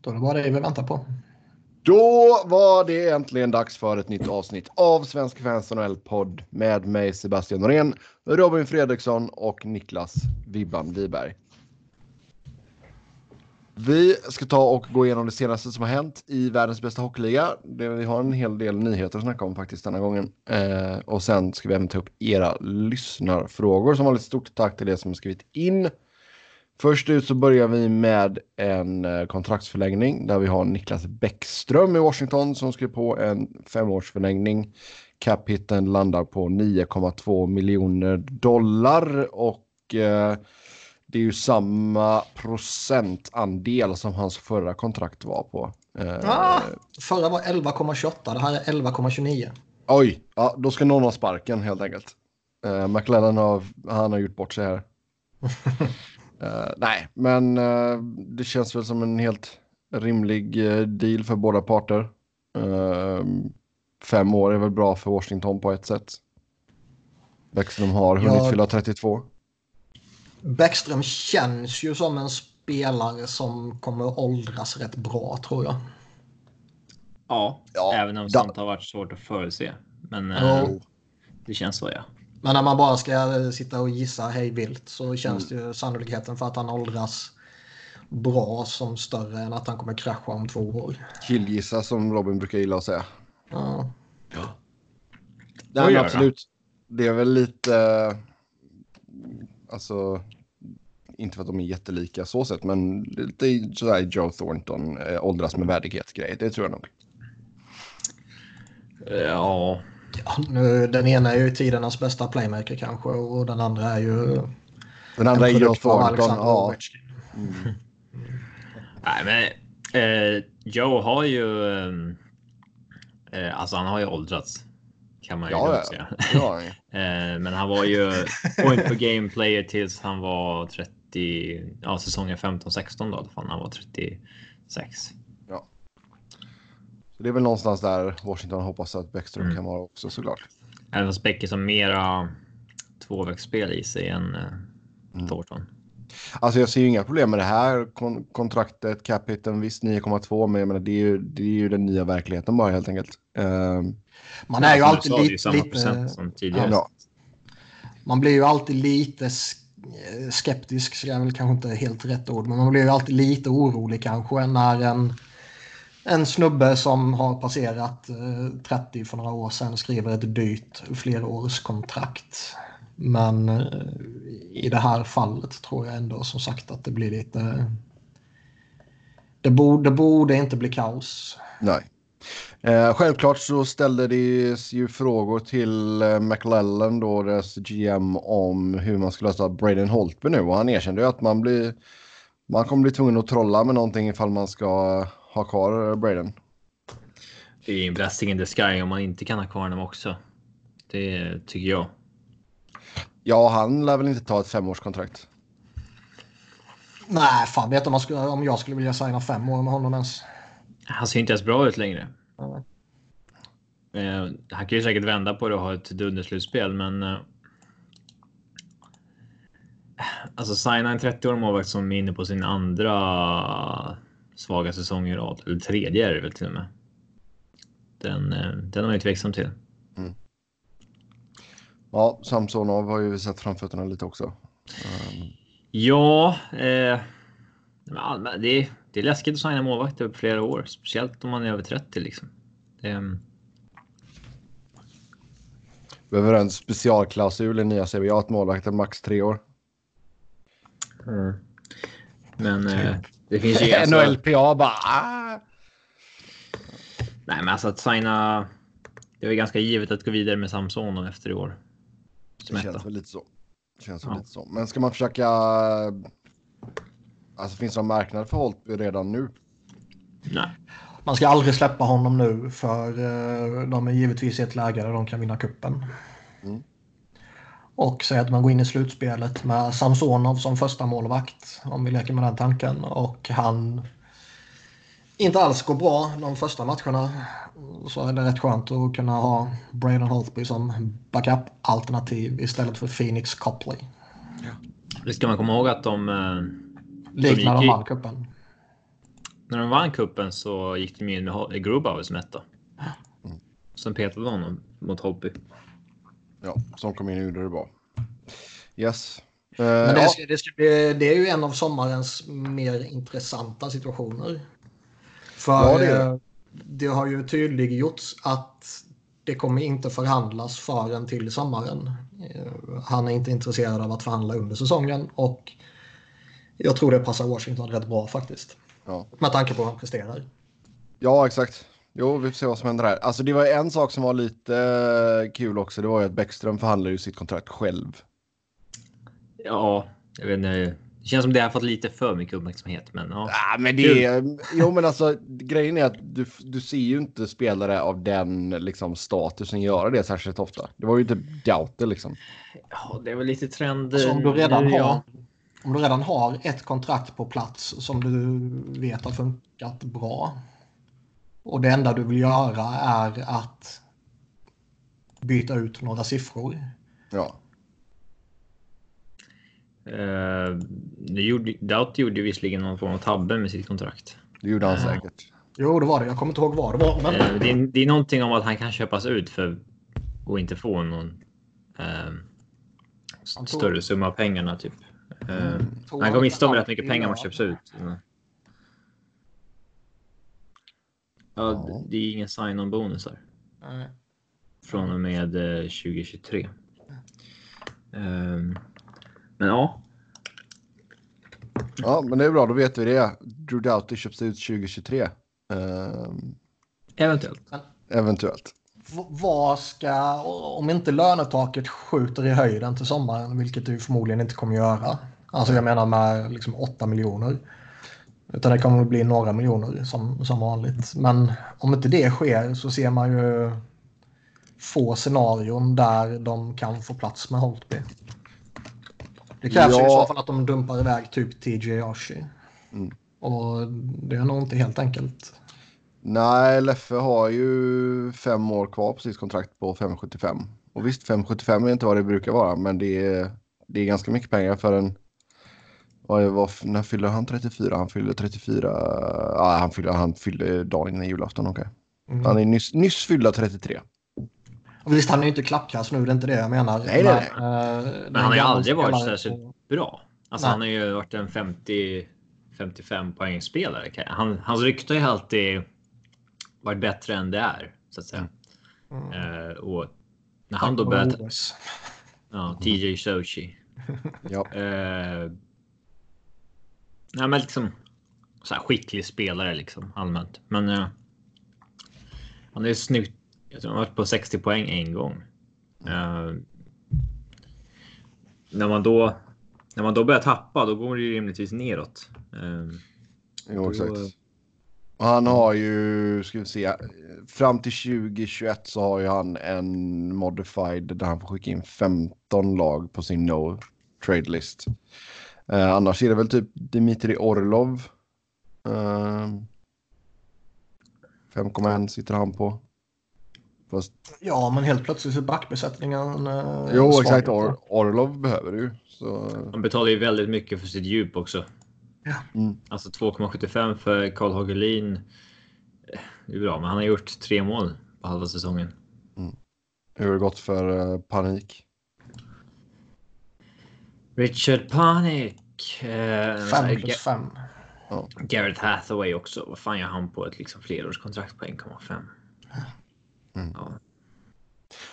Då är det bara det vi väntar på. Då var det äntligen dags för ett nytt avsnitt av Svenska fans NHL-podd med mig Sebastian Norén, Robin Fredriksson och Niklas Vibban Wiberg. Vi ska ta och gå igenom det senaste som har hänt i världens bästa hockeyliga. Vi har en hel del nyheter att snacka om faktiskt denna gången. Eh, och sen ska vi även ta upp era lyssnarfrågor. Som vanligt stort tack till er som har skrivit in. Först ut så börjar vi med en eh, kontraktsförlängning där vi har Niklas Bäckström i Washington som skrev på en femårsförlängning. Cap-hitten landar på 9,2 miljoner dollar och eh, det är ju samma procentandel som hans förra kontrakt var på. Eh, ah, förra var 11,28, det här är 11,29. Oj, ja, då ska någon ha sparken helt enkelt. Eh, McLennan har, han har gjort bort sig här. Uh, nej, men uh, det känns väl som en helt rimlig uh, deal för båda parter. fem år är väl bra för Washington på ett sätt. Bäckström har hunnit ja, fylla 32. Bäckström känns ju som en spelare som kommer åldras rätt bra tror jag. Ja, ja även om sånt har varit svårt att förutse. Men oh. det känns så ja. Men när man bara ska sitta och gissa hej vilt så känns mm. det ju sannolikheten för att han åldras bra som större än att han kommer krascha om två år. Killgissa som Robin brukar gilla att säga. Ja. ja. Det är absolut. Det är väl lite... Alltså... Inte för att de är jättelika så sett, men lite sådär Joe Thornton äh, åldras med värdighet grej. Det tror jag nog. Ja, Ja, nu, den ena är ju tidernas bästa playmaker kanske och den andra är ju... Den andra är ju Thornton. Ja. Mm. Nej, men eh, Joe har ju... Eh, alltså han har ju åldrats. Kan man ju ja, säga. Ja. eh, men han var ju point per game player tills han var 30... Ja, säsongen 15-16 då. Fan, han var 36. Det är väl någonstans där Washington hoppas att Bäckström mm. kan vara också såklart. Även fast Bäck är som mera tvåvägsspel i sig än uh, mm. Thornton. Alltså jag ser ju inga problem med det här kon kontraktet, capiten visst 9,2 men jag menar, det, är ju, det är ju den nya verkligheten bara helt enkelt. Uh, man är ju alltid lite... samma procent som tidigare. Ja. Man blir ju alltid lite skeptisk, så är väl kanske inte helt rätt ord, men man blir ju alltid lite orolig kanske när en en snubbe som har passerat eh, 30 för några år sedan skriver ett dyrt flerårskontrakt. Men eh, i det här fallet tror jag ändå som sagt att det blir lite... Det borde, det borde inte bli kaos. Nej. Eh, självklart så ställde det ju frågor till eh, McLellan då, deras GM, om hur man ska lösa Braden Holtby nu. Och han erkände ju att man blir... Man kommer bli tvungen att trolla med någonting ifall man ska ha kvar Braden. Det är en blessing in the sky om man inte kan ha kvar honom också. Det tycker jag. Ja, han lär väl inte ta ett femårskontrakt. Nej, fan vet om, man skulle, om jag skulle vilja signa fem år med honom ens. Han ser inte ens bra ut längre. Mm. Eh, han kan ju säkert vända på det och ha ett dunderslutspel, men. Eh, alltså signa en 30-årig målvakt som är inne på sin andra svaga säsonger i rad. Eller tredje är det väl till och med. Den, eh, den har man ju tveksam till. Mm. Ja, Samsonov har ju sett framfötterna lite också. Um... Ja, eh, det, är, det är läskigt att signa målvakter på flera år, speciellt om man är över 30 liksom. Det, Behöver en specialklausul i nya CBA att målvakten max tre år. Mm. Men eh, det finns ju... Alltså... NHLPA bara... Ah. Nej, men alltså att signa... Det är ganska givet att gå vidare med Samson efter i år. Som det känns väl lite så. Det känns ja. lite så. Men ska man försöka... Alltså finns det någon marknad för Holtby redan nu? Nej. Man ska aldrig släppa honom nu för uh, de är givetvis i ett läge där de kan vinna kuppen. Mm. Och säg att man går in i slutspelet med Samsonov som första målvakt om vi leker med den tanken. Och han inte alls går bra de första matcherna. Så är det rätt skönt att kunna ha Braden Holtby som backup-alternativ istället för Phoenix Copley. Ja. Det ska man komma ihåg att de... Eh, Liknar de vann cupen. när de vann kuppen så gick de in med Grubauer som etta. Mm. Som petade honom mot Holtby. Ja, som kom in och gjorde det bra. Yes. Uh, Men det, ska, det, ska bli, det är ju en av sommarens mer intressanta situationer. För ja, det, eh, det har ju tydliggjorts att det kommer inte förhandlas förrän till sommaren. Eh, han är inte intresserad av att förhandla under säsongen och jag tror det passar Washington rätt bra faktiskt. Ja. Med tanke på hur han presterar. Ja, exakt. Jo, vi får se vad som händer här. Alltså det var en sak som var lite eh, kul också. Det var ju att Bäckström förhandlar ju sitt kontrakt själv. Ja, jag vet inte. Det känns som det har fått lite för mycket uppmärksamhet. Men, ja. ja men det är, jo, men alltså grejen är att du, du ser ju inte spelare av den liksom, statusen göra det särskilt ofta. Det var ju inte Doughter liksom. Ja, det är väl lite trend. Alltså, om, du redan har, ja. om du redan har ett kontrakt på plats som du vet har funkat bra. Och det enda du vill göra är att byta ut några siffror. Ja. Uh, gjorde, Doubt gjorde visserligen någon form av tabbe med sitt kontrakt. Det gjorde han uh, säkert. Jo, det var det. Jag kommer inte ihåg vad det var. Men... Uh, det, är, det är någonting om att han kan köpas ut för att inte få någon tog... större summa av pengarna. Typ. Mm, han går miste om rätt mycket pengar om han köps ut. Ja, det, det är ingen sign-on bonusar. Nej. Från och med 2023. Um, men ja. Ja, men det är bra. Då vet vi det. Drew Doughty köps ut 2023. Um, eventuellt. Eventuellt. V vad ska, om inte lönetaket skjuter i höjden till sommaren, vilket det förmodligen inte kommer göra. Alltså jag menar med liksom 8 miljoner. Utan det kommer att bli några miljoner som, som vanligt. Men om inte det sker så ser man ju få scenarion där de kan få plats med Holtby. Det krävs ja. i så fall att de dumpar iväg typ TJ Oshie. Mm. Och det är nog inte helt enkelt. Nej, Leffe har ju fem år kvar på sitt kontrakt på 575. Och visst, 575 är inte vad det brukar vara, men det är, det är ganska mycket pengar för en... Vad, vad, när fyller han 34? Han fyller 34... Ja, han fyller, han fyller dagen innan julafton. Okay. Mm. Han är nyss, nyss fyllda 33. Och visst, han är ju inte klappkass nu, det är inte det jag menar. Nej, men, nej. Uh, men han har ju aldrig varit särskilt på... bra. Alltså nej. han har ju varit en 50 55 poängspelare. Han, hans rykte har ju alltid varit bättre än det är så att säga. Mm. Uh, och när han då började. Ja, TJ Sochi. ja. Uh, nej, men liksom så här skicklig spelare liksom allmänt, men. Uh, han är ju snyggt jag tror han varit på 60 poäng en gång. Uh, när man då när man då börjar tappa, då går det ju rimligtvis neråt. Uh, jo, då... exakt. Och han har ju, ska vi se, fram till 2021 så har ju han en modified där han får skicka in 15 lag på sin no trade list. Uh, annars är det väl typ Dimitri Orlov. Uh, 5,1 sitter han på. Fast... Ja, men helt plötsligt är backbesättningen eh, Jo, exakt. Or Orlov behöver du så... Han betalar ju väldigt mycket för sitt djup också. Ja. Mm. Alltså 2,75 för Karl Hagelin. Eh, det är bra, men han har gjort tre mål på halva säsongen. Mm. Hur har det gått för uh, Panik? Richard Panik. Eh, fem plus fem. Ja. Garrett Hathaway också. Vad fan gör han på ett liksom flerårskontrakt på 1,5? Mm. Ja.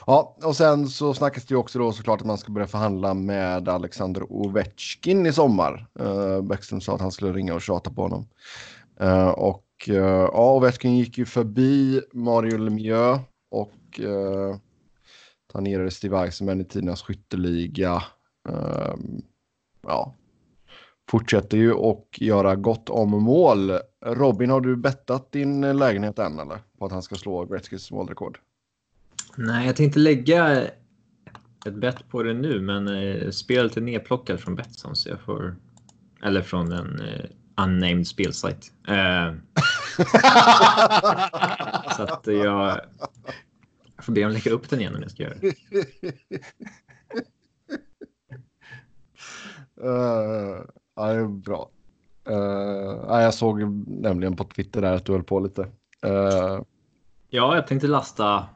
ja, och sen så snackas det ju också då såklart att man ska börja förhandla med Alexander Ovechkin i sommar. Uh, Bäckström sa att han skulle ringa och tjata på honom. Uh, och uh, ja, Ovechkin gick ju förbi Mario Lemieux och uh, tangerade Steve Eisenman i tidernas skytteliga. Uh, ja, fortsätter ju och göra gott om mål. Robin, har du bettat din lägenhet än eller? På att han ska slå Gretzkys målrekord? Nej, jag tänkte lägga ett bett på det nu, men eh, spelet är nedplockat från Betsson så jag får... Eller från en eh, unnamed spelsajt. Eh, så att jag... Jag får be dem lägga upp den igen om jag ska göra det. uh, Ja, det är bra. Uh, jag såg nämligen på Twitter där att du höll på lite. Uh... Ja, jag tänkte lasta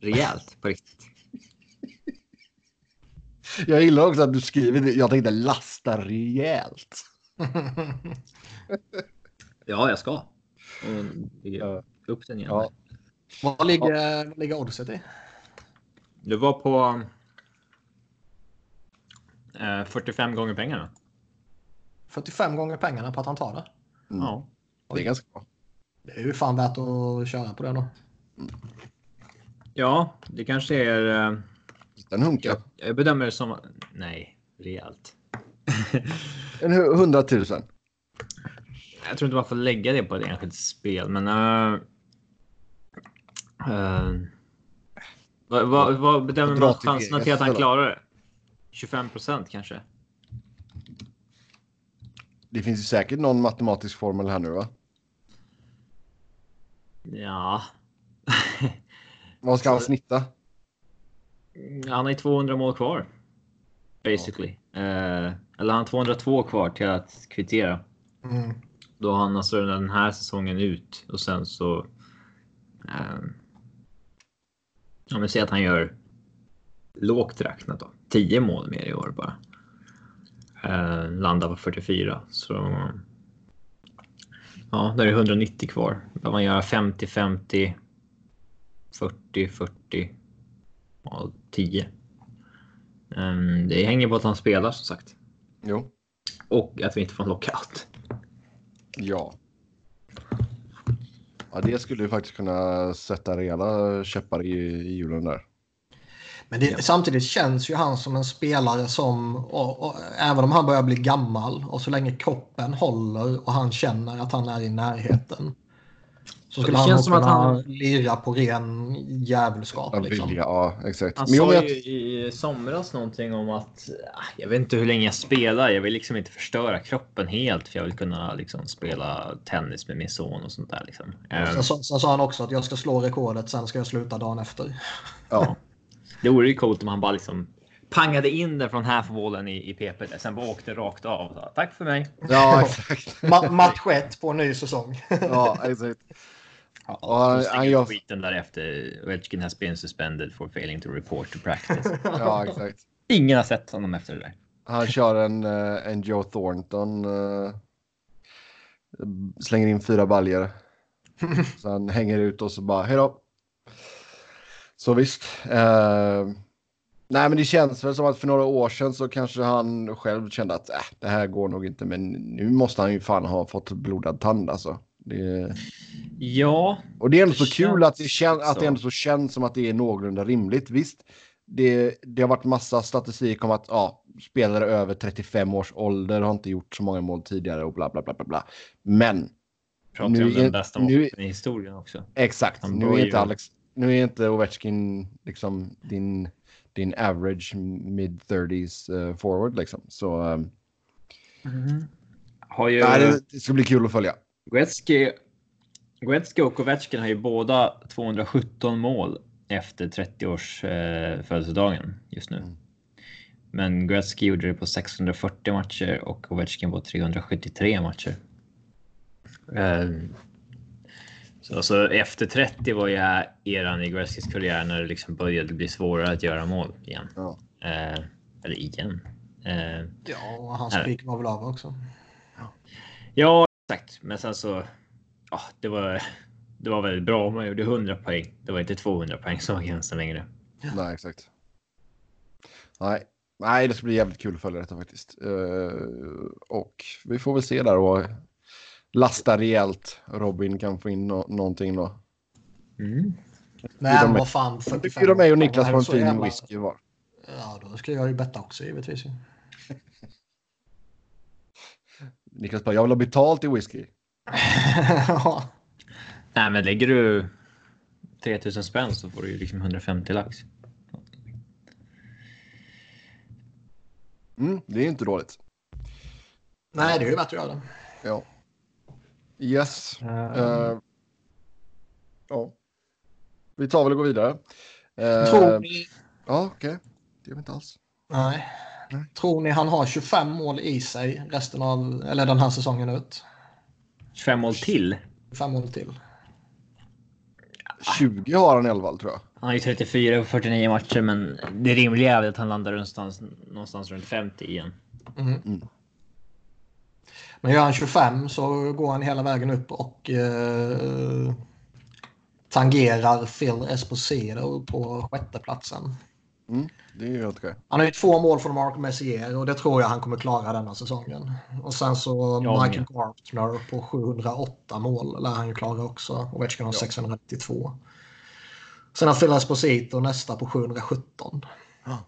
rejält på riktigt. Jag gillar också att du skriver det. Jag tänkte lasta rejält. ja, jag ska. Upp den igen. Ja. Vad ligger, vad ligger oddset i? Det var på 45 gånger pengarna. 45 gånger pengarna på att han tar det? Mm. Ja. Det är ganska bra. Det är ju fan värt att köra på det då. Mm. Ja, det kanske är... Eh, en hunka. Jag, jag bedömer det som... Nej, rejält. en hundratusen. Jag tror inte man får lägga det på ett enskilt spel, men... Uh, uh, vad, vad, vad bedömer man chanserna till att han klarar det? 25 procent kanske? Det finns ju säkert någon matematisk formel här nu va? Ja. Vad ska han snitta? Han har ju 200 mål kvar. Basically. Ja. Eh, eller han har 202 kvar till att kvittera. Mm. Då har han alltså den här säsongen ut och sen så. Eh, om vi säger att han gör lågt räknat då. 10 mål mer i år bara. Eh, landar på 44 så. Ja, där är 190 kvar. Behöver man göra 50, 50, 40, 40 och 10. Um, det hänger på att han spelar som sagt. Jo. Och att vi inte får en lockout. Ja. Ja, det skulle ju faktiskt kunna sätta rejäla käppar i, i hjulen där. Men det, samtidigt känns ju han som en spelare som, och, och, även om han börjar bli gammal och så länge kroppen håller och han känner att han är i närheten. Så skulle han känns kunna han... lira på ren djävulskap. Ja, liksom. ja, exakt. Han sa ju i somras någonting om att ah, jag vet inte hur länge jag spelar. Jag vill liksom inte förstöra kroppen helt för jag vill kunna liksom spela tennis med min son och sånt där. Liksom. Sen, sen sa han också att jag ska slå rekordet, sen ska jag sluta dagen efter. Ja. Det vore ju coolt om han bara liksom pangade in den från halfwallen i, i PP. Sen bara åkte rakt av. Så, Tack för mig. Ja, exakt. Ma match 1 på en ny säsong. ja, exakt. Ja, och han, han gör... skiten därefter. Ovechkin has been suspended for failing to report to practice. ja, exakt. Ingen har sett honom efter det där. Han kör en, eh, en Joe Thornton. Uh, slänger in fyra baljer. Sen hänger ut och så bara hej då. Så visst. Uh, nej, men det känns väl som att för några år sedan så kanske han själv kände att äh, det här går nog inte. Men nu måste han ju fan ha fått blodad tand alltså. Det... Ja. Och det är ändå så kul att det, kän, att det ändå så känns som att det är någorlunda rimligt. Visst, det, det har varit massa statistik om att ja, spelare över 35 års ålder har inte gjort så många mål tidigare och bla bla bla bla. bla. Men. Pratar nu om den bästa nu, i historien också. Exakt. Nu är, inte Alex, nu är inte Ovechkin liksom din, din average mid 30s uh, forward liksom. Så. Um, mm. Har ju... Nej, det, det ska bli kul att följa. Gretzky, Gretzky och Ovechkin har ju båda 217 mål efter 30 års eh, födelsedagen just nu. Mm. Men Gretzky gjorde det på 640 matcher och Ovechkin på 373 matcher. Eh, så alltså, efter 30 var ju eran i Gretzkys karriär när det liksom började bli svårare att göra mål igen. Ja. Eh, eller igen. Eh, ja, och hans peak var väl av också. Ja, Exakt, men sen så. Ja, det var. Det var väldigt bra om man gjorde 100 poäng. Det var inte 200 poäng som var gränsen längre. Nej, exakt. Nej, nej, det ska bli jävligt kul att följa detta faktiskt. Uh, och vi får väl se där och lasta rejält. Robin kan få in no någonting då. Mm. Nej, vad fan. 45 Bjuda mig och Niklas på en fin jävla... whisky var. Ja, då ska jag ju betta också givetvis. Niklas bara, jag vill ha betalt i whisky. ja. Nej, men lägger du 3000 spänn så får du ju liksom 150 lax. Mm, det är inte dåligt. Nej, det är ju värt att göra. Ja. Yes. Uh... Uh, ja. Vi tar väl och går vidare. Uh, Tror ni... Ja, okej. Okay. Det gör vi inte alls. Nej. Tror ni han har 25 mål i sig resten av, eller den här säsongen ut? 25 mål till? 25 mål till. 20 har han i alla fall tror jag. Han har ju 34 och 49 matcher, men det rimliga är att han landar någonstans, någonstans runt 50 igen. Mm. Mm. Men gör han 25 så går han hela vägen upp och eh, tangerar Phil Esposito på sjätteplatsen. Mm, det är helt okej. Han har ju två mål från Mark Messier och det tror jag han kommer klara denna säsongen. Och sen så ja, Michael Gartner på 708 mål lär han ju klara också. Ovechkin har ja. 692. Sen har Phil Esposito nästa på 717. Ja,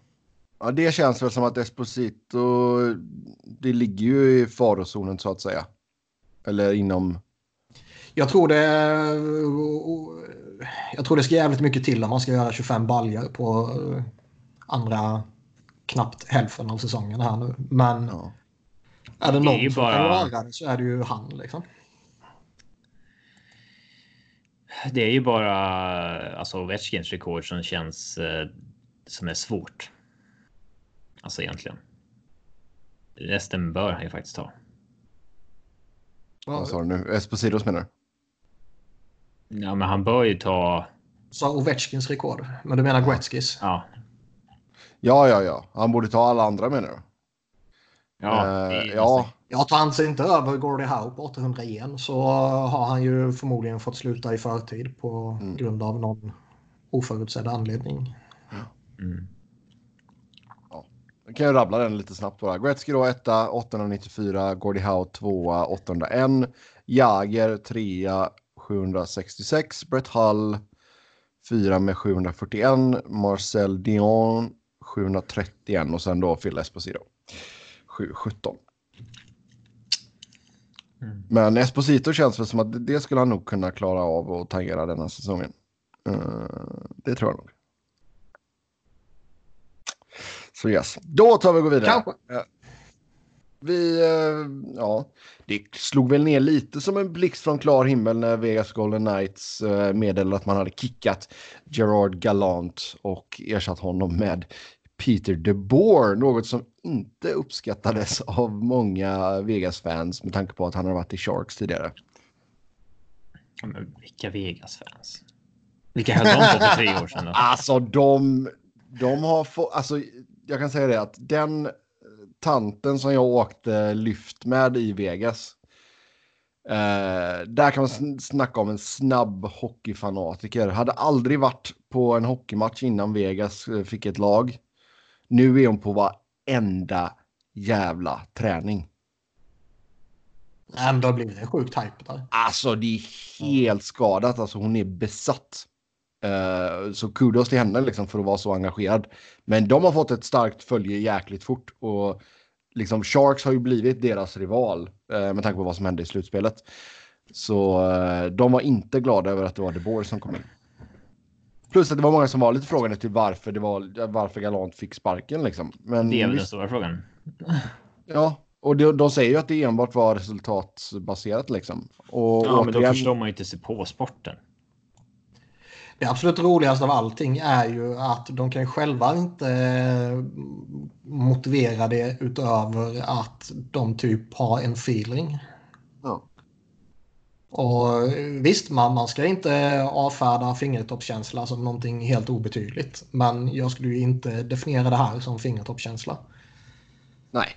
det känns väl som att Esposito, det ligger ju i farozonen så att säga. Eller inom... Jag tror det... Jag tror det ska jävligt mycket till om man ska göra 25 baljer på andra knappt hälften av säsongen här nu. Men ja. är det någon det är som bara... kan göra det så är det ju han liksom. Det är ju bara alltså Ovechkins rekord som känns eh, som är svårt. Alltså egentligen. Resten bör han ju faktiskt ta. Vad sa du nu? Espositos menar du? Ja, men han bör ju ta... Sa Ovechkins rekord? Men du menar Gretzkys? Ja. Ja, ja, ja. Han borde ta alla andra menar du? Ja. Uh, ja. Ja, tar han sig inte över Gordie Howe på 801 så har han ju förmodligen fått sluta i förtid på mm. grund av någon oförutsedd anledning. Mm. Jag kan jag rabbla den lite snabbt bara. Gretzky då etta, 894. Gordie Howe tvåa, 801. Jager trea, 766. Brett Hull fyra med 741. Marcel Dion 731 och sen då Phil Esposito 717. Mm. Men Esposito känns väl som att det skulle han nog kunna klara av och tangera denna säsongen. Uh, det tror jag nog. Så yes, då tar vi och går vidare. Kanske. Vi, eh, ja, det slog väl ner lite som en blixt från klar himmel när Vegas Golden Knights eh, meddelade att man hade kickat Gerard Galant och ersatt honom med Peter DeBoer, något som inte uppskattades av många Vegas-fans med tanke på att han har varit i Sharks tidigare. Men vilka Vegas-fans? Vilka höll de på för tre år sedan? Då? Alltså de, de har fått, alltså jag kan säga det att den eh, tanten som jag åkte lyft med i Vegas. Eh, där kan man snacka om en snabb hockeyfanatiker. Hade aldrig varit på en hockeymatch innan Vegas eh, fick ett lag. Nu är hon på varenda jävla träning. Ändå blir det sjukt hype där. Alltså det är helt skadat. Alltså hon är besatt. Uh, så kudos till henne liksom för att vara så engagerad. Men de har fått ett starkt följe jäkligt fort och liksom Sharks har ju blivit deras rival uh, med tanke på vad som hände i slutspelet. Så uh, de var inte glada över att det var DeBoer som kom in. Plus att det var många som var lite frågande till varför det var varför Galant fick sparken liksom. Men det är väl den stora frågan. ja, och de, de säger ju att det enbart var resultatbaserat liksom. Och ja, återigen... men då förstår man ju inte sig på sporten. Det absolut roligaste av allting är ju att de kan själva inte eh, motivera det utöver att de typ har en feeling. Ja. Och visst, man, man ska inte avfärda fingertoppskänsla som någonting helt obetydligt. Men jag skulle ju inte definiera det här som fingertoppskänsla. Nej.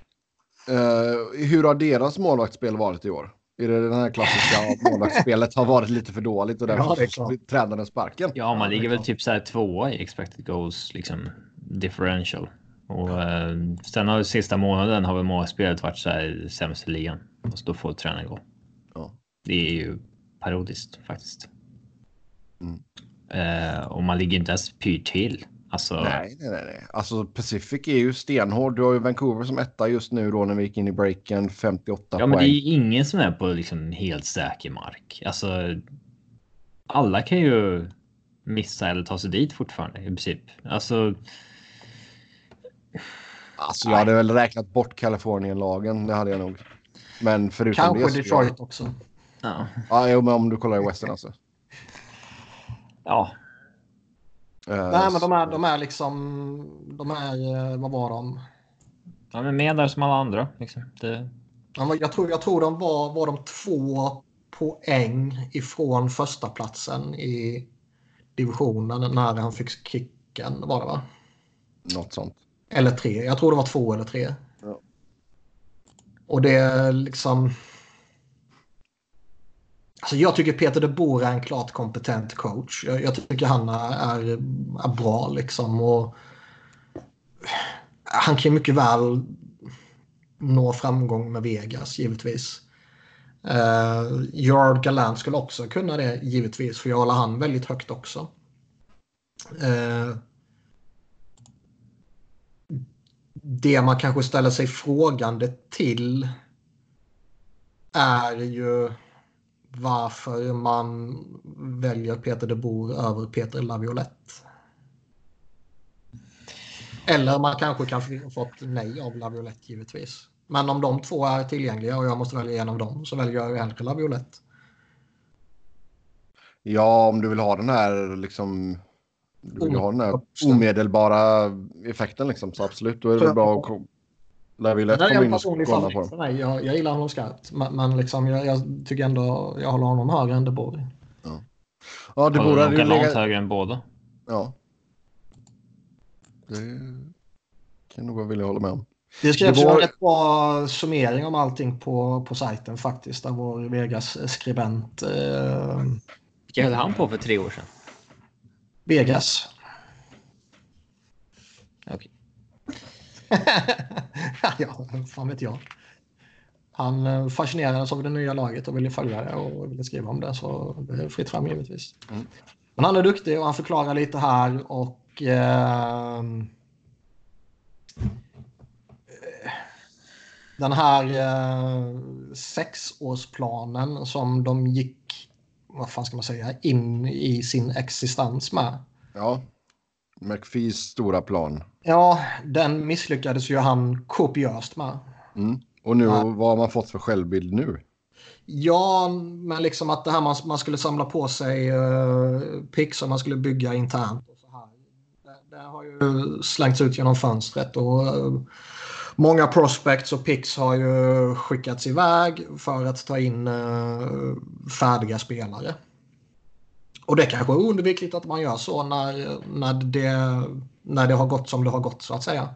Uh, hur har deras målvaktsspel varit i år? Är det den här klassiska målvaktsspelet har varit lite för dåligt och därför ja, tränaren sparken? Ja, man ligger väl typ så här tvåa i expected goals, liksom differential. Och eh, sen har sista månaden har väl målspelet varit så här sämst i ligan. Och då får tränaren gå. Ja. Det är ju parodiskt faktiskt. Mm. Eh, och man ligger inte ens pyrt till. Alltså... Nej, nej, nej. Alltså Pacific är ju stenhård. Du har ju Vancouver som etta just nu då när vi gick in i breaken. 58 ja, poäng. men det är ju ingen som är på liksom helt säker mark. Alltså. Alla kan ju missa eller ta sig dit fortfarande i princip. Alltså. Alltså jag hade väl räknat bort Kalifornien-lagen. Det hade jag nog. Men förutom Kanske det. Kanske Detroit också. Ja. Ja, men om du kollar i Western alltså. Ja, Nej, men de är, de är liksom, de är, eh, vad var de? De är med där som alla andra. Liksom. Det... Jag, tror, jag tror de var, var de två poäng ifrån första platsen i divisionen när han fick kicken var det va? Något sånt. Eller tre. Jag tror det var två eller tre. Ja. Och det är liksom... Alltså jag tycker Peter de Boer är en klart kompetent coach. Jag, jag tycker han är, är, bra liksom. Och han kan mycket väl nå framgång med Vegas givetvis. Uh, Gerard Gallant skulle också kunna det givetvis för jag håller han väldigt högt också. Uh, det man kanske ställer sig frågande till är ju varför man väljer Peter de Boer över Peter Laviolette. Eller man kanske kan fått nej av Laviolette givetvis. Men om de två är tillgängliga och jag måste välja en av dem så väljer jag hellre Laviolette. Ja, om du vill ha den här liksom... Du vill ha den här omedelbara effekten liksom. Så absolut, då är det bra att Laviolette kommer in och kolla på den. Mig. Jag, jag gillar honom skarpt. Men, men liksom, jag, jag, tycker ändå jag håller honom högre än De Boer. Ja. Ja, det borde ju lägga... högre än båda. Ja. Det kan nog vara villig att hålla med om. Det skrevs det var... en rätt bra summering om allting på, på sajten faktiskt. Där vår Vegas-skribent... Eh... Vilka höll han på för tre år sedan? Vegas. ja, fan vet jag. Han eh, fascinerades av det nya laget och ville följa det och ville skriva om det. Så det är fritt fram givetvis. Mm. Men han är duktig och han förklarar lite här och... Eh, den här eh, sexårsplanen som de gick, vad fan ska man säga, in i sin existens med. Ja, McPhees stora plan. Ja, den misslyckades ju han kopiöst med. Mm. Och nu, ja. vad har man fått för självbild nu? Ja, men liksom att det här man, man skulle samla på sig uh, pix som man skulle bygga internt. Och så här. Det, det har ju slängts ut genom fönstret. och uh, Många prospects och picks har ju skickats iväg för att ta in uh, färdiga spelare. Och det kanske är oundvikligt att man gör så när, när, det, när det har gått som det har gått så att säga.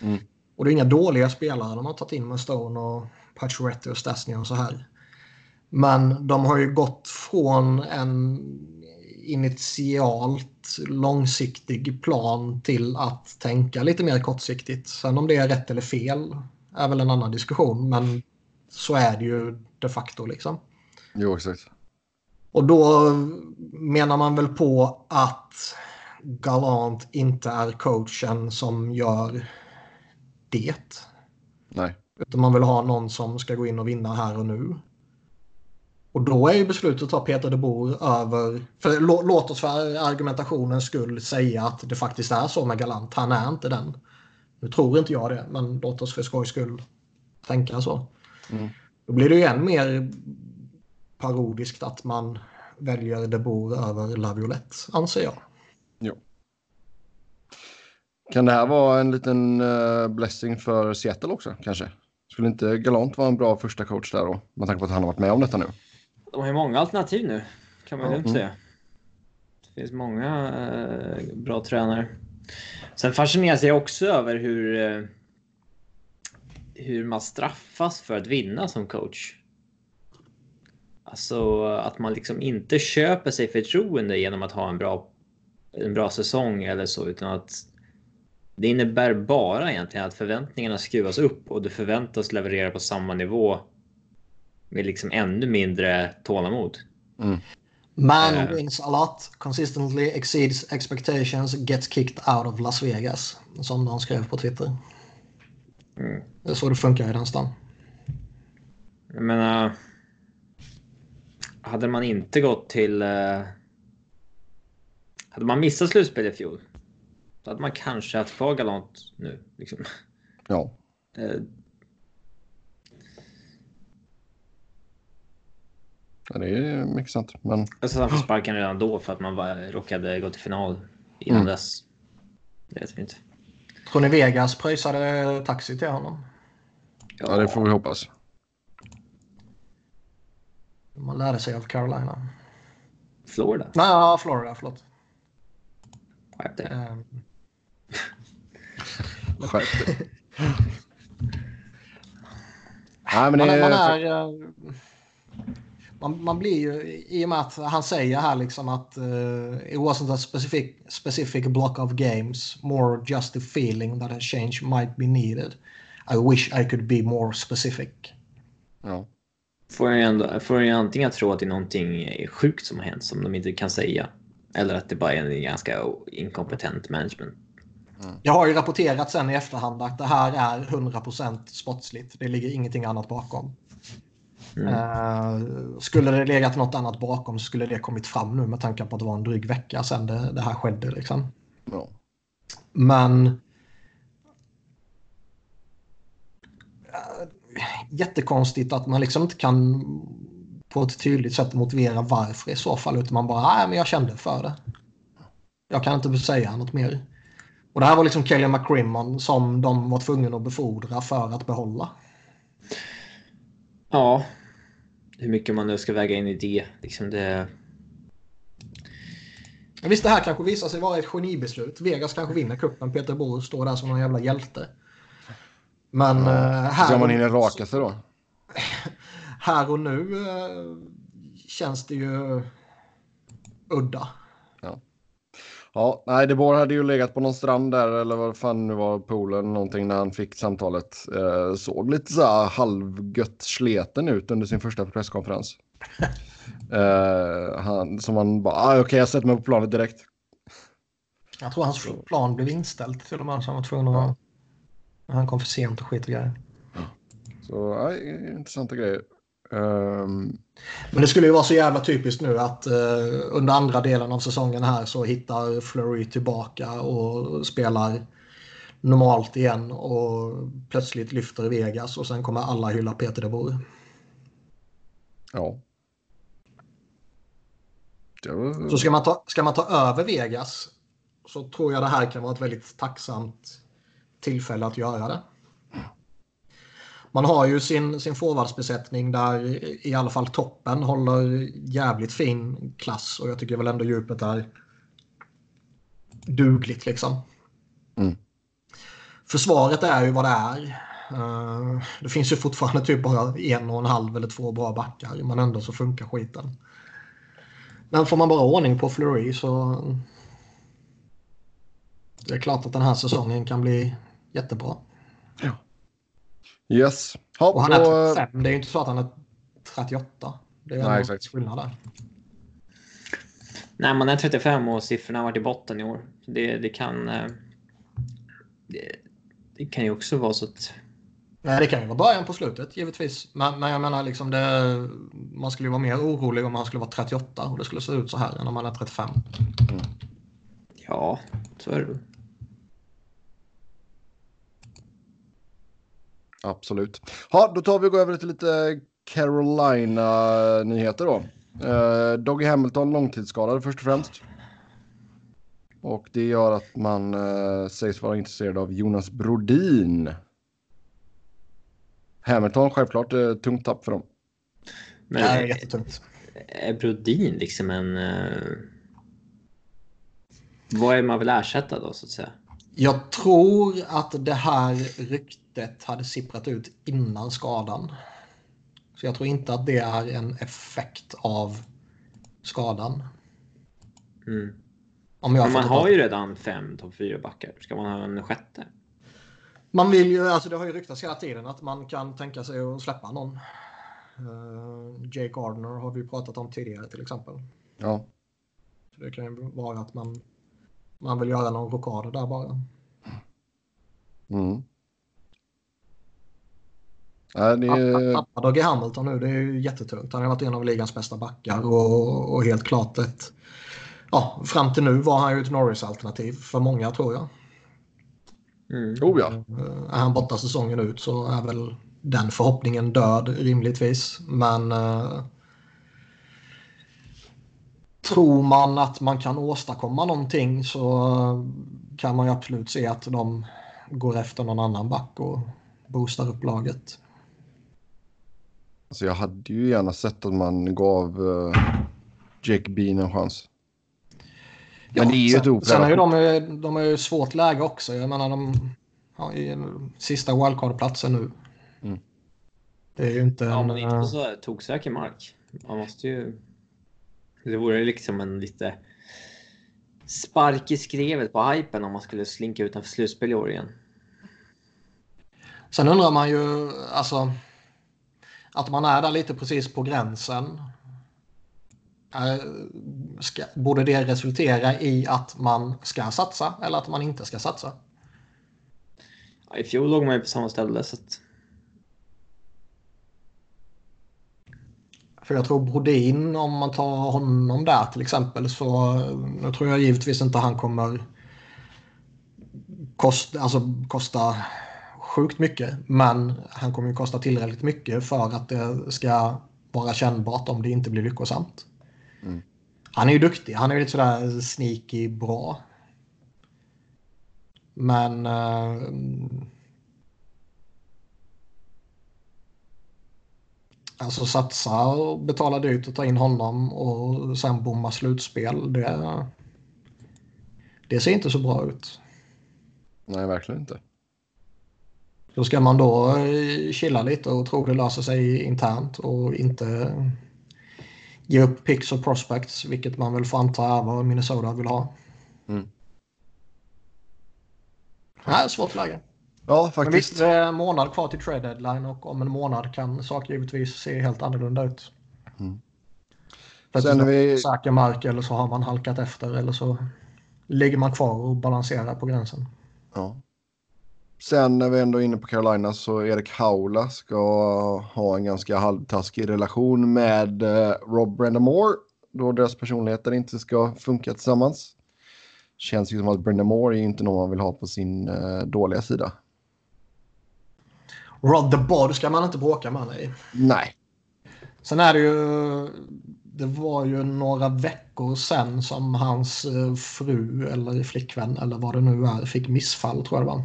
Mm. Och det är inga dåliga spelare de har tagit in med Stone och Pacioretty och Stasny och så här. Men de har ju gått från en initialt långsiktig plan till att tänka lite mer kortsiktigt. Sen om det är rätt eller fel är väl en annan diskussion. Men så är det ju de facto liksom. Jo, exakt. Och då menar man väl på att Galant inte är coachen som gör det. Nej. Utan man vill ha någon som ska gå in och vinna här och nu. Och då är ju beslutet att ta Peter de Boer över... För låt oss för argumentationens skull säga att det faktiskt är så med Galant. Han är inte den. Nu tror inte jag det, men låt oss för skojs skull tänka så. Mm. Då blir det ju än mer parodiskt att man väljer de Boer över Laviolette, anser jag. Jo. Kan det här vara en liten uh, blessing för Seattle också, kanske? Skulle inte Galant vara en bra första coach där då? Med tanke på att han har varit med om detta nu. De har ju många alternativ nu, kan man lugnt mm. säga. Det finns många uh, bra tränare. Sen fascineras jag också över hur, uh, hur man straffas för att vinna som coach. Alltså att man liksom inte köper sig förtroende genom att ha en bra, en bra säsong eller så, utan att det innebär bara egentligen att förväntningarna skruvas upp och du förväntas leverera på samma nivå med liksom ännu mindre tålamod. Mm. Man uh, wins a lot, consistently exceeds expectations, gets kicked out of Las Vegas. Som de skrev på Twitter. Mm. Det är så det funkar i den stan. Jag menar, hade man inte gått till... Uh, hade man missat slutspel i fjol, då hade man kanske haft kvar Galant nu. Liksom. Ja. Uh, Ja, det är mycket sant. Men... Alltså, han fick sparken redan då för att man var, råkade gå till final innan mm. dess. Det vet vi inte. Tror ni Vegas pröjsade taxi till honom? Ja, ja det får vi hoppas. Man lärde sig av Carolina. Florida? Nej, Florida, förlåt. Skärp dig. Um... Skärp dig. Nej, men det... man, man är... Man, man, blir ju, i och med att han säger här liksom att uh, it wasn't a specific, specific block of games, more just a feeling that a change might be needed. I wish I could be more specific. Ja. Får jag, ändå, får jag antingen tro att det är någonting sjukt som har hänt som de inte kan säga. Eller att det bara är en ganska inkompetent management. Mm. Jag har ju rapporterat sen i efterhand att det här är 100% sportsligt. Det ligger ingenting annat bakom. Mm. Uh, skulle det legat något annat bakom så skulle det kommit fram nu med tanke på att det var en dryg vecka sedan det, det här skedde. Liksom. Ja. Men... Uh, jättekonstigt att man liksom inte kan på ett tydligt sätt motivera varför i så fall. Utan man bara, nej men jag kände för det. Jag kan inte säga något mer. Och det här var liksom Kelly McCrimmon som de var tvungna att befordra för att behålla. Ja, hur mycket man nu ska väga in i det. Liksom det... Visst, det här kanske visar sig vara ett genibeslut. Vegas kanske vinner kuppen. Peter Bohr står där som någon jävla hjälte. Men ja, eh, här... Så man hinner raka sig då? här och nu eh, känns det ju udda. Ja, nej, De Boer hade ju legat på någon strand där eller vad fan nu var poolen någonting när han fick samtalet. Eh, såg lite så här halvgött sleten ut under sin första presskonferens. eh, han, som han bara, ah, okej okay, jag sätter mig på planet direkt. Jag tror hans plan blev inställt till och med så han var tvungen att. Han kom för sent och skit och grejer. Så, ja, intressanta grejer. Um... Men det skulle ju vara så jävla typiskt nu att uh, under andra delen av säsongen här så hittar Flurry tillbaka och spelar normalt igen och plötsligt lyfter Vegas och sen kommer alla hylla Peter de Boer. Ja. Var... Så ska man, ta, ska man ta över Vegas så tror jag det här kan vara ett väldigt tacksamt tillfälle att göra det man har ju sin, sin forwardsbesättning där i alla fall toppen håller jävligt fin klass och jag tycker väl ändå djupet är dugligt liksom. Mm. Försvaret är ju vad det är. Uh, det finns ju fortfarande typ bara en och en halv eller två bra backar men ändå så funkar skiten. Men får man bara ordning på Fleury så det är klart att den här säsongen kan bli jättebra. Ja. Yes. Ha, och han är 35. Det är ju inte så att han är 38. Det är Nej, exakt. skillnad där. Nej, man är 35 och siffrorna har varit i botten i år. Det, det kan... Eh, det, det, kan ju också vara så att... Nej, det kan ju vara början på slutet givetvis. Men, men jag menar liksom det, man skulle ju vara mer orolig om han skulle vara 38 och det skulle se ut så här än om han är 35. Mm. Ja, så är det Absolut. Ja, då tar vi och går över till lite Carolina-nyheter då. Uh, Doggy Hamilton långtidsskadad först och främst. Och det gör att man uh, sägs vara intresserad av Jonas Brodin. Hamilton självklart uh, tungt tapp för dem. Men är jättetungt. Är Brodin liksom en... Uh... Vad är man vill ersätta då så att säga? Jag tror att det här ryktet hade sipprat ut innan skadan. Så jag tror inte att det är en effekt av skadan. Mm. Om jag man har ju redan fem topp fyra backar. Ska man ha en sjätte? Man vill ju, alltså det har ju ryktats hela tiden att man kan tänka sig att släppa någon. Uh, Jake Gardner har vi pratat om tidigare till exempel. Ja. Så det kan ju vara att man man vill göra någon rockad där bara. Mm. Ja, är... Tappa Dogge Hamilton nu, det är ju jättetungt. Han har varit en av ligans bästa backar och, och helt klart ett... Ja, fram till nu var han ju ett Norris-alternativ för många tror jag. Mm. Oh ja. Är han borta säsongen ut så är väl den förhoppningen död rimligtvis. Men uh, tror man att man kan åstadkomma någonting så kan man ju absolut se att de går efter någon annan back och boostar upp laget. Alltså jag hade ju gärna sett att man gav uh, Jake Bean en chans. Men ja, det är ju sen, ett oprövat. Sen är ju de, de är ju svårt läge också. Jag menar de har ju sista wildcard-platsen nu. Mm. Det är ju inte Ja, en, men inte på så toksäker mark. Man måste ju... Det vore liksom en lite spark i skrevet på hypen om man skulle slinka utanför slutspel i år igen. Sen undrar man ju, alltså, att man är där lite precis på gränsen. Är, ska, borde det resultera i att man ska satsa eller att man inte ska satsa? Ja, I fjol låg man ju på samma ställe. Så att... För jag tror Brodin, om man tar honom där till exempel, så nu tror jag givetvis inte han kommer kosta, alltså, kosta sjukt mycket. Men han kommer ju kosta tillräckligt mycket för att det ska vara kännbart om det inte blir lyckosamt. Mm. Han är ju duktig. Han är ju lite sådär sneaky bra. Men... Uh, alltså satsa och betala dyrt och ta in honom och sen bomma slutspel. Det, det ser inte så bra ut. Nej, verkligen inte. Så ska man då eh, chilla lite och tro det löser sig internt och inte ge upp picks och prospects, vilket man väl får anta är vad Minnesota vill ha. Mm. Nej, svårt läge. Ja, faktiskt. Men det är en månad kvar till trade deadline och om en månad kan saker givetvis se helt annorlunda ut. Mm. Sen är vi... Säker mark eller så har man halkat efter eller så ligger man kvar och balanserar på gränsen. Ja. Sen när vi ändå är inne på Carolina så Erik Haula ska ha en ganska halvtaskig relation med eh, Rob Brendamore då deras personligheter inte ska funka tillsammans. Känns ju som att Brendamore är inte någon man vill ha på sin uh, dåliga sida. Rod the Bod ska man inte bråka med nej. Nej. Sen är det ju... Det var ju några veckor sen som hans eh, fru eller flickvän eller vad det nu är fick missfall tror jag det var.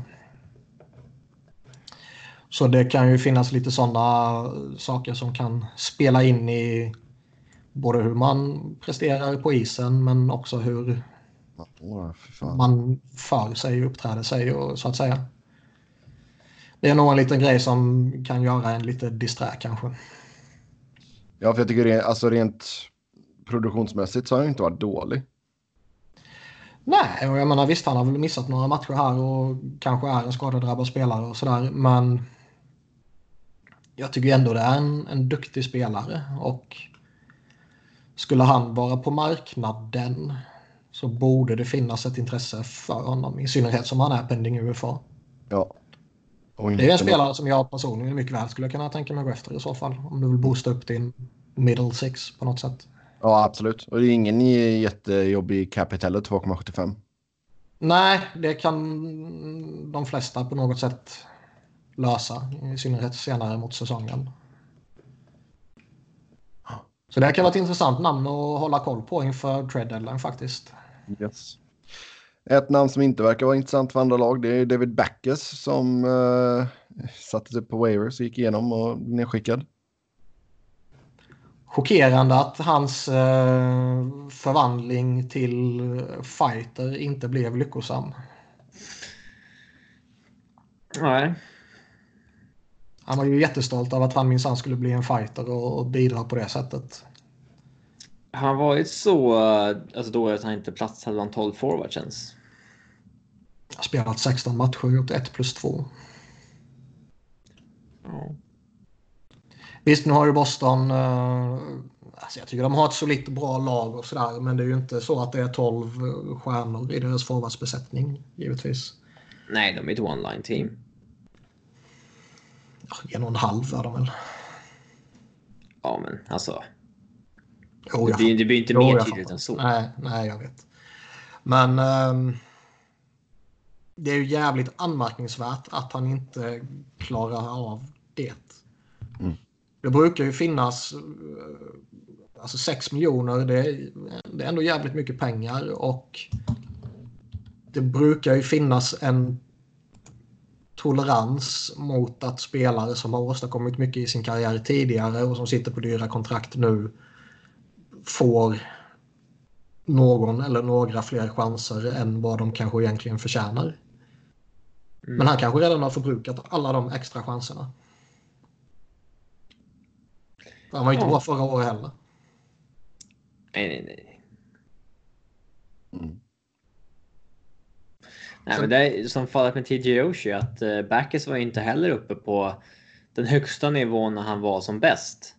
Så det kan ju finnas lite sådana saker som kan spela in i både hur man presterar på isen men också hur oh, man för sig, uppträder sig och så att säga. Det är nog en liten grej som kan göra en lite disträ kanske. Ja, för jag tycker det, alltså rent produktionsmässigt så har han inte varit dålig. Nej, och jag menar visst han har väl missat några matcher här och kanske är en skadedrabbad spelare och sådär men jag tycker ändå det är en, en duktig spelare och skulle han vara på marknaden så borde det finnas ett intresse för honom i synnerhet som han är pending UFA. Ja. det är en spelare som jag personligen mycket väl skulle kunna tänka mig gå efter i så fall. Om du vill boosta upp din middle six på något sätt. Ja, absolut. Och det är ingen jättejobbig capital 2,75. Nej, det kan de flesta på något sätt lösa. I synnerhet senare mot säsongen. Så det kan vara ett intressant namn att hålla koll på inför trade deadline faktiskt. Yes. Ett namn som inte verkar vara intressant för andra lag det är David Backes som uh, satte sig på waivers och gick igenom och blev nedskickad. Chockerande att hans uh, förvandling till fighter inte blev lyckosam. Nej, han var ju jättestolt av att han minsann skulle bli en fighter och, bidra på det sättet. Han var ju så alltså då att han inte platsade bland 12 forwards ens. har spelat 16 matcher, gjort 1 plus 2. Ja. Visst, nu har ju Boston... Uh, alltså jag tycker de har ett solitt bra lag och sådär. Men det är ju inte så att det är 12 stjärnor i deras forwardsbesättning, givetvis. Nej, de är ett one-line team en och en halv är de väl. Ja, men alltså. Jo, det, blir, det blir inte jo, mer tydligt än så. Nej, nej, jag vet. Men um, det är ju jävligt anmärkningsvärt att han inte klarar av det. Mm. Det brukar ju finnas eh, alltså 6 miljoner. Det är, det är ändå jävligt mycket pengar och det brukar ju finnas en tolerans mot att spelare som har åstadkommit mycket i sin karriär tidigare och som sitter på dyra kontrakt nu får någon eller några fler chanser än vad de kanske egentligen förtjänar. Mm. Men han kanske redan har förbrukat alla de extra chanserna. Han var inte ja. bra förra året heller. Nej, nej, nej. Mm. Nej, men det är som fallet med TJ Oshie att uh, Backes var inte heller uppe på den högsta nivån när han var som bäst.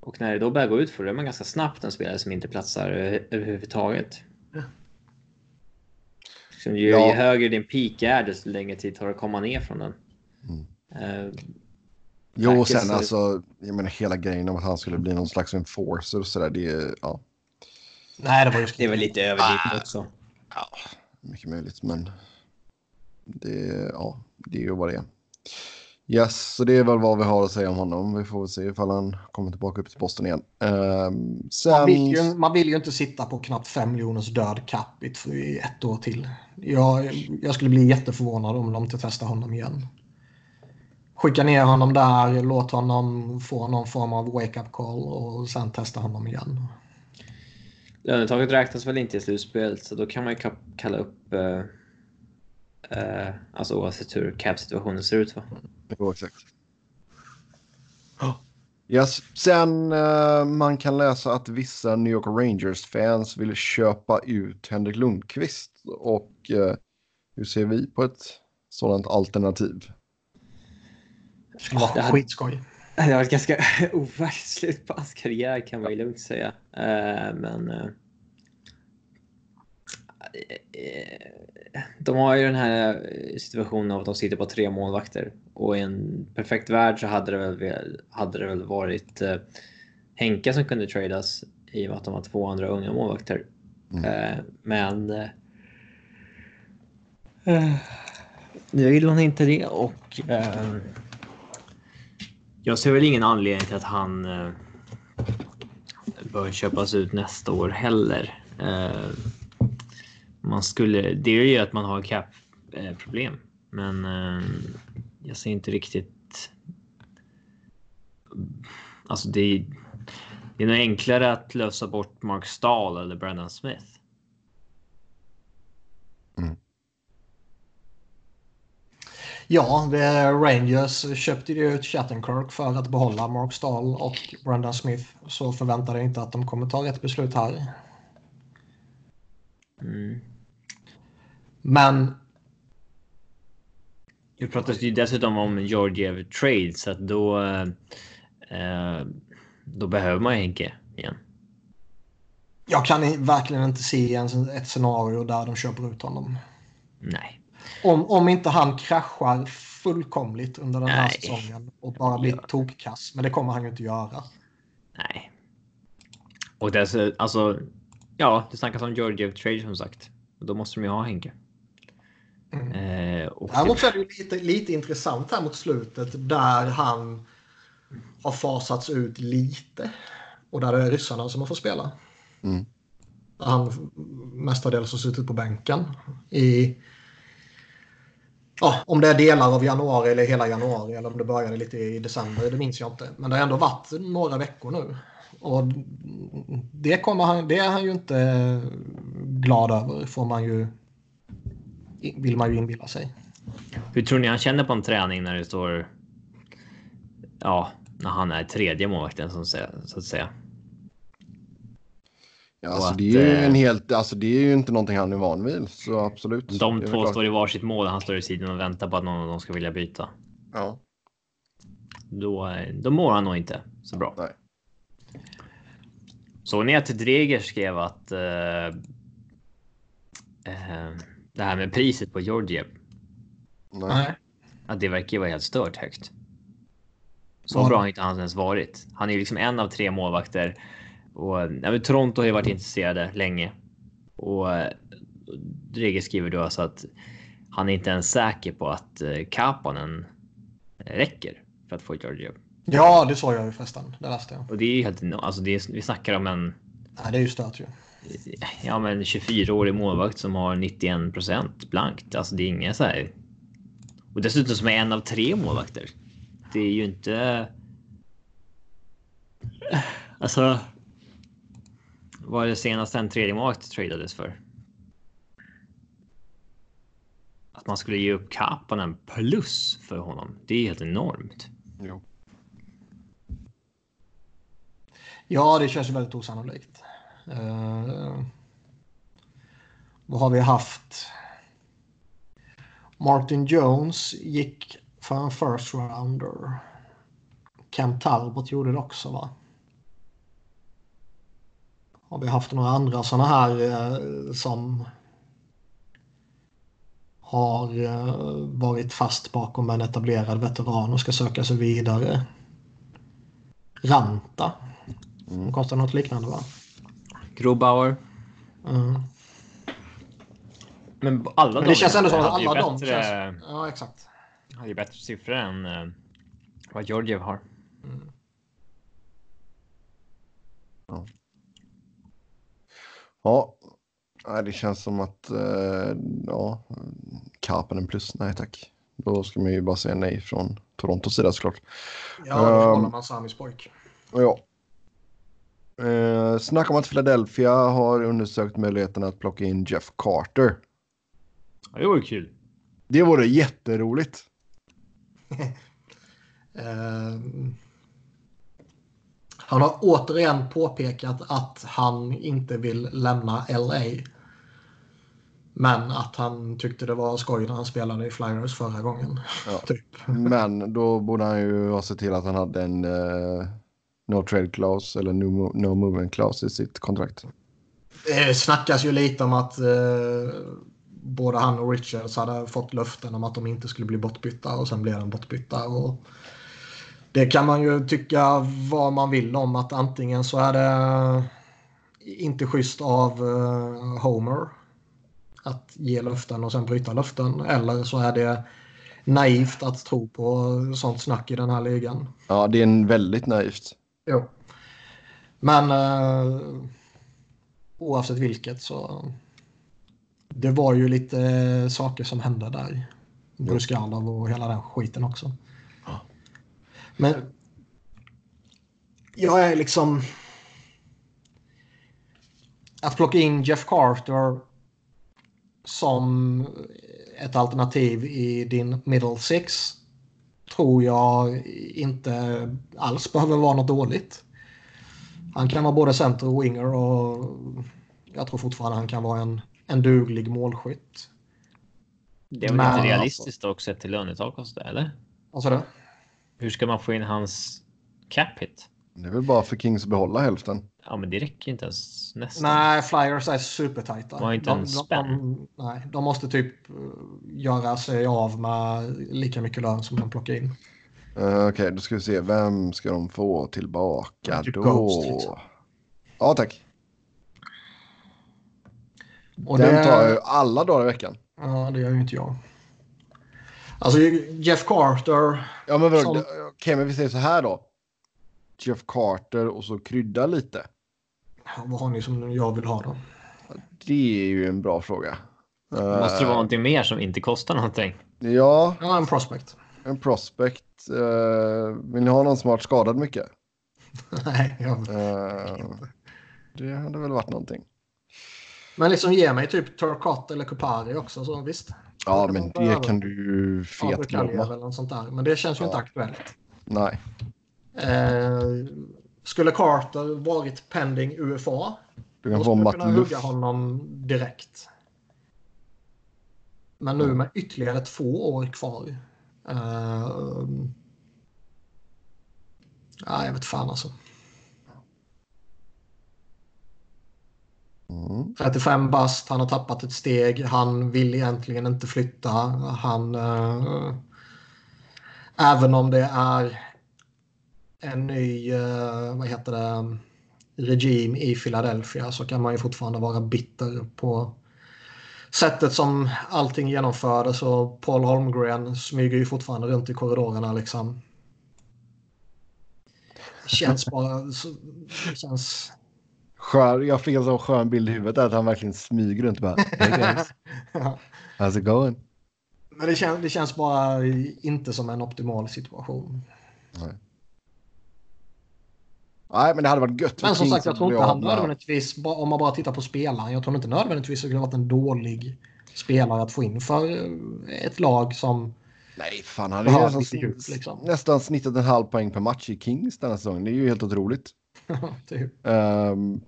Och när det då börjar gå ut för det är man ganska snabbt en spelare som inte platsar överhuvudtaget. Ja. Ju, ja. ju högre din peak är desto längre tid tar det att komma ner från den. Mm. Uh, jo, och sen alltså, jag menar hela grejen om att han skulle bli någon slags enforcer och sådär, det är, ja. Nej, det var ju... Det väl lite överdrivet ah. också. Ja, mycket möjligt, men det, ja, det är ju vad det är. Yes, så det är väl vad vi har att säga om honom. Vi får väl se ifall han kommer tillbaka upp till posten igen. Um, sen... man, vill ju, man vill ju inte sitta på knappt 5 miljoners död capita i ett år till. Jag, jag skulle bli jätteförvånad om de inte testar honom igen. Skicka ner honom där, låt honom få någon form av wake-up call och sen testa honom igen. Lönetaget räknas väl inte i slutspelet så då kan man ju kalla upp uh Uh, alltså oavsett hur cap-situationen ser ut va? Jo, exakt. Yes. Sen uh, man kan läsa att vissa New York Rangers-fans vill köpa ut Henrik Lundqvist. Och uh, hur ser vi på ett sådant alternativ? Det skulle vara skitskoj. Det har varit ganska ovärdigt slut på hans karriär kan man ju lugnt säga. Uh, men de har ju den här situationen av att de sitter på tre målvakter och i en perfekt värld så hade det väl, hade det väl varit eh, Henke som kunde tradas i och med att de har två andra unga målvakter. Mm. Men nu vill hon inte det och jag ser väl ingen anledning till att han eh, bör köpas ut nästa år heller. Eh, man skulle, det är ju att man har cap-problem. Eh, Men eh, jag ser inte riktigt... Alltså det det är nog enklare att lösa bort Mark Stahl eller Brandon Smith. Mm. Ja, Rangers köpte ju ut Shattenkirk för att behålla Mark Stahl och Brandon Smith. Så förväntar jag inte att de kommer ta rätt beslut här. Mm. Men... Det pratas ju dessutom om Georgiev trade så att då... Eh, då behöver man Henke igen. Jag kan verkligen inte se ett scenario där de köper ut honom. Nej. Om, om inte han kraschar fullkomligt under den här Nej. säsongen och bara blir tokkass. Men det kommer han ju inte göra. Nej. Och dess, alltså, ja, det snackas om Georgiev trade som sagt. Då måste de ju ha Henke. Mm. Eh, Däremot så är det lite, lite intressant här mot slutet där han har fasats ut lite. Och där det är ryssarna som har fått spela. Mm. Han mestadels har suttit på bänken i Ja, om det är delar av januari eller hela januari eller om det började lite i december, det minns jag inte. Men det har ändå varit några veckor nu. Och det, kommer han, det är han ju inte glad över, får man ju vill man ju inbilla sig. Hur tror ni han känner på en träning när det står? Ja, när han är tredje målvakten så att säga. Ja, alltså att, det är ju en eh, helt, alltså det är ju inte någonting han är van vid, så absolut. De två klart. står i varsitt mål, han står i sidan och väntar på att någon av dem ska vilja byta. Ja. Då, då mår han nog inte så bra. Nej. Såg ni att Dreger skrev att uh, uh, det här med priset på Georgiev. Nej. Att det verkar vara helt stört högt. Så ja. bra har inte han ens varit. Han är liksom en av tre målvakter. Och, ja, Toronto har ju varit intresserade länge. Och Drege skriver då alltså att han är inte ens säker på att eh, Kapanen räcker för att få Georgiev. Ja, det såg jag ju förresten. Det läste jag. Och det är ju helt... Alltså det är, vi snackar om en... Nej, det är ju stört ju ja, men 24-årig målvakt som har 91 procent blankt. Alltså det är inget så här Och dessutom som är en av tre målvakter. Det är ju inte... Alltså... Vad är det senaste en tredje målvakt tradades för? Att man skulle ge upp Kapanen plus för honom. Det är helt enormt. Jo. Ja, det känns ju väldigt osannolikt. Uh, vad har vi haft? Martin Jones gick för en first rounder. Cam Talbot gjorde det också va? Har vi haft några andra sådana här eh, som har eh, varit fast bakom en etablerad veteran och ska söka sig vidare. Ranta. Mm. Kostar något liknande va? Grobauer. Mm. Men alla Men det känns ändå som att alla de bättre, känns... Ja, exakt. Hade ju bättre siffror än uh, vad Georgiev har. Mm. Ja. Ja, det känns som att uh, ja, Karpenen plus. Nej tack. Då ska man ju bara säga nej från Torontos sida såklart. Ja, då um, håller man Samis pojk. Ja. Uh, snack om att Philadelphia har undersökt möjligheten att plocka in Jeff Carter. Ja, det vore kul. Det vore jätteroligt. uh, han har återigen påpekat att han inte vill lämna LA. Men att han tyckte det var skoj när han spelade i Flyers förra gången. Ja. typ. Men då borde han ju ha sett till att han hade en uh, no trade clause eller no, no movement clause i sitt kontrakt. Det snackas ju lite om att uh, både han och Richards hade fått löften om att de inte skulle bli bortbytta och sen blev de bortbytta. Och det kan man ju tycka vad man vill om att antingen så är det inte schysst av uh, Homer att ge löften och sen bryta löften. Eller så är det naivt att tro på sånt snack i den här ligan. Ja, det är en väldigt naivt. Jo. Men uh, oavsett vilket så det var ju lite saker som hände där. Bruskalov och hela den skiten också. Men jag är liksom... Att plocka in Jeff Carter som ett alternativ i din middle six tror jag inte alls behöver vara något dåligt. Han kan vara både center och winger och jag tror fortfarande han kan vara en, en duglig målskytt. Det är väl inte realistiskt också sett till lönetak och sådär eller? Vad sa du? Hur ska man få in hans cap hit? Det är väl bara för Kings att behålla hälften. Ja, men det räcker inte ens nästan. Nej, Flyers är supertajta. Var inte de, en spänn. De, nej, de måste typ eh, göra sig av med lika mycket lön som de plockar in. Uh, Okej, okay, då ska vi se. Vem ska de få tillbaka typ då? Ghost, liksom. Ja, tack. Och Den det... tar ju alla dagar i veckan. Ja, det gör ju inte jag. Alltså Jeff Carter. Ja, men som... okej, okay, men vi säger så här då. Jeff Carter och så krydda lite. Vad har ni som jag vill ha då? Det är ju en bra fråga. Måste det vara någonting mer som inte kostar någonting? Ja. Ja, en prospect. En prospect. Uh, vill ni ha någon som varit skadad mycket? Nej, jag vet uh, inte. Det hade väl varit någonting. Men liksom ge mig typ Turcott eller Kupari också, så visst. Ja, men det kan du ju fetglömma. eller något sånt där. Men det känns ju ja. inte aktuellt. Nej. Eh, skulle Carter varit pending UFA du kan då skulle kunna hugga honom direkt. Men nu med ytterligare två år kvar. Uh, ja, jag vet fan alltså. Mm. 35 bast, han har tappat ett steg, han vill egentligen inte flytta. Han, uh, även om det är en ny, uh, vad heter det, regim i Philadelphia så kan man ju fortfarande vara bitter på sättet som allting genomfördes och Paul Holmgren smyger ju fortfarande runt i korridorerna liksom. Känns bara... Känns... Skön, jag fick en sån skön bild i huvudet att han verkligen smyger runt bara. Hey guys. How's it going? Men det, kän, det känns bara inte som en optimal situation. Nej. Nej, men det hade varit gött. Men som sagt, jag tror inte han nödvändigtvis, om man bara tittar på spelaren, jag tror inte nödvändigtvis det skulle varit en dålig spelare att få in för ett lag som Nej, fan han har nästan, liksom. nästan snittat en halv poäng per match i Kings denna säsongen. Det är ju helt otroligt. typ. um,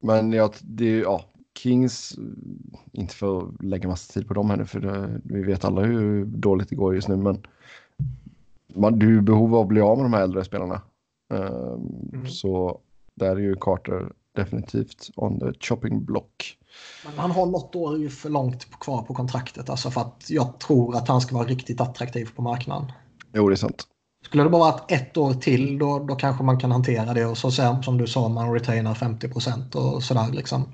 men ja, det, ja, Kings, inte för att lägga massa tid på dem här nu, för det, vi vet alla hur dåligt det går just nu, men man, du är behov av att bli av med de här äldre spelarna. Um, mm. Så där är ju Carter definitivt on the chopping block. Men han har något år för långt kvar på kontraktet alltså för att jag tror att han ska vara riktigt attraktiv på marknaden. Jo, det är sant. Skulle det bara varit ett år till då, då kanske man kan hantera det och så sen som du sa man retainar 50 procent och sådär liksom.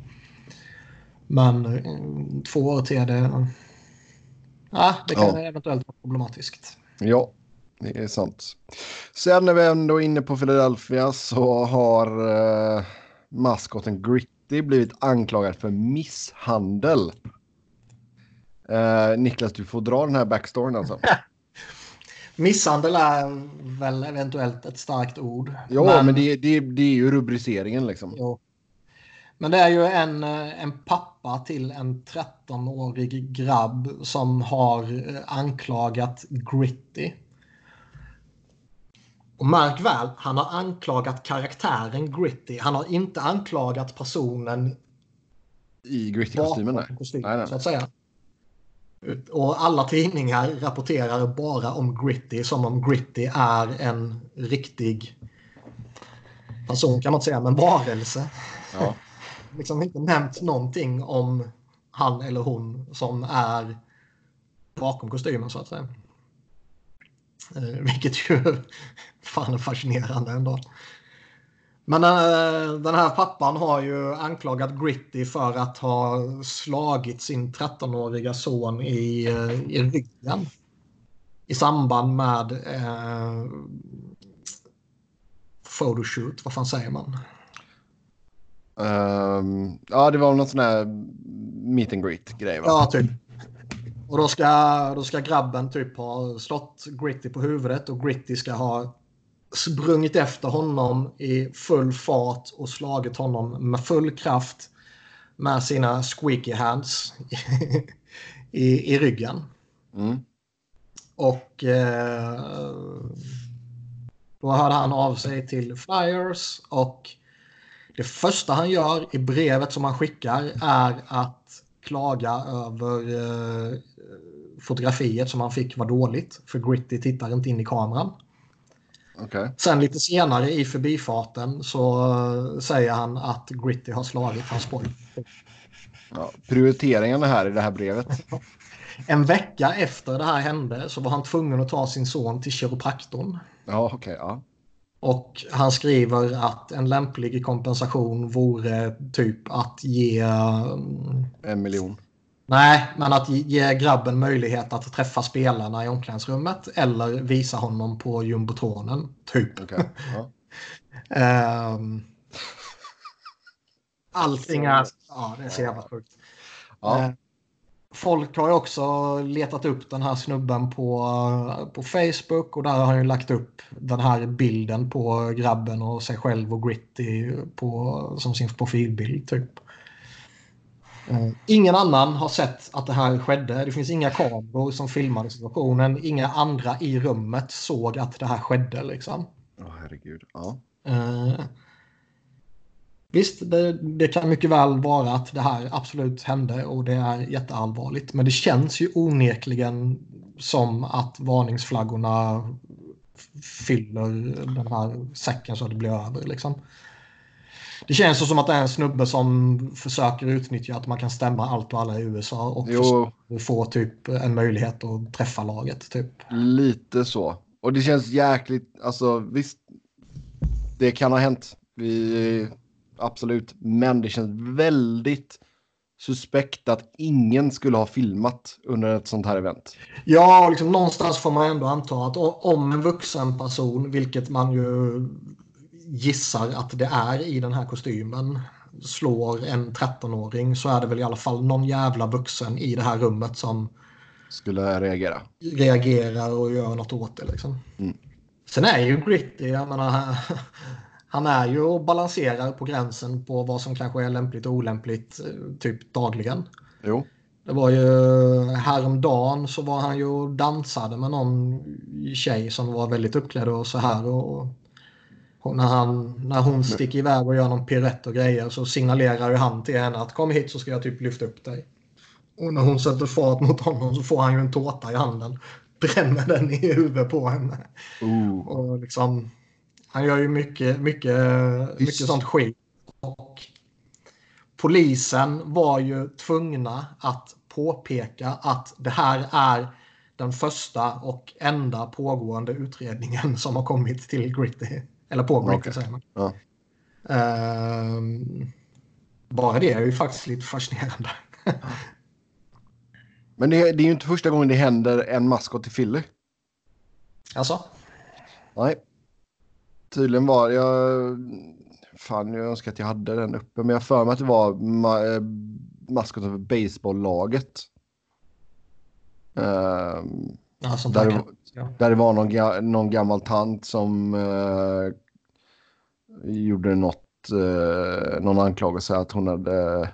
Men eh, två år till det. Ja, det kan ja. eventuellt vara problematiskt. Ja, det är sant. Sen när vi ändå är inne på Philadelphia så har eh, maskoten Gritty blivit anklagad för misshandel. Eh, Niklas, du får dra den här backstoryn alltså. Misshandel är väl eventuellt ett starkt ord. Ja, men, men det, det, det, är ju rubriceringen liksom. Jo. Men det är ju en, en pappa till en 13-årig grabb som har anklagat Gritty och märk väl, han har anklagat karaktären Gritty. Han har inte anklagat personen i Gritty-kostymen. Kostym, nej, nej. Så att säga. Och alla tidningar rapporterar bara om Gritty som om Gritty är en riktig person kan man inte säga, men varelse. Ja. liksom inte nämnt någonting om han eller hon som är bakom kostymen så att säga. Eh, vilket ju fan är fascinerande ändå. Men äh, den här pappan har ju anklagat Gritty för att ha slagit sin 13-åriga son i, äh, i ryggen. I samband med äh, photoshoot, vad fan säger man? Um, ja, det var någon sån här meet and greet grej va? Ja, typ. Och då ska, då ska grabben typ ha slått Gritty på huvudet och Gritty ska ha sprungit efter honom i full fart och slagit honom med full kraft med sina squeaky hands i, i ryggen. Mm. Och eh, då hörde han av sig till Flyers och det första han gör i brevet som han skickar är att klaga över eh, fotografiet som han fick var dåligt. För Gritty tittar inte in i kameran. Okay. Sen lite senare i förbifarten så uh, säger han att Gritty har slagit hans pojk. Ja, prioriteringarna här i det här brevet. en vecka efter det här hände så var han tvungen att ta sin son till kiropraktorn. Ja, okej. Okay, ja. Och han skriver att en lämplig kompensation vore typ att ge... Um, en miljon. Nej, men att ge grabben möjlighet att träffa spelarna i omklädningsrummet eller visa honom på jumbotronen, typ. Okay. Ja. um, allting är... Ja, det är så jävla sjukt. Ja. Uh, folk har ju också letat upp den här snubben på, på Facebook och där har han ju lagt upp den här bilden på grabben och sig själv och Gritty på, som sin profilbild, typ. Eh, ingen annan har sett att det här skedde. Det finns inga kameror som filmade situationen. Inga andra i rummet såg att det här skedde. Liksom. Oh, herregud. Ja. Uh, visst, det, det, kan mycket väl vara att det här absolut hände och det är jätteallvarligt. Men det känns ju onekligen som att varningsflaggorna fyller den här säcken så att det blir över. Liksom. Det känns som att det är en snubbe som försöker utnyttja att man kan stämma allt och alla i USA och få typ en möjlighet att träffa laget. Typ. Lite så. Och det känns jäkligt, alltså visst, det kan ha hänt. Vi, absolut, men det känns väldigt suspekt att ingen skulle ha filmat under ett sånt här event. Ja, liksom, någonstans får man ändå anta att om en vuxen person, vilket man ju gissar att det är i den här kostymen slår en 13-åring så är det väl i alla fall någon jävla vuxen i det här rummet som skulle reagera. Reagerar och gör något åt det liksom. Mm. Sen är ju Gritty, jag menar, han är ju och balanserar på gränsen på vad som kanske är lämpligt och olämpligt typ dagligen. Jo. Det var ju häromdagen så var han ju och dansade med någon tjej som var väldigt uppklädd och så här. Och när, han, när hon sticker iväg och gör någon piruett och grejer så signalerar han till henne att kom hit så ska jag typ lyfta upp dig. Och när hon sätter fart mot honom så får han ju en tårta i handen. Bränner den i huvudet på henne. Uh. Och liksom, han gör ju mycket, mycket, mycket sånt skit. Och polisen var ju tvungna att påpeka att det här är den första och enda pågående utredningen som har kommit till Gritty. Eller på Gritty okay. säger man. Ja. Um, bara det är ju faktiskt lite fascinerande. Men det, det, är ju inte första gången det händer en maskot till Philly. Alltså? Nej. Tydligen var jag... Fan, jag önskar att jag hade den uppe. Men jag för mig att det var ma eh, maskoten för baseballlaget. Uh, ja, där, ja. där det var någon, någon gammal tant som uh, gjorde något, uh, någon anklagelse att hon hade, jag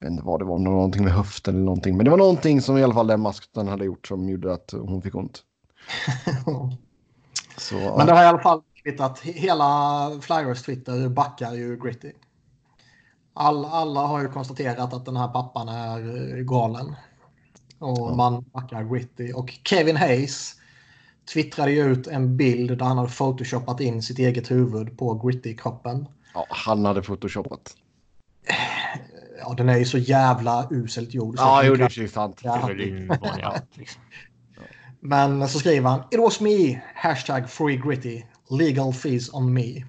vet inte vad det var, någonting med höften eller någonting. Men det var någonting som i alla fall den maskoten hade gjort som gjorde att hon fick ont. Så, Men det har i alla fall blivit att hela Flyers Twitter backar ju Gritty. All, alla har ju konstaterat att den här pappan är eh, galen. Och ja. man backar Gritty. Och Kevin Hayes twittrade ju ut en bild där han hade photoshoppat in sitt eget huvud på Gritty-kroppen. Ja, han hade photoshoppat. Ja, den är ju så jävla uselt gjord. Ja, jo, det är ju sant. Ja. Men så skriver han It was me, hashtag free gritty, legal fees on me.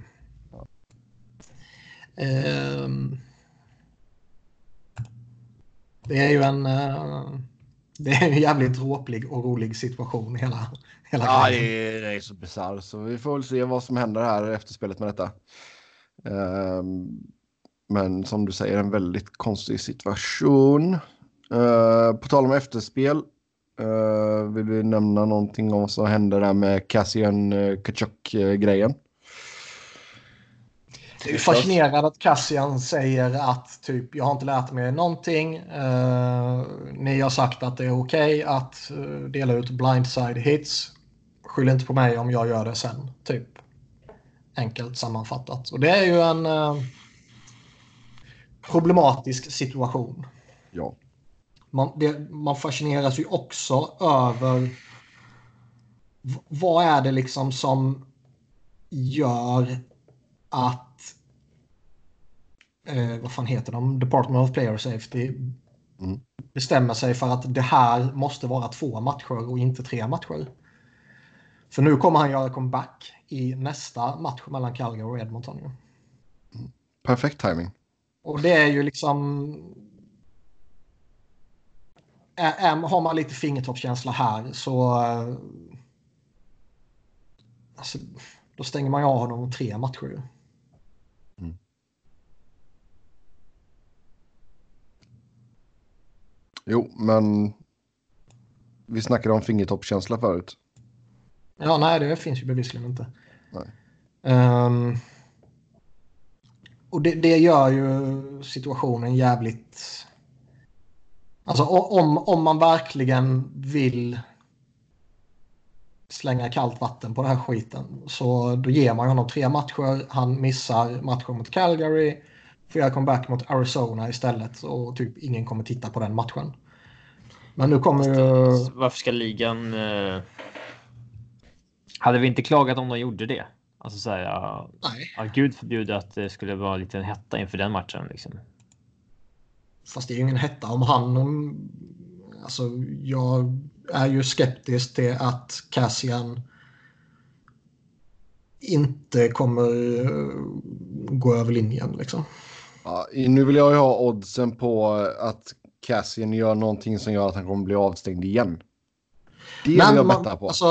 Um, det är ju en, uh, det är en jävligt dråplig och rolig situation hela, hela Ja, det är, det är så bisarrt. Så vi får väl se vad som händer här efter spelet med detta. Um, men som du säger, en väldigt konstig situation. Uh, på tal om efterspel. Uh, vill vi nämna någonting om vad som hände där med Cassian uh, Kachuk-grejen? Jag är fascinerad att Cassian säger att typ jag har inte lärt mig någonting. Uh, ni har sagt att det är okej okay att uh, dela ut blindside hits. Skyll inte på mig om jag gör det sen. Typ. Enkelt sammanfattat. Och det är ju en uh, problematisk situation. Ja. Man, det, man fascineras ju också över vad är det liksom som gör att eh, vad fan heter de? Department of Player Safety mm. bestämmer sig för att det här måste vara två matcher och inte tre matcher. För nu kommer han göra comeback i nästa match mellan Calgary och Edmonton. Mm. Perfekt timing. Och det är ju liksom... Är, har man lite fingertoppskänsla här så... Alltså, då stänger man ju av honom tre matcher. Jo, men vi snackade om fingertoppskänsla förut. Ja, nej, det finns ju bevisligen inte. Um, och det, det, gör ju situationen jävligt... Alltså om, om man verkligen vill slänga kallt vatten på den här skiten så då ger man honom tre matcher. Han missar matchen mot Calgary göra comeback mot Arizona istället och typ ingen kommer titta på den matchen. Men nu kommer ju... Varför ska ligan... Eh... Hade vi inte klagat om de gjorde det? Alltså så här, ja, ja, gud förbjude att det skulle vara lite en hetta inför den matchen. Liksom. Fast det är ju ingen hetta om han... Om, alltså, jag är ju skeptisk till att Cassian inte kommer eh, gå över linjen. Liksom. Ja, nu vill jag ju ha oddsen på att Cassian gör någonting som gör att han kommer bli avstängd igen. Det vill jag betta på. Alltså,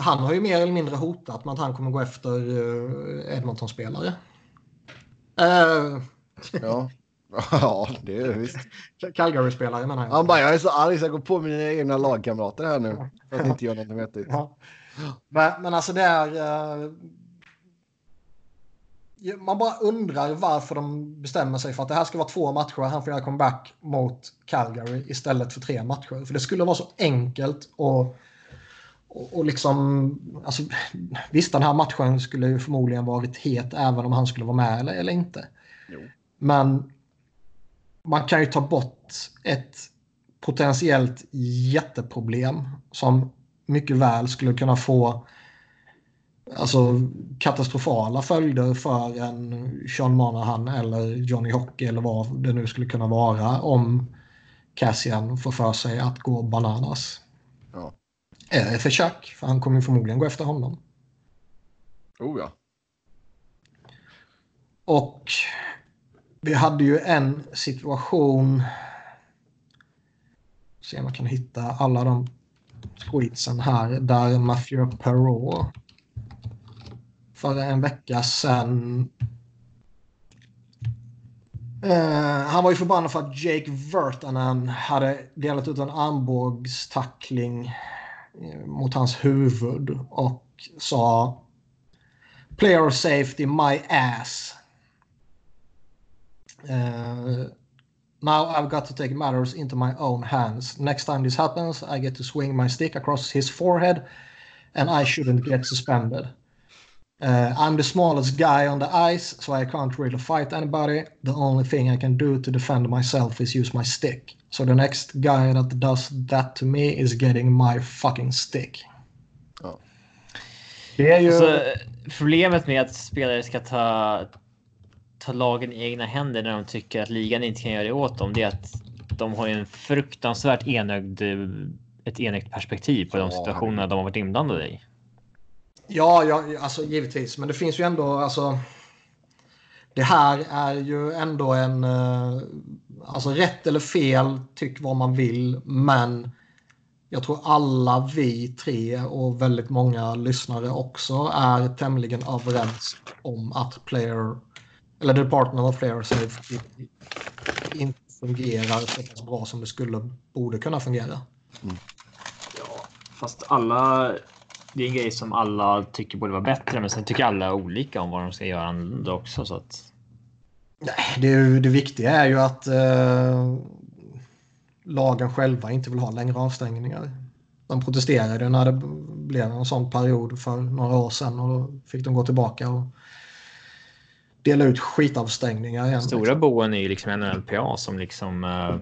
han har ju mer eller mindre hotat med att han kommer gå efter uh, Edmonton-spelare. Uh. Ja. Ja, det är visst. Calgary-spelare menar jag. Han bara, jag är så arg så jag går på mina egna lagkamrater här nu. För att inte göra något vettigt. Ja. Men, men alltså det är... Man bara undrar varför de bestämmer sig för att det här ska vara två matcher. Han får göra comeback mot Calgary istället för tre matcher. För det skulle vara så enkelt och, och, och liksom... Alltså, visst, den här matchen skulle ju förmodligen varit het även om han skulle vara med eller, eller inte. Jo. Men man kan ju ta bort ett potentiellt jätteproblem som mycket väl skulle kunna få alltså, katastrofala följder för en Sean Monahan eller Johnny Hockey eller vad det nu skulle kunna vara om Cassian får för sig att gå bananas. Ja. Eller för Chuck, för han kommer förmodligen gå efter honom. Oh ja. Och vi hade ju en situation. Se om man kan hitta alla de tweetsen här där Matthew Perrault för en vecka sedan. Uh, han var ju förbannad för att Jake Virtanen hade delat ut en armbågstackling eh, mot hans huvud och sa Player safety my ass. Uh, now I've got to take matters into my own hands. Next time this happens, I get to swing my stick across his forehead and I shouldn't get suspended. Uh, I'm the smallest guy on the ice, so I can't really fight anybody. The only thing I can do to defend myself is use my stick. So the next guy that does that to me is getting my fucking stick. Ja. Det är ju... Alltså, problemet med att spelare ska ta, ta lagen i egna händer när de tycker att ligan inte kan göra det åt dem, det är att de har en fruktansvärt enögd, ett enögt perspektiv på de situationerna de har varit inblandade i. Ja, ja, alltså givetvis. Men det finns ju ändå, alltså. Det här är ju ändå en, eh, alltså rätt eller fel, tyck vad man vill, men jag tror alla vi tre och väldigt många lyssnare också är tämligen överens om att player, eller Department of Player Safety inte fungerar så pass bra som det skulle, borde kunna fungera. Mm. Ja, fast alla det är en grej som alla tycker borde vara bättre, men sen tycker alla olika om vad de ska göra annorlunda också. Så att... det, det viktiga är ju att eh, lagen själva inte vill ha längre avstängningar. De protesterade när det blev en sån period för några år sedan och då fick de gå tillbaka och dela ut skitavstängningar igen. Stora liksom. boen är ju liksom NLPA som liksom eh,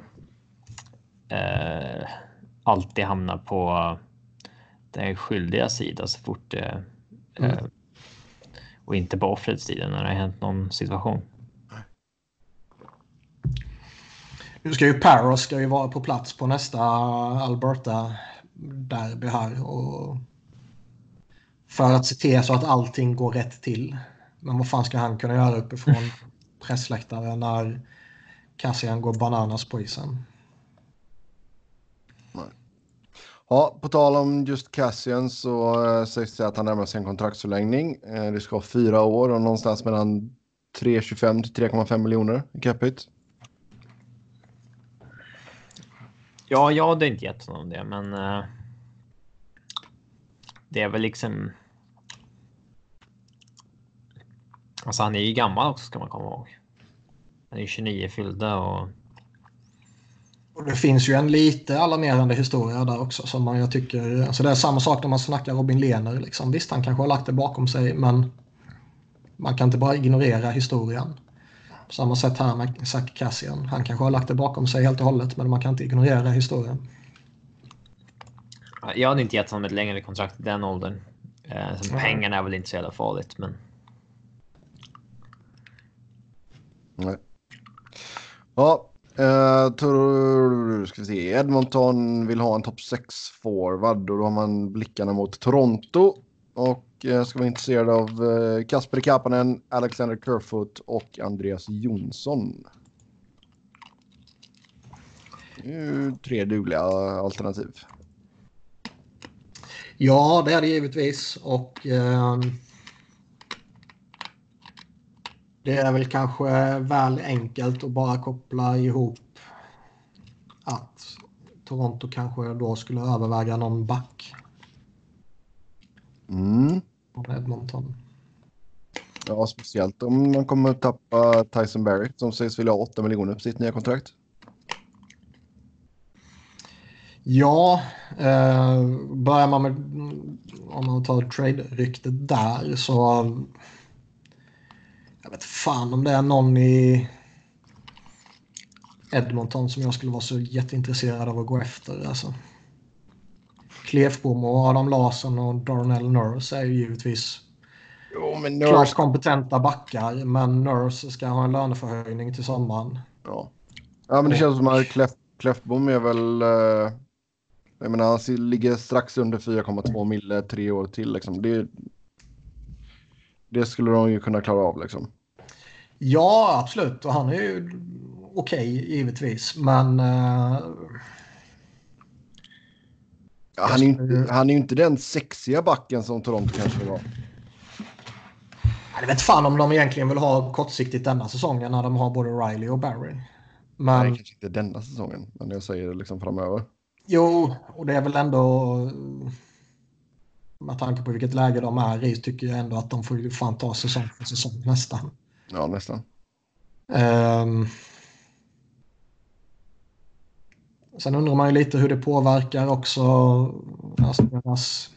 eh, alltid hamnar på den skyldiga sida så fort det... Mm. Eh, och inte på offrets sida när det har hänt någon situation. Nu ska ju Paros ska ju vara på plats på nästa Alberta derby här. Och för att se till så att allting går rätt till. Men vad fan ska han kunna göra uppifrån pressläktaren när Cassian går bananas på isen? Ja, på tal om just Cassian så äh, sägs det att han närmar sig en kontraktsförlängning. Äh, det ska vara fyra år och någonstans mellan 3,25 till 3,5 miljoner i capita. Ja, jag hade inte gett honom det, men. Äh, det är väl liksom. Alltså, han är ju gammal också ska man komma ihåg. Han är ju 29 fyllda och och det finns ju en lite alarmerande historia där också som man jag tycker, alltså det är samma sak när man snackar Robin Lehner liksom. Visst, han kanske har lagt det bakom sig, men man kan inte bara ignorera historien. På samma sätt här med Zack Cassian. Han kanske har lagt det bakom sig helt och hållet, men man kan inte ignorera historien. Jag hade inte gett honom ett längre kontrakt i den åldern. Eh, pengarna är väl inte så jävla farligt, men. Nej. Ja, Eh, uh, tror, ska vi se. Edmonton vill ha en topp 6 forward och då har man blickarna mot Toronto. Och uh, ska vara intresserad av uh, Kasper Kapanen, Alexander Kerfoot och Andreas Jonsson. Uh, tre dugliga alternativ. Ja, det är det givetvis. Och... Uh det är väl kanske väl enkelt att bara koppla ihop att Toronto kanske då skulle överväga någon back. Mm. Edmonton. Ja, speciellt om man kommer att tappa Tyson Berry som sägs vilja ha 8 miljoner på sitt nya kontrakt. Ja, eh, börjar man med om man tar trade-ryktet där så jag vet fan om det är någon i Edmonton som jag skulle vara så jätteintresserad av att gå efter. Alltså. Klefbom och Adam Larsson och Darnell Nurse är ju givetvis jo, men Nurse... klart kompetenta backar. Men Nurse ska ha en löneförhöjning till sommaren. Ja, ja men det känns som att Klef, Klefbom är väl... Uh, jag menar, han ligger strax under 4,2 mille tre år till. Liksom. Det, det skulle de ju kunna klara av. Liksom. Ja, absolut. Och han är ju okej, okay, givetvis. Men... Uh... Ja, han, är inte, han är ju inte den sexiga backen som Toronto kanske vill ha. Jag vet fan om de egentligen vill ha kortsiktigt denna säsongen när de har både Riley och Barry. Men... Nej, kanske inte denna säsongen, men jag säger liksom framöver. Jo, och det är väl ändå... Med tanke på vilket läge de är i tycker jag ändå att de får fan ta säsong för säsong nästan. Ja, nästan. Um... Sen undrar man ju lite hur det påverkar också alltså deras,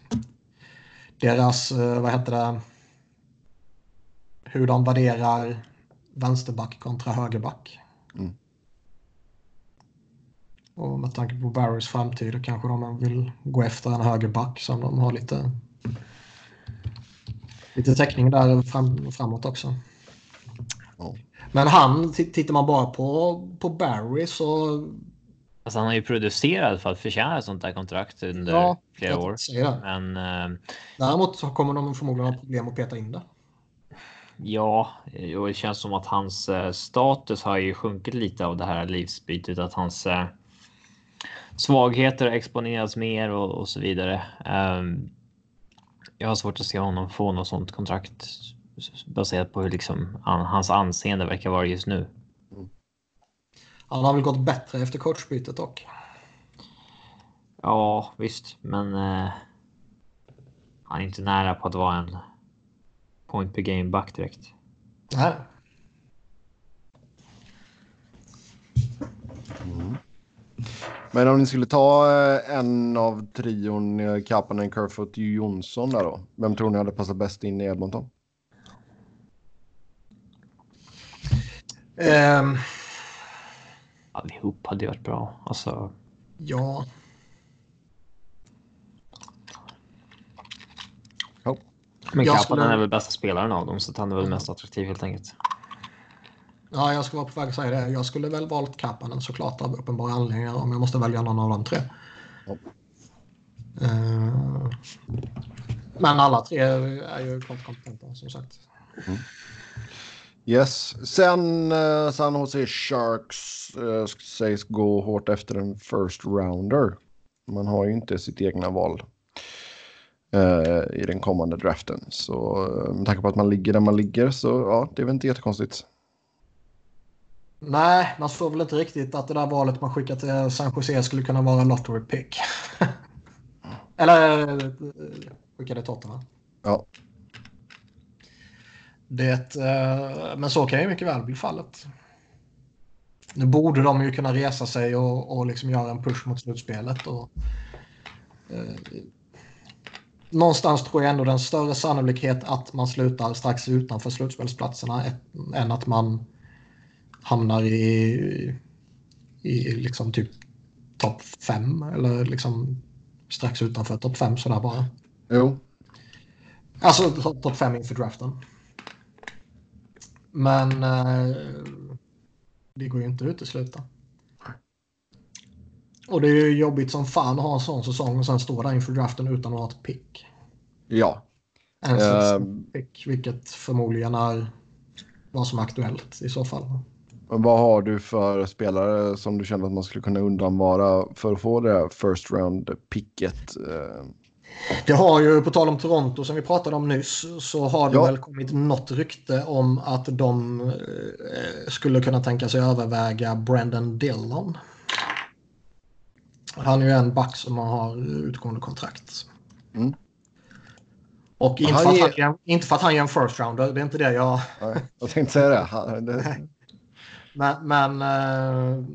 deras, eh, vad heter det, hur de värderar vänsterback kontra högerback. Mm. Och med tanke på Barrys framtid kanske de vill gå efter en högerback som de har lite, lite täckning där fram, framåt också. Ja. Men han, tittar man bara på, på Barry så Alltså han har ju producerat för att förtjäna ett sånt där kontrakt under ja, flera år. Men, äh, Däremot så kommer de förmodligen ha problem att peta in det. Ja, och det känns som att hans äh, status har ju sjunkit lite av det här livsbytet. Att hans äh, svagheter har exponerats mer och, och så vidare. Um, jag har svårt att se honom få något sånt kontrakt baserat på hur liksom an, hans anseende verkar vara just nu. Han har väl gått bättre efter coachbytet dock. Ja, visst, men eh, han är inte nära på att vara en point per game back direkt. Nej. Mm. Men om ni skulle ta eh, en av trion Kapanen, Kerfoot, Jonsson där då. Vem tror ni hade passat bäst in i Edmonton? Um, allihop hade varit bra. Alltså... Ja. Oh. Men Kapanen skulle... är väl bästa spelaren av dem så han är väl mest attraktiv helt enkelt. Ja, jag ska vara på väg att säga det. Jag skulle väl valt Kapanen såklart av uppenbara anledningar om jag måste välja någon av de tre. Oh. Uh... Men alla tre är ju klart kompetenta som sagt. Mm. Yes. Sen uh, San Jose Sharks uh, sägs gå hårt efter en first rounder. Man har ju inte sitt egna val uh, i den kommande draften. Så uh, med tanke på att man ligger där man ligger så ja, det är väl inte jättekonstigt. Nej, man såg väl inte riktigt att det där valet man skickade till San Jose skulle kunna vara en lottery pick. Eller skickade Tottenham. Ja. Det, eh, men så kan ju mycket väl bli fallet. Nu borde de ju kunna resa sig och, och liksom göra en push mot slutspelet. Och, eh, någonstans tror jag ändå den större sannolikhet att man slutar strax utanför slutspelsplatserna än att man hamnar i, i liksom typ topp fem eller liksom strax utanför topp fem sådär bara. Jo. Alltså topp fem inför draften. Men eh, det går ju inte att utesluta. Och det är ju jobbigt som fan att ha en sån säsong och sen stå där inför draften utan att ha ett pick. Ja. En uh, pick, vilket förmodligen är vad som är aktuellt i så fall. Men vad har du för spelare som du känner att man skulle kunna undanvara för att få det first round picket? Det har ju, på tal om Toronto som vi pratade om nyss, så har det ja. väl kommit något rykte om att de eh, skulle kunna tänka sig överväga Brandon Dillon. Han är ju en back som har utgående kontrakt. Mm. Och inte, för att han, inte för att han är en first rounder, det är inte det jag... jag tänkte säga det. Men, men uh...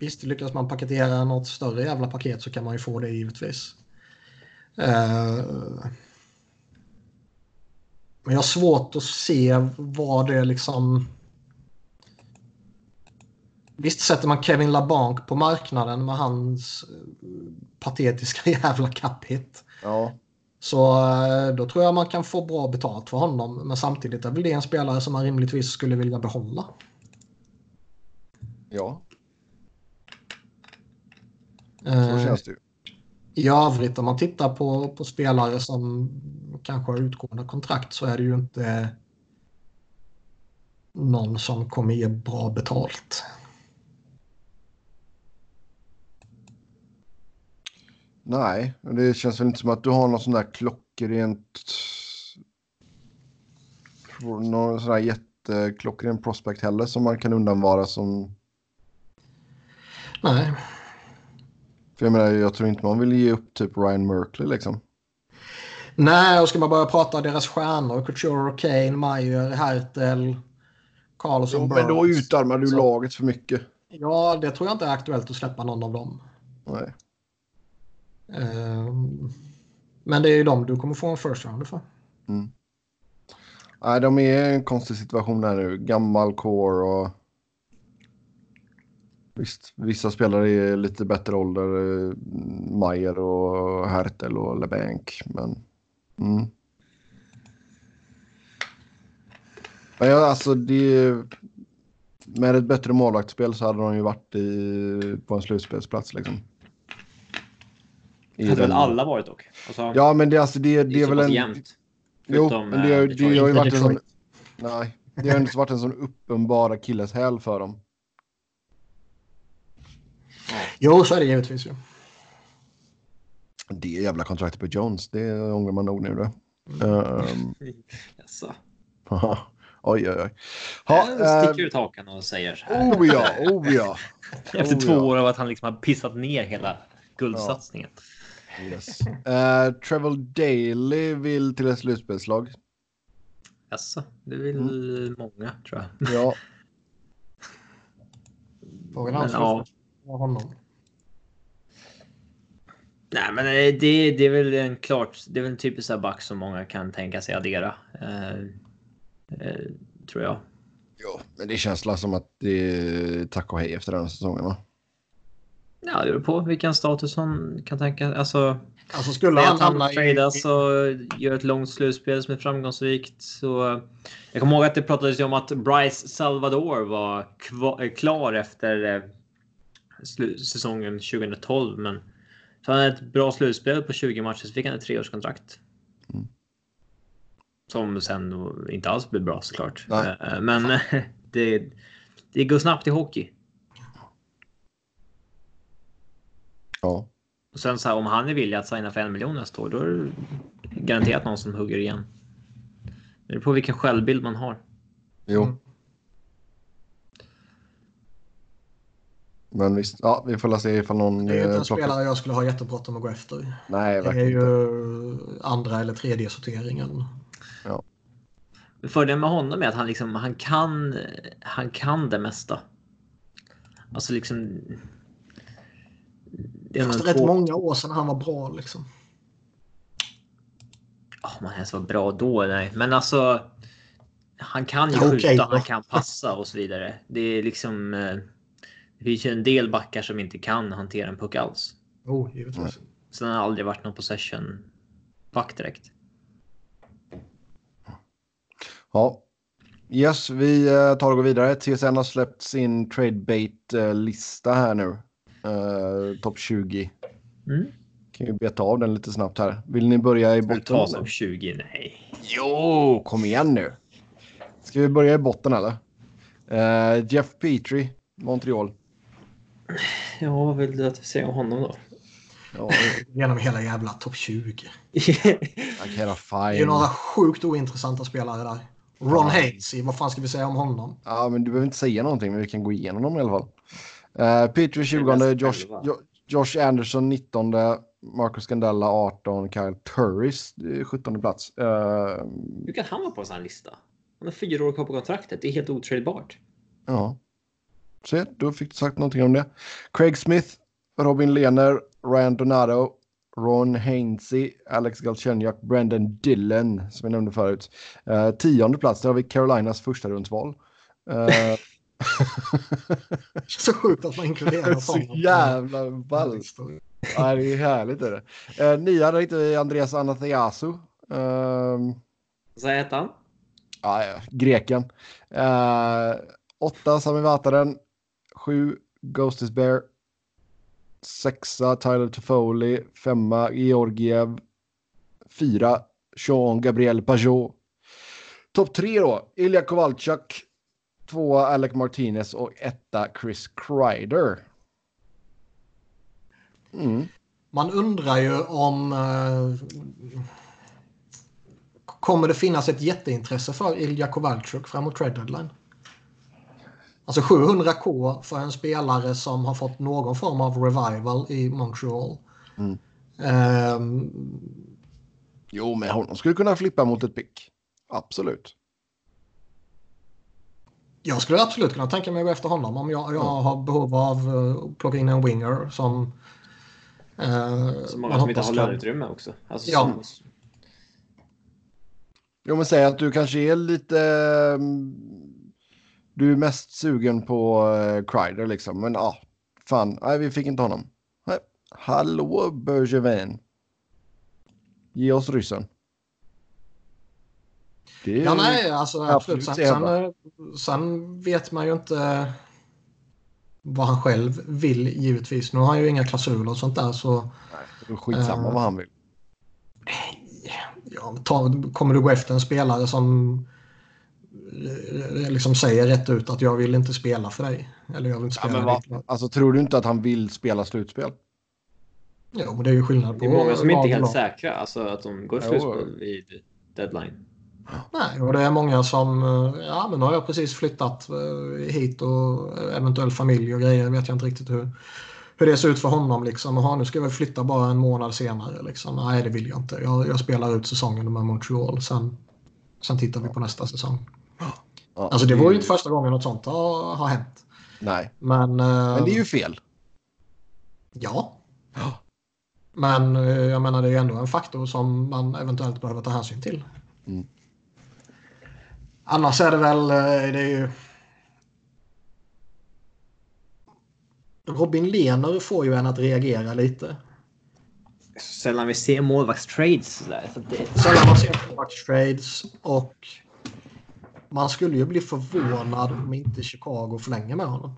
visst, lyckas man paketera något större jävla paket så kan man ju få det givetvis. Uh... Men jag har svårt att se vad det liksom... Visst sätter man Kevin LaBanc på marknaden med hans patetiska jävla capita. Ja. Så eh, då tror jag man kan få bra betalt för honom. Men samtidigt är väl det en spelare som man rimligtvis skulle vilja behålla. Ja. Så eh, känns det ju. I övrigt om man tittar på, på spelare som kanske har utgående kontrakt så är det ju inte någon som kommer ge bra betalt. Nej, det känns väl inte som att du har någon sån där klockrent... Någon sån där jätteklockren prospect heller som man kan undanvara som... Nej. För jag menar, jag tror inte man vill ge upp typ Ryan Merkley liksom. Nej, och ska man börja prata deras stjärnor, Couture, Kane, Meyer, Hertel, Karlsson, jo, Men då utarmar du så... laget för mycket. Ja, det tror jag inte är aktuellt att släppa någon av dem. Nej. Ehm, men det är ju de du kommer få en first rounder för. Mm. Nej, de är i en konstig situation där nu. Gammal core och... Visst, vissa spelare är lite bättre ålder. Mayer och Hertel och LeBanc. Men... Mm. Men ja, alltså det... Med ett bättre målvaktsspel så hade de ju varit i, på en slutspelsplats liksom. Det hade väl alla varit dock? Alltså, ja, men det, alltså, det, det, det är väl en... Jämnt. Jo, men det, det, det har ju varit en sån... Nej, det har inte varit en sån uppenbar akilleshäl för dem. Jo, så är det givetvis ju. Det jävla kontraktet på Jones, det ångrar man nog nu då. Mm. Um... Jaså? oj, oj, oj. Ha, sticker uh... ut hakan och säger så här. Oh ja, oh ja. Efter oh, två ja. år av att han liksom har pissat ner hela guldsatsningen. Ja. Yes. Uh, Trevor Daly vill till ett slutspelslag. Jaså, det vill mm. många tror jag. Ja. Frågan är ja. Honom. Nej, men det, det är väl en klart. Det är väl en typisk back som många kan tänka sig addera. Eh, eh, tror jag. Ja, men det känns som att det är tack och hej efter den säsongen. Va? Ja, det beror på vilken status han kan tänka. Alltså, alltså skulle han hamna tradas och gör ett långt slutspel som är framgångsrikt. Så, jag kommer ihåg att det pratades om att Bryce Salvador var klar efter eh, säsongen 2012. Men så han hade ett bra slutspel på 20 matcher så fick han ett treårskontrakt. Mm. Som sen inte alls blev bra såklart. Nej. Eh, men det, det går snabbt i hockey. Ja. Och sen så här, om han är villig att signa för en miljon nästa år, då är det garanterat någon som hugger igen. Det är på vilken självbild man har. Jo. Men visst, ja, vi får se ifall någon... Det är inte en eh, spelare jag skulle ha jättebråttom att gå efter. Nej, Det är ju inte. andra eller tredje sorteringen. Ja. Fördelen med honom är att han liksom, han kan, han kan det mesta. Alltså liksom, det är Fast rätt två... många år sedan han var bra liksom. Oh, man ens var bra då, nej. Men alltså. Han kan ju skjuta, okay, han kan passa och så vidare. Det är liksom. Det finns ju en del backar som inte kan hantera en puck alls. Oh, givetvis. Sen har det aldrig varit någon possession back direkt. Ja. Yes, vi eh, tar och går vidare. TSN har släppt sin trade bait lista här nu. Uh, Topp 20. Mm. Kan ju beta av den lite snabbt här. Vill ni börja i botten? Ta topp 20? Nej. Jo, kom igen nu. Ska vi börja i botten eller? Uh, Jeff Petrie, Montreal. Ja, vad vill du att vi säger om honom då? Ja. Genom hela jävla topp 20. det är några sjukt ointressanta spelare där. Ron ja. Hazy, vad fan ska vi säga om honom? Ja, men du behöver inte säga någonting, men vi kan gå igenom dem i alla fall. Uh, Peter 20, Josh, Josh Anderson 19, Marcus Scandella 18, Kyle Turris 17 plats. Uh, Hur kan han vara på en sån här lista? Han har fyra år kvar på kontraktet. Det är helt otradebart. Ja. Se, då fick du sagt någonting om det. Craig Smith, Robin Lehner, Ryan Donato, Ron Hainsey, Alex Galchenyuk, Brandon Dillon som jag nämnde förut. Uh, tionde plats, där har vi Carolinas första rundsval. Uh, så sjukt att man inkluderar sådana. Så jävla ballt. Ja, det är härligt. Är det. Uh, nia, där hittar vi Andreas Anathiasu. Uh, Vad heter han? Ja, greken. Uh, åtta, Sami Vatanen. Sju, Ghostis Bear. Sexa, Tyler Toffoli. Femma, Georgiev. Fyra, Sean Gabriel Pajot. Topp tre då, Ilja Kovalchuk. Tvåa, Alec Martinez och etta, Chris Kreider. Mm. Man undrar ju om... Eh, kommer det finnas ett jätteintresse för Ilja Kovalchuk framåt trade deadline? Alltså 700k för en spelare som har fått någon form av revival i Montreal. Mm. Um, jo, men honom skulle kunna flippa mot ett pick. Absolut. Jag skulle absolut kunna tänka mig att gå efter honom om jag, jag mm. har behov av uh, att plocka in en winger som... Uh, så många som inte har löneutrymme också. Alltså, ja. Som... Jo, men säg att du kanske är lite... Du är mest sugen på uh, Kreider liksom. Men ja, ah, fan, nej, vi fick inte honom. Nej. Hallå Bergevin. Ge oss ryssen. Det ja, nej, alltså absolut. Sen, sen, eh, sen, vet man ju inte vad han själv vill givetvis. Nu har han ju inga klausuler och sånt där så... Nej, det är skitsamma äh, vad han vill. Ja, ta, kommer du gå efter en spelare som Eh, liksom säger rätt ut att jag vill inte spela för dig. Eller jag vill inte spela ja, men Alltså tror du inte att han vill spela slutspel? Jo, men det är ju skillnad på... Det är många som inte är helt säkra, alltså att de går slutspel vid deadline. Nej, och det är många som, eh, ja men nu har jag precis flyttat eh, hit och eventuellt familj och grejer, vet jag inte riktigt hur, hur det ser ut för honom liksom. Aha, nu ska vi flytta bara en månad senare liksom. Nej, det vill jag inte. Jag, jag spelar ut säsongen med Montreal, sen, sen tittar vi på nästa säsong. Ja, alltså det var ju inte första gången något sånt har, har hänt. Nej. Men, Men det är ju fel. Ja. ja. Men eh, jag menar det är ju ändå en faktor som man eventuellt behöver ta hänsyn till. Mm. Annars är det väl, eh, det är ju... Robin Lehner får ju en att reagera lite. Sällan vi ser målvaktstrades. Sällan man ser målvaktstrades och man skulle ju bli förvånad om inte Chicago förlänger med honom.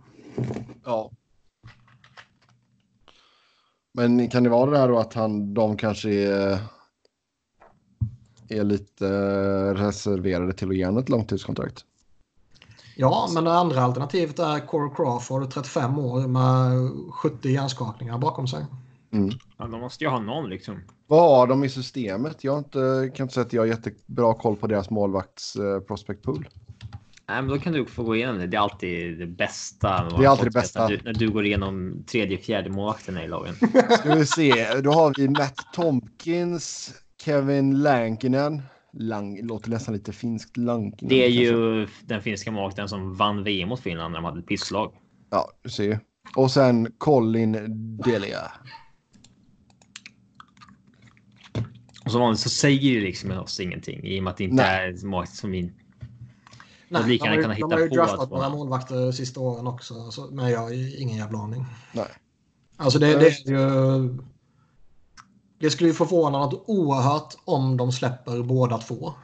Ja. Men kan det vara det här då att han, de kanske är, är lite reserverade till att ge ett långtidskontrakt? Ja, men det andra alternativet är Corey Crawford, 35 år med 70 hjärnskakningar bakom sig. Mm. Ja, de måste ju ha någon liksom. Vad har de i systemet? Jag inte, kan inte säga att jag har jättebra koll på deras målvakts uh, prospect pool. Nej, men då kan du få gå igenom det. Det är alltid det bästa. Det är alltid det bästa. När du, när du går igenom tredje, fjärde målvakterna i lagen. Ska vi se. Då har vi Matt Tompkins, Kevin Lankinen. Lang, låter nästan lite finskt. Lankinen, det är ju den finska målvakten som vann VM mot Finland när de hade ett pisslag. Ja, du ser. Och sen Colin Delia. Och som vanligt så säger det liksom oss ingenting i och med att det inte Nej. är målvakt som vi Nej, lika de, har, de har ju draftat några målvakter de sista åren också. Så, men jag har ingen jävla aning. Nej. Alltså det, det är ju... Det skulle ju förvåna något oerhört om de släpper båda två.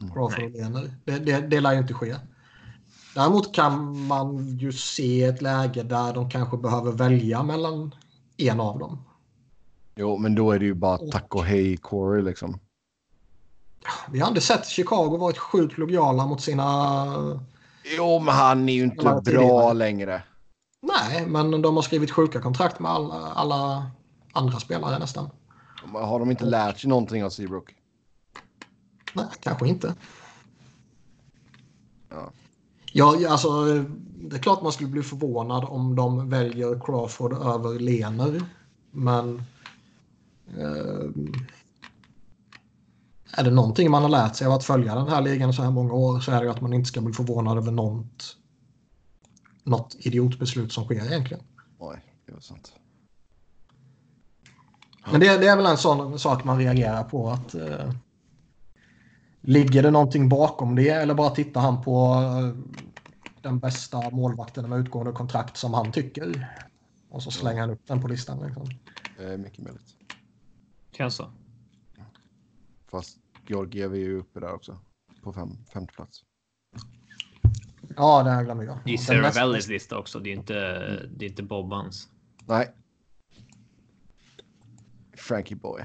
Mm. Crawford och Lehner. Det, det, det lär ju inte ske. Däremot kan man ju se ett läge där de kanske behöver välja mellan en av dem. Jo, men då är det ju bara tack och hej Corey liksom. Vi har aldrig sett Chicago varit sjukt lojala mot sina... Jo, men han är ju inte bra längre. Nej, men de har skrivit sjuka kontrakt med alla, alla andra spelare nästan. Har de inte lärt sig någonting av Seabrook? Nej, kanske inte. Ja. Ja, alltså, det är klart man skulle bli förvånad om de väljer Crawford över Lener. Men... Eh, är det någonting man har lärt sig av att följa den här ligan så här många år så är det att man inte ska bli förvånad över något, något idiotbeslut som sker egentligen. Nej, det var sant. Men det, det, är väl en sån sak man reagerar på. att eh, Ligger det någonting bakom det eller bara tittar han på eh, den bästa målvakten med utgående kontrakt som han tycker? Och så slänger han upp den på listan. Liksom. Det är mycket möjligt. Så. Fast Georgiev är ju uppe där också. På fem, femte plats. Ja, det här glömde jag. Det är Saravellis lista också. Det är inte, det är inte Bobbans. Nej. Frankie Boy.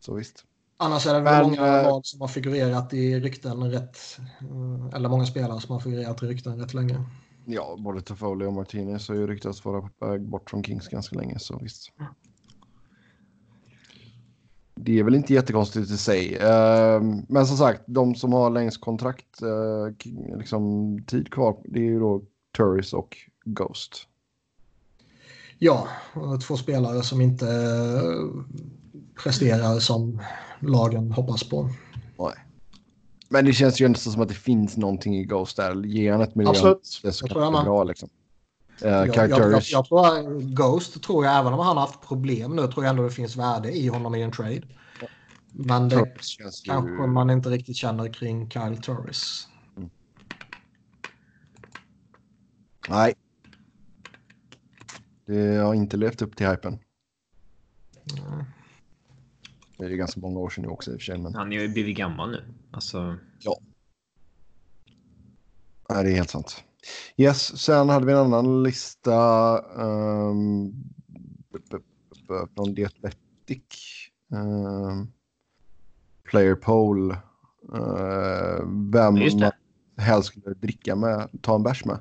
Så visst. Annars är det väl många val som har figurerat i rykten rätt. Eh, eller många spelare som har figurerat i rykten rätt länge. Ja, både Toffoli och Martinez har ju ryktats vara på väg bort från Kings ganska länge, så visst. Det är väl inte jättekonstigt i sig. Ehm, men som sagt, de som har längst kontrakt, eh, liksom tid kvar, det är ju då Turris och Ghost. Ja, två spelare som inte presterar som lagen hoppas på. Nej. Men det känns ju inte som att det finns någonting i Ghost där. Ge han ett miljö. Absolut. Det ska vara bra liksom. Uh, jag, jag, jag, jag, tror Ghost tror jag, även om han har haft problem nu, tror jag ändå det finns värde i honom i en trade. Men det kanske ju... man inte riktigt känner kring Kyle Torres. Mm. Nej. Det har inte levt upp till hypen. Nej. Det är ganska många år sedan nu också i och för sig. Men... Han är ju blivit gammal nu. Alltså... Ja. Nej, det är helt sant. Yes, sen hade vi en annan lista um, från The Athletic. Um, player poll. Uh, vem man helst skulle dricka med, ta en bärs med.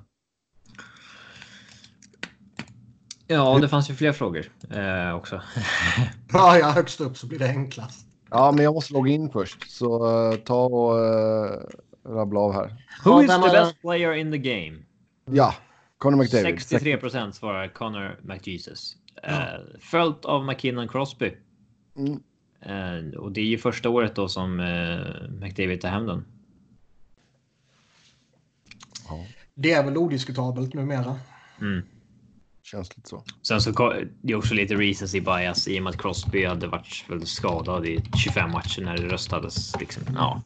Ja, det fanns ju fler frågor eh, också. ja, ja, högst upp så blir det enklast. Ja, men jag måste logga in först. Så uh, ta och uh, rabbla av här. Who is the best player in the game? Ja, Connor McDavid. 63 procent svarar Connor McJesus. Uh, följt av McKinnon Crosby. Mm. Uh, och det är ju första året då som uh, McDavid tar hem den. Ja. Det är väl odiskutabelt numera. Mm. Känns lite så. Sen så det är också lite recency bias i och med att Crosby hade varit väldigt skadad i 25 matcher när det röstades. Liksom, ja. Mm.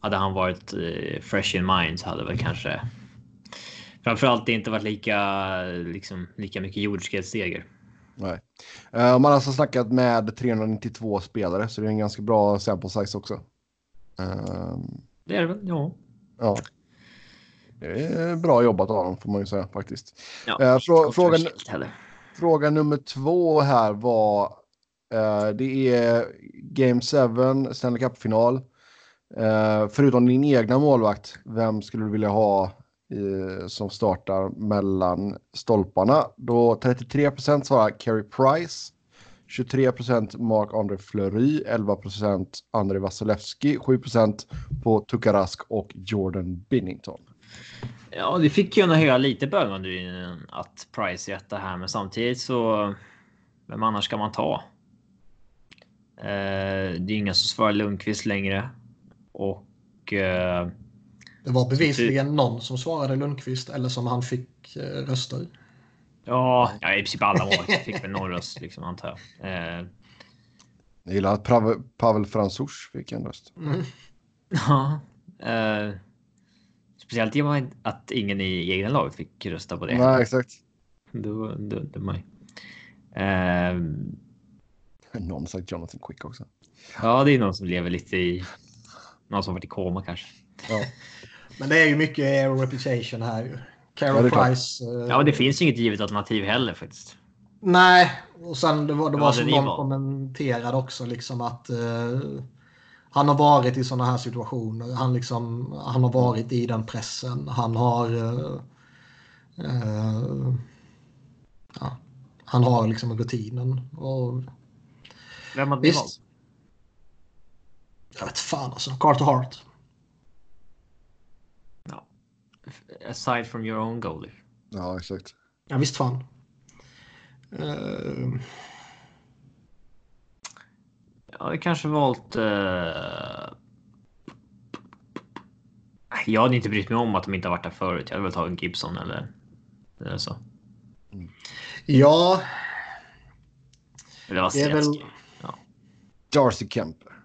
Hade han varit eh, fresh in mind så hade väl kanske framförallt inte varit lika, liksom, lika mycket jordskredsseger. Nej. Uh, man har alltså snackat med 392 spelare så det är en ganska bra sample size också. Uh, det är det väl, ja. Ja. Det är bra jobbat av dem får man ju säga faktiskt. Ja, eh, frå frågan, fråga nummer två här var. Det är Game 7, Stanley Cup-final. Eh, förutom din egna målvakt, vem skulle du vilja ha eh, som startar mellan stolparna? Då 33 svarar Carey Price. 23 Mark-André Fleury, 11 André Vasilevski, 7 på Tukarask och Jordan Binnington. Ja, det fick ju en höra lite på att Price är etta här, men samtidigt så. Vem annars ska man ta? Eh, det är ingen som svarar Lundqvist längre och. Eh, det var bevisligen någon som svarade Lundqvist eller som han fick eh, röster. Ja, ja, i princip alla målvakter fick väl någon röst liksom antar jag. Eh, jag gillar att Pavel, Pavel Fransouch fick en röst. Mm. Ja. Eh, Speciellt i och med att ingen i egna laget fick rösta på det. Nej, exakt. Då, då man. Uh, någon sagt Jonathan Quick också. Ja, det är någon som lever lite i... Någon som varit i koma kanske. Ja. Men det är ju mycket reputation här. Carol ja, Price. Uh... Ja, men det finns ju inget givet alternativ heller faktiskt. Nej, och sen det var, det var som någon kommenterade också liksom att uh, han har varit i sådana här situationer. Han, liksom, han har varit i den pressen. Han har... Uh, uh, ja. han har liksom rutinen. Och... Vem hade valt? Jag vet fan alltså. Carter Hart. Ja. Aside from your own goalie. Ja, exakt. Ja, visst fan. Uh... Jag hade kanske valt... Uh... Jag hade inte brytt mig om att de inte har varit där förut. Jag hade väl tagit Gibson eller, eller så. Mm. Ja. Eller vad säger väl... ja. Darcy Kemper.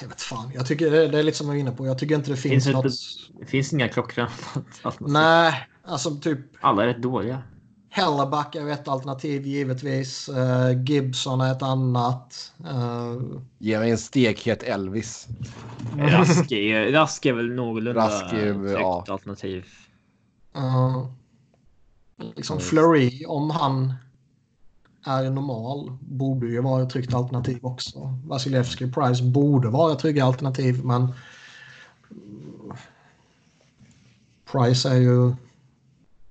Jag vet fan. Jag tycker det, det är lite som jag var inne på. Jag tycker inte det finns, finns något. Det finns inga klockrena Nej, alltså typ. Alla är rätt dåliga. Hellerback är ett alternativ givetvis. Uh, Gibson är ett annat. Uh, Ge mig en stekhet Elvis. Rask är, Rask är väl någorlunda Rask är, ja. alternativ. Uh, liksom Flurry, om han är normal, borde ju vara ett tryggt alternativ också. Vasilevski Price borde vara ett trygga alternativ, men Price är ju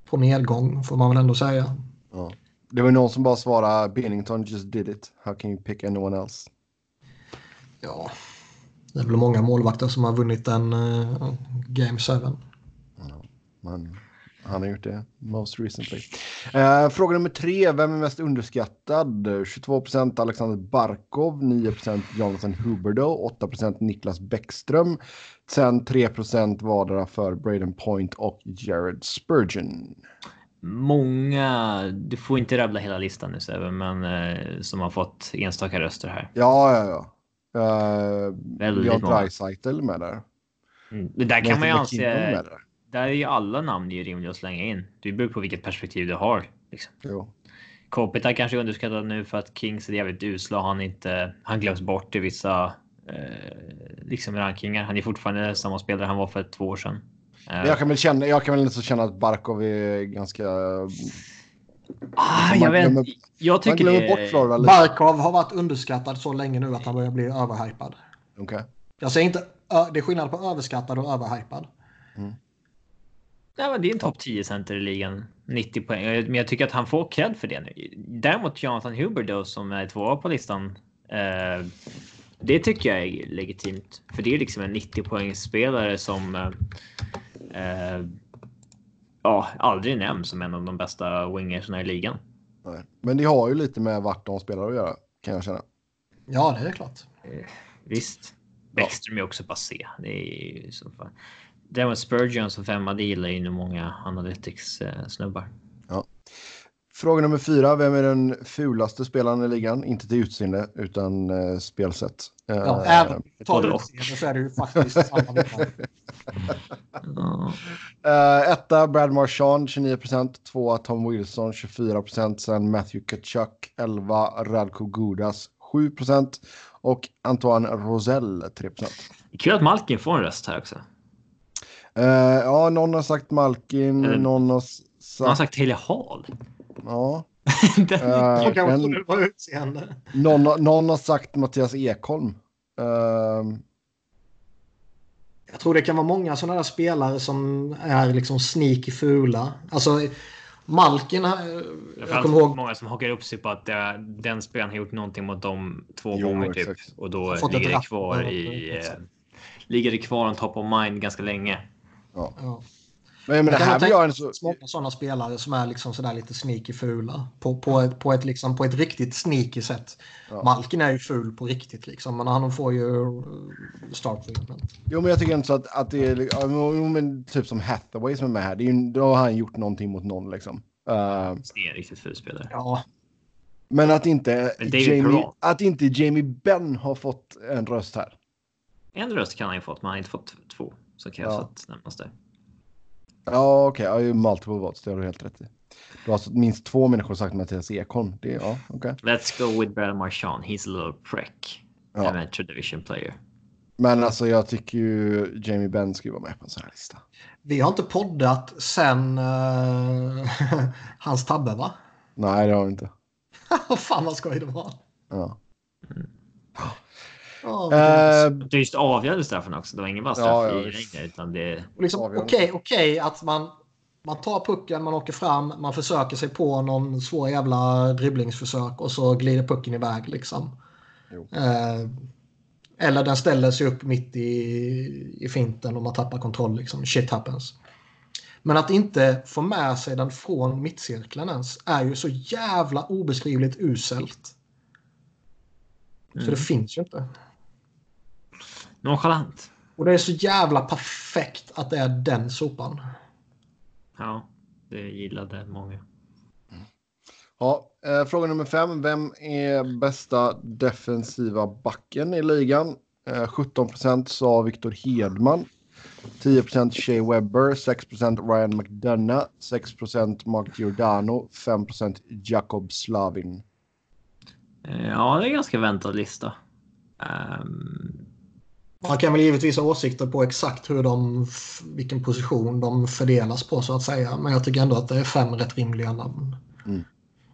på nedgång får man väl ändå säga. Ja. Det var någon som bara svarade Bennington just did it. How can you pick anyone else? Ja, det är väl många målvakter som har vunnit en uh, Game 7. Ja, men han har gjort det most recently. Uh, fråga nummer tre. Vem är mest underskattad? 22 procent Alexander Barkov, 9 procent Jonathan Huberdo, 8 procent Niklas Bäckström. Sen 3 procent vardera för Braden Point och Jared Spurgeon. Många, du får inte rabbla hela listan nu Sebbe, men uh, som har fått enstaka röster här. Ja, ja, ja. Uh, Väldigt vi har Dreisaitl med där. Mm. Det där kan man ju anse där är ju alla namn ju rimliga att slänga in. Det beror på vilket perspektiv du har. Liksom. Jo. Kopita kanske är underskattad nu för att Kings är jävligt usla. Han inte. Han glöms bort i vissa eh, liksom rankingar. Han är fortfarande samma spelare han var för två år sedan. Eh. Jag kan väl känna. Jag kan väl inte känna att Barkov är ganska. Ah, jag vet. Glömmer, jag tycker det. Bort Florida Barkov har varit underskattad så länge nu att han börjar bli överhypad. Okay. Jag säger inte. Det är skillnad på överskattad och överhypad. Mm. Nej, men det är en topp 10 center i ligan. 90 poäng. Men jag tycker att han får cred för det nu. Däremot Jonathan Huber då som är tvåa på listan. Eh, det tycker jag är legitimt. För det är liksom en 90 poängsspelare som eh, eh, ja, aldrig nämns som en av de bästa wingersna i ligan. Nej. Men det har ju lite med vart de spelar att göra kan jag känna. Ja, det är klart. Eh, visst. Bäckström ja. är också passé. Det är ju så fan. Däremot Spurgeon som femma, det gillar ju många Analytics-snubbar. Ja. Fråga nummer fyra. Vem är den fulaste spelaren i ligan? Inte till utseende, utan uh, spelsätt. Uh, ja, även tar du utseende så är det ju faktiskt samma uh, Etta, Brad Marchand, 29 procent. Tvåa, Tom Wilson, 24 procent. Sen Matthew Kachuk, 11. Radko Gudas, 7 procent. Och Antoine Rosell, 3 procent. Kul att Malkin får en röst här också. Uh, ja, någon har sagt Malkin, Eller, någon har sagt... Någon har sagt Taylor Hall. Ja. den, uh, kan någon, någon har sagt Mattias Ekholm. Uh, jag tror det kan vara många sådana där spelare som är liksom sneaky fula. Alltså Malkin. Jag kommer ihåg. många som hakar upp sig på att det, den spelaren har gjort någonting mot dem två jo, gånger typ. Och då ligger det kvar i... Eh, ligger det kvar on top of mind ganska länge. Ja. ja. Men, men det här blir en så... Många sådana spelare som är liksom sådär lite sneaky fula. På, på, ett, på, ett, liksom, på ett riktigt sneaky sätt. Ja. Malkin är ju ful på riktigt liksom. Men han får ju start treatment. Jo men jag tycker inte så att, att det är... Jo, men typ som Hathaway som är med här. Det är ju, då har han gjort någonting mot någon liksom. Uh, det är en riktigt ful spelare. Ja. Men att inte, Jamie, att inte Jamie Benn har fått en röst här. En röst kan han ju fått, men han har inte fått två. Så krävs ja. att nämnas där. Ja, okej. Okay. Ja, multiple votes. Det har du helt rätt i. Du har alltså minst två människor sagt Mattias Ekholm. Det, ja, okay. Let's go with Brad Marchand. He's a little prick. Ja. Amateur division player. Men alltså jag tycker ju Jamie Benn ska vara med på en sån här lista. Vi har inte poddat sen uh, hans tabbe va? Nej det har vi inte. Fan vad skoj det var. Ja. Mm. Oh, uh, det är just avgörande straffen också. Det var ingen bara straff ja, ja, i längden. Utan det... Liksom, Okej, okej okay, okay, att man Man tar pucken, man åker fram, man försöker sig på någon svår jävla dribblingsförsök och så glider pucken iväg liksom. Eh, eller den ställer sig upp mitt i, i finten och man tappar kontroll. Liksom. Shit happens. Men att inte få med sig den från mittcirkeln ens är ju så jävla obeskrivligt uselt. Mm. Så det mm. finns ju inte. Nonchalant. Och det är så jävla perfekt att det är den sopan. Ja, det gillade många. Ja, eh, fråga nummer fem. Vem är bästa defensiva backen i ligan? Eh, 17 procent sa Viktor Hedman. 10 procent Shea Webber, 6 procent Ryan McDonough, 6 procent Mark Giordano, 5 procent Jacob Slavin. Eh, ja, det är en ganska väntad lista. Um... Man kan väl givetvis ha åsikter på exakt hur de, vilken position de fördelas på så att säga. Men jag tycker ändå att det är fem rätt rimliga namn. Mm.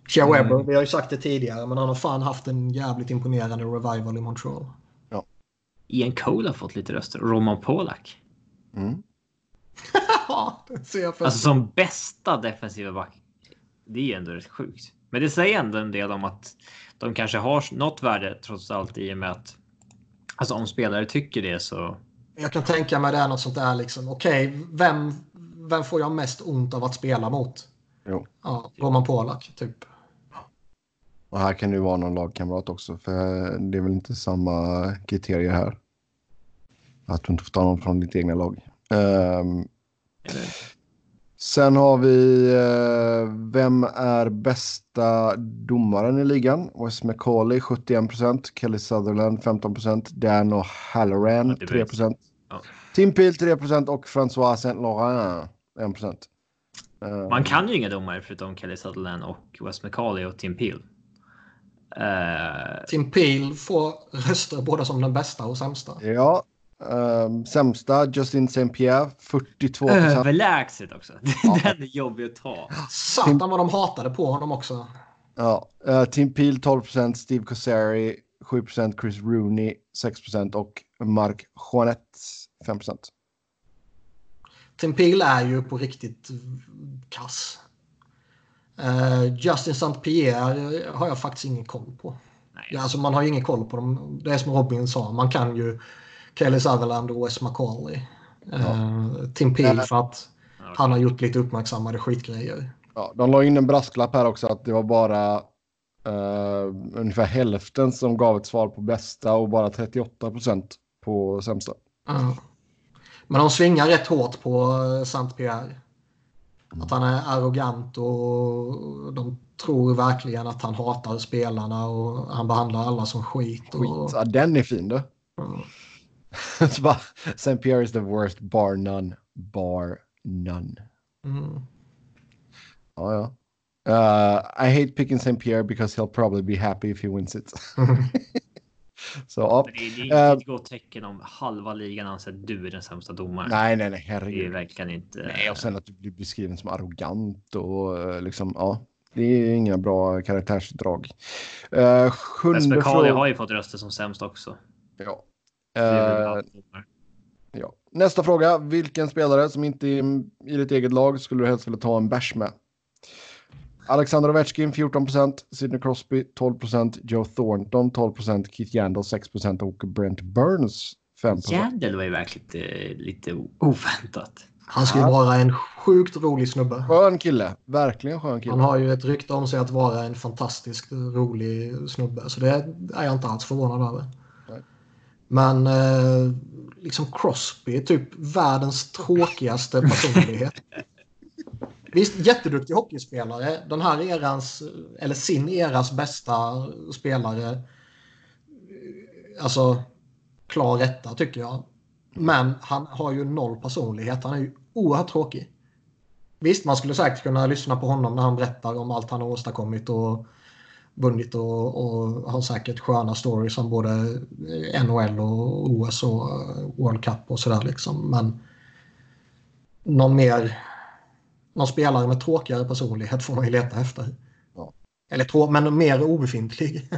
Shea mm. Webber, vi har ju sagt det tidigare, men han har fan haft en jävligt imponerande revival i Montreal. Ja. Ian Cole har fått lite röster. Roman Polak. Mm. Alltså som bästa defensiva back. Det är ändå rätt sjukt. Men det säger ändå en del om att de kanske har något värde trots allt i och med att alltså om spelare tycker det så. Jag kan tänka mig det är något sånt där liksom. Okej, okay, vem, vem får jag mest ont av att spela mot? Jo. Ja, Roman Polak, typ. Och här kan det ju vara någon lagkamrat också, för det är väl inte samma kriterier här. Att du inte får ta någon från ditt egna lag. Um, sen har vi, uh, vem är bästa domaren i ligan? Wes McCauley 71 Kelly Sutherland 15% Dan O'Halloran 3 ja. Tim Peel 3% och François Saint-Laurent 1 uh, Man kan ju inga domare förutom Kelly Sutherland och Wes McCauley och Tim Peel. Uh, Tim Peel får röster båda som den bästa och sämsta. Ja, um, sämsta Justin St. Pierre 42 Överlägset också. Ja. den är jobbig att ta. Satan vad de hatade på honom också. Ja, uh, Tim Peel 12% Steve Cossari 7% Chris Rooney 6% och Mark Juanet 5% Tim Peel är ju på riktigt kass. Uh, Justin St. Pierre har jag faktiskt ingen koll på. Nej. Alltså man har ju ingen koll på dem. Det är som Robin sa, man kan ju Kelly Sutherland och Wes McCauley. Ja. Uh, Tim Peel för att okay. han har gjort lite uppmärksammade skitgrejer. Ja, de la in en brasklapp här också att det var bara uh, ungefär hälften som gav ett svar på bästa och bara 38 procent på sämsta. Uh. Men de svingar rätt hårt på Saint Pierre. Att han är arrogant och de tror verkligen att han hatar spelarna och han behandlar alla som skit. Och... skit. Ja, den är fin du. Mm. St. Pierre is the worst bar none. Bar none. Mm. Ja, ja. Uh, I hate picking St. Pierre because he'll probably be happy if he wins it. Så, ja. Det, är, det är ett gott tecken om halva ligan anser att du är den sämsta domaren. Nej, nej, nej, herregud. Det är verkligen inte. Nej, och sen att du blir beskriven som arrogant och eh, liksom, ja. Det är inga bra karaktärsdrag. Uh, sjunde fråga. har ju fått röster som sämst också. Ja. Uh, ja. Nästa fråga. Vilken spelare som inte är i ditt eget lag skulle du helst vilja ta en bärs med? Alexander Ovechkin 14% Sidney Crosby 12% Joe Thornton 12% Keith Yandel 6% och Brent Burns 5% Yandel var ju verkligen lite, lite oväntat. Han ska ju vara en sjukt rolig snubbe. Skön kille. Verkligen skön kille. Han har ju ett rykte om sig att vara en fantastiskt rolig snubbe. Så det är jag inte alls förvånad över. Men eh, liksom Crosby är typ världens tråkigaste personlighet. Visst, jätteduktig hockeyspelare. Den här erans, eller sin eras bästa spelare. Alltså, klar rätta tycker jag. Men han har ju noll personlighet. Han är ju oerhört tråkig. Visst, man skulle säkert kunna lyssna på honom när han berättar om allt han har åstadkommit och vunnit och, och har säkert sköna stories om både NHL och OS och World Cup och sådär liksom. Men någon mer någon spelare med tråkigare personlighet får man ju leta efter. Ja. Eller trå men mer obefintlig.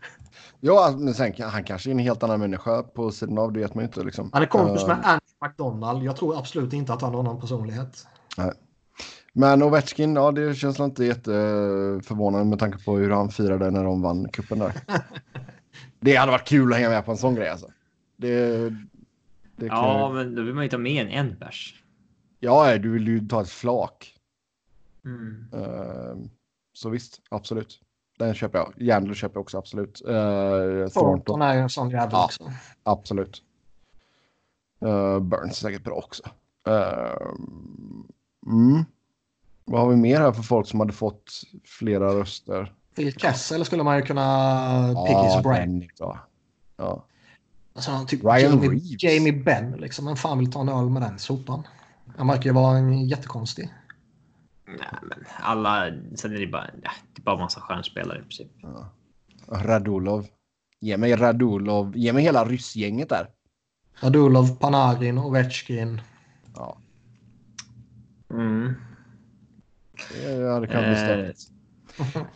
ja, men sen han kanske är en helt annan människa på sidan av, det vet man ju inte. Liksom. Han är kompis med uh, Andy McDonald. Jag tror absolut inte att han har någon personlighet. Nej. Men Ovechkin, ja det känns inte jätteförvånande med tanke på hur han firade när de vann kuppen där. det hade varit kul att hänga med på en sån grej alltså. Det, det ja, kan... men då vill man ju ta med en en bärs. Ja, du vill ju ta ett flak. Mm. Uh, så visst, absolut. Den köper jag. Järnlöv köper jag också absolut. Uh, Thornton är ju en sån jävel ja, också. Absolut. Uh, Burns är säkert bra också. Uh, mm. Vad har vi mer här för folk som hade fått flera röster? Phil Kessel skulle man ju kunna ja, Brand. Ja. Alltså, typ Ryan Jamie, Reeves. Jamie Benn, liksom. Vem fan vill ta en öl med den sopan? Han verkar ju vara en jättekonstig. Nej, men alla... Sen är det bara, ja, det är bara massa stjärnspelare i princip. Ja. Radulov. Ge mig Radulov. Ge mig hela ryssgänget där. Radulov, Panarin, Ovechkin. Ja. Mm. Ja, det kan bli störigt.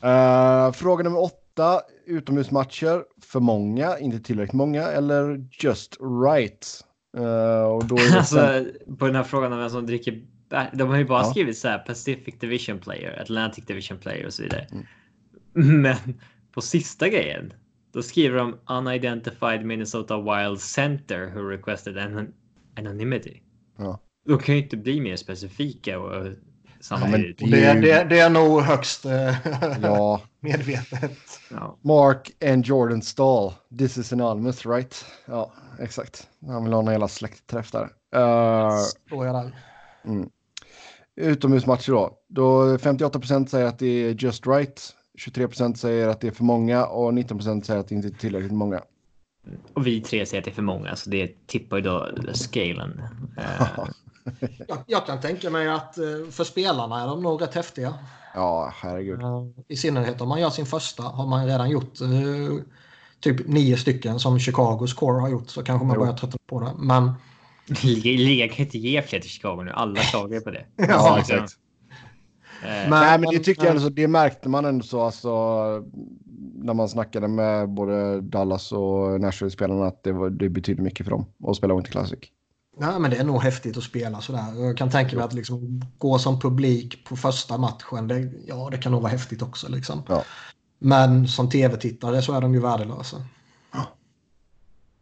uh, fråga nummer åtta. Utomhusmatcher. För många, inte tillräckligt många eller just right? Uh, och då är alltså, på den här frågan om vem som dricker de har ju bara ja. skrivit så här Pacific Division Player, Atlantic Division Player och så vidare. Mm. Men på sista grejen, då skriver de Unidentified Minnesota Wild Center who requested an anonymity. Ja. De kan ju inte bli mer specifika och samtidigt. Ja, det, det, det, är nog högst eh, ja. medvetet. Ja. Mark and Jordan Stahl. This is anonymous, right? Ja, exakt. Han vill ha en hela släktträff där. Uh, Står jag där. Mm. Utomhusmatcher då. Då 58% säger att det är just right. 23% säger att det är för många och 19% säger att det inte är tillräckligt många. Och vi tre säger att det är för många, så det tippar ju då scalen. jag, jag, kan tänka mig att eh, för spelarna är de nog rätt häftiga. Ja, herregud. I synnerhet om man gör sin första. Har man redan gjort uh, typ nio stycken som Chicagos core har gjort så kanske man jo. börjar tröttna på det. Men Ligan kan inte ge fler till Chicago nu. Alla klagar på det. ja, exakt. Eh, Nej, men det tycker jag ändå det märkte man ändå så alltså när man snackade med både Dallas och Nashville-spelarna att det, var, det betyder mycket för dem att spela Winter Classic. Nej, men det är nog häftigt att spela sådär. Jag kan tänka mig att liksom gå som publik på första matchen, det, ja, det kan nog vara häftigt också. Liksom. Ja. Men som tv-tittare så är de ju värdelösa.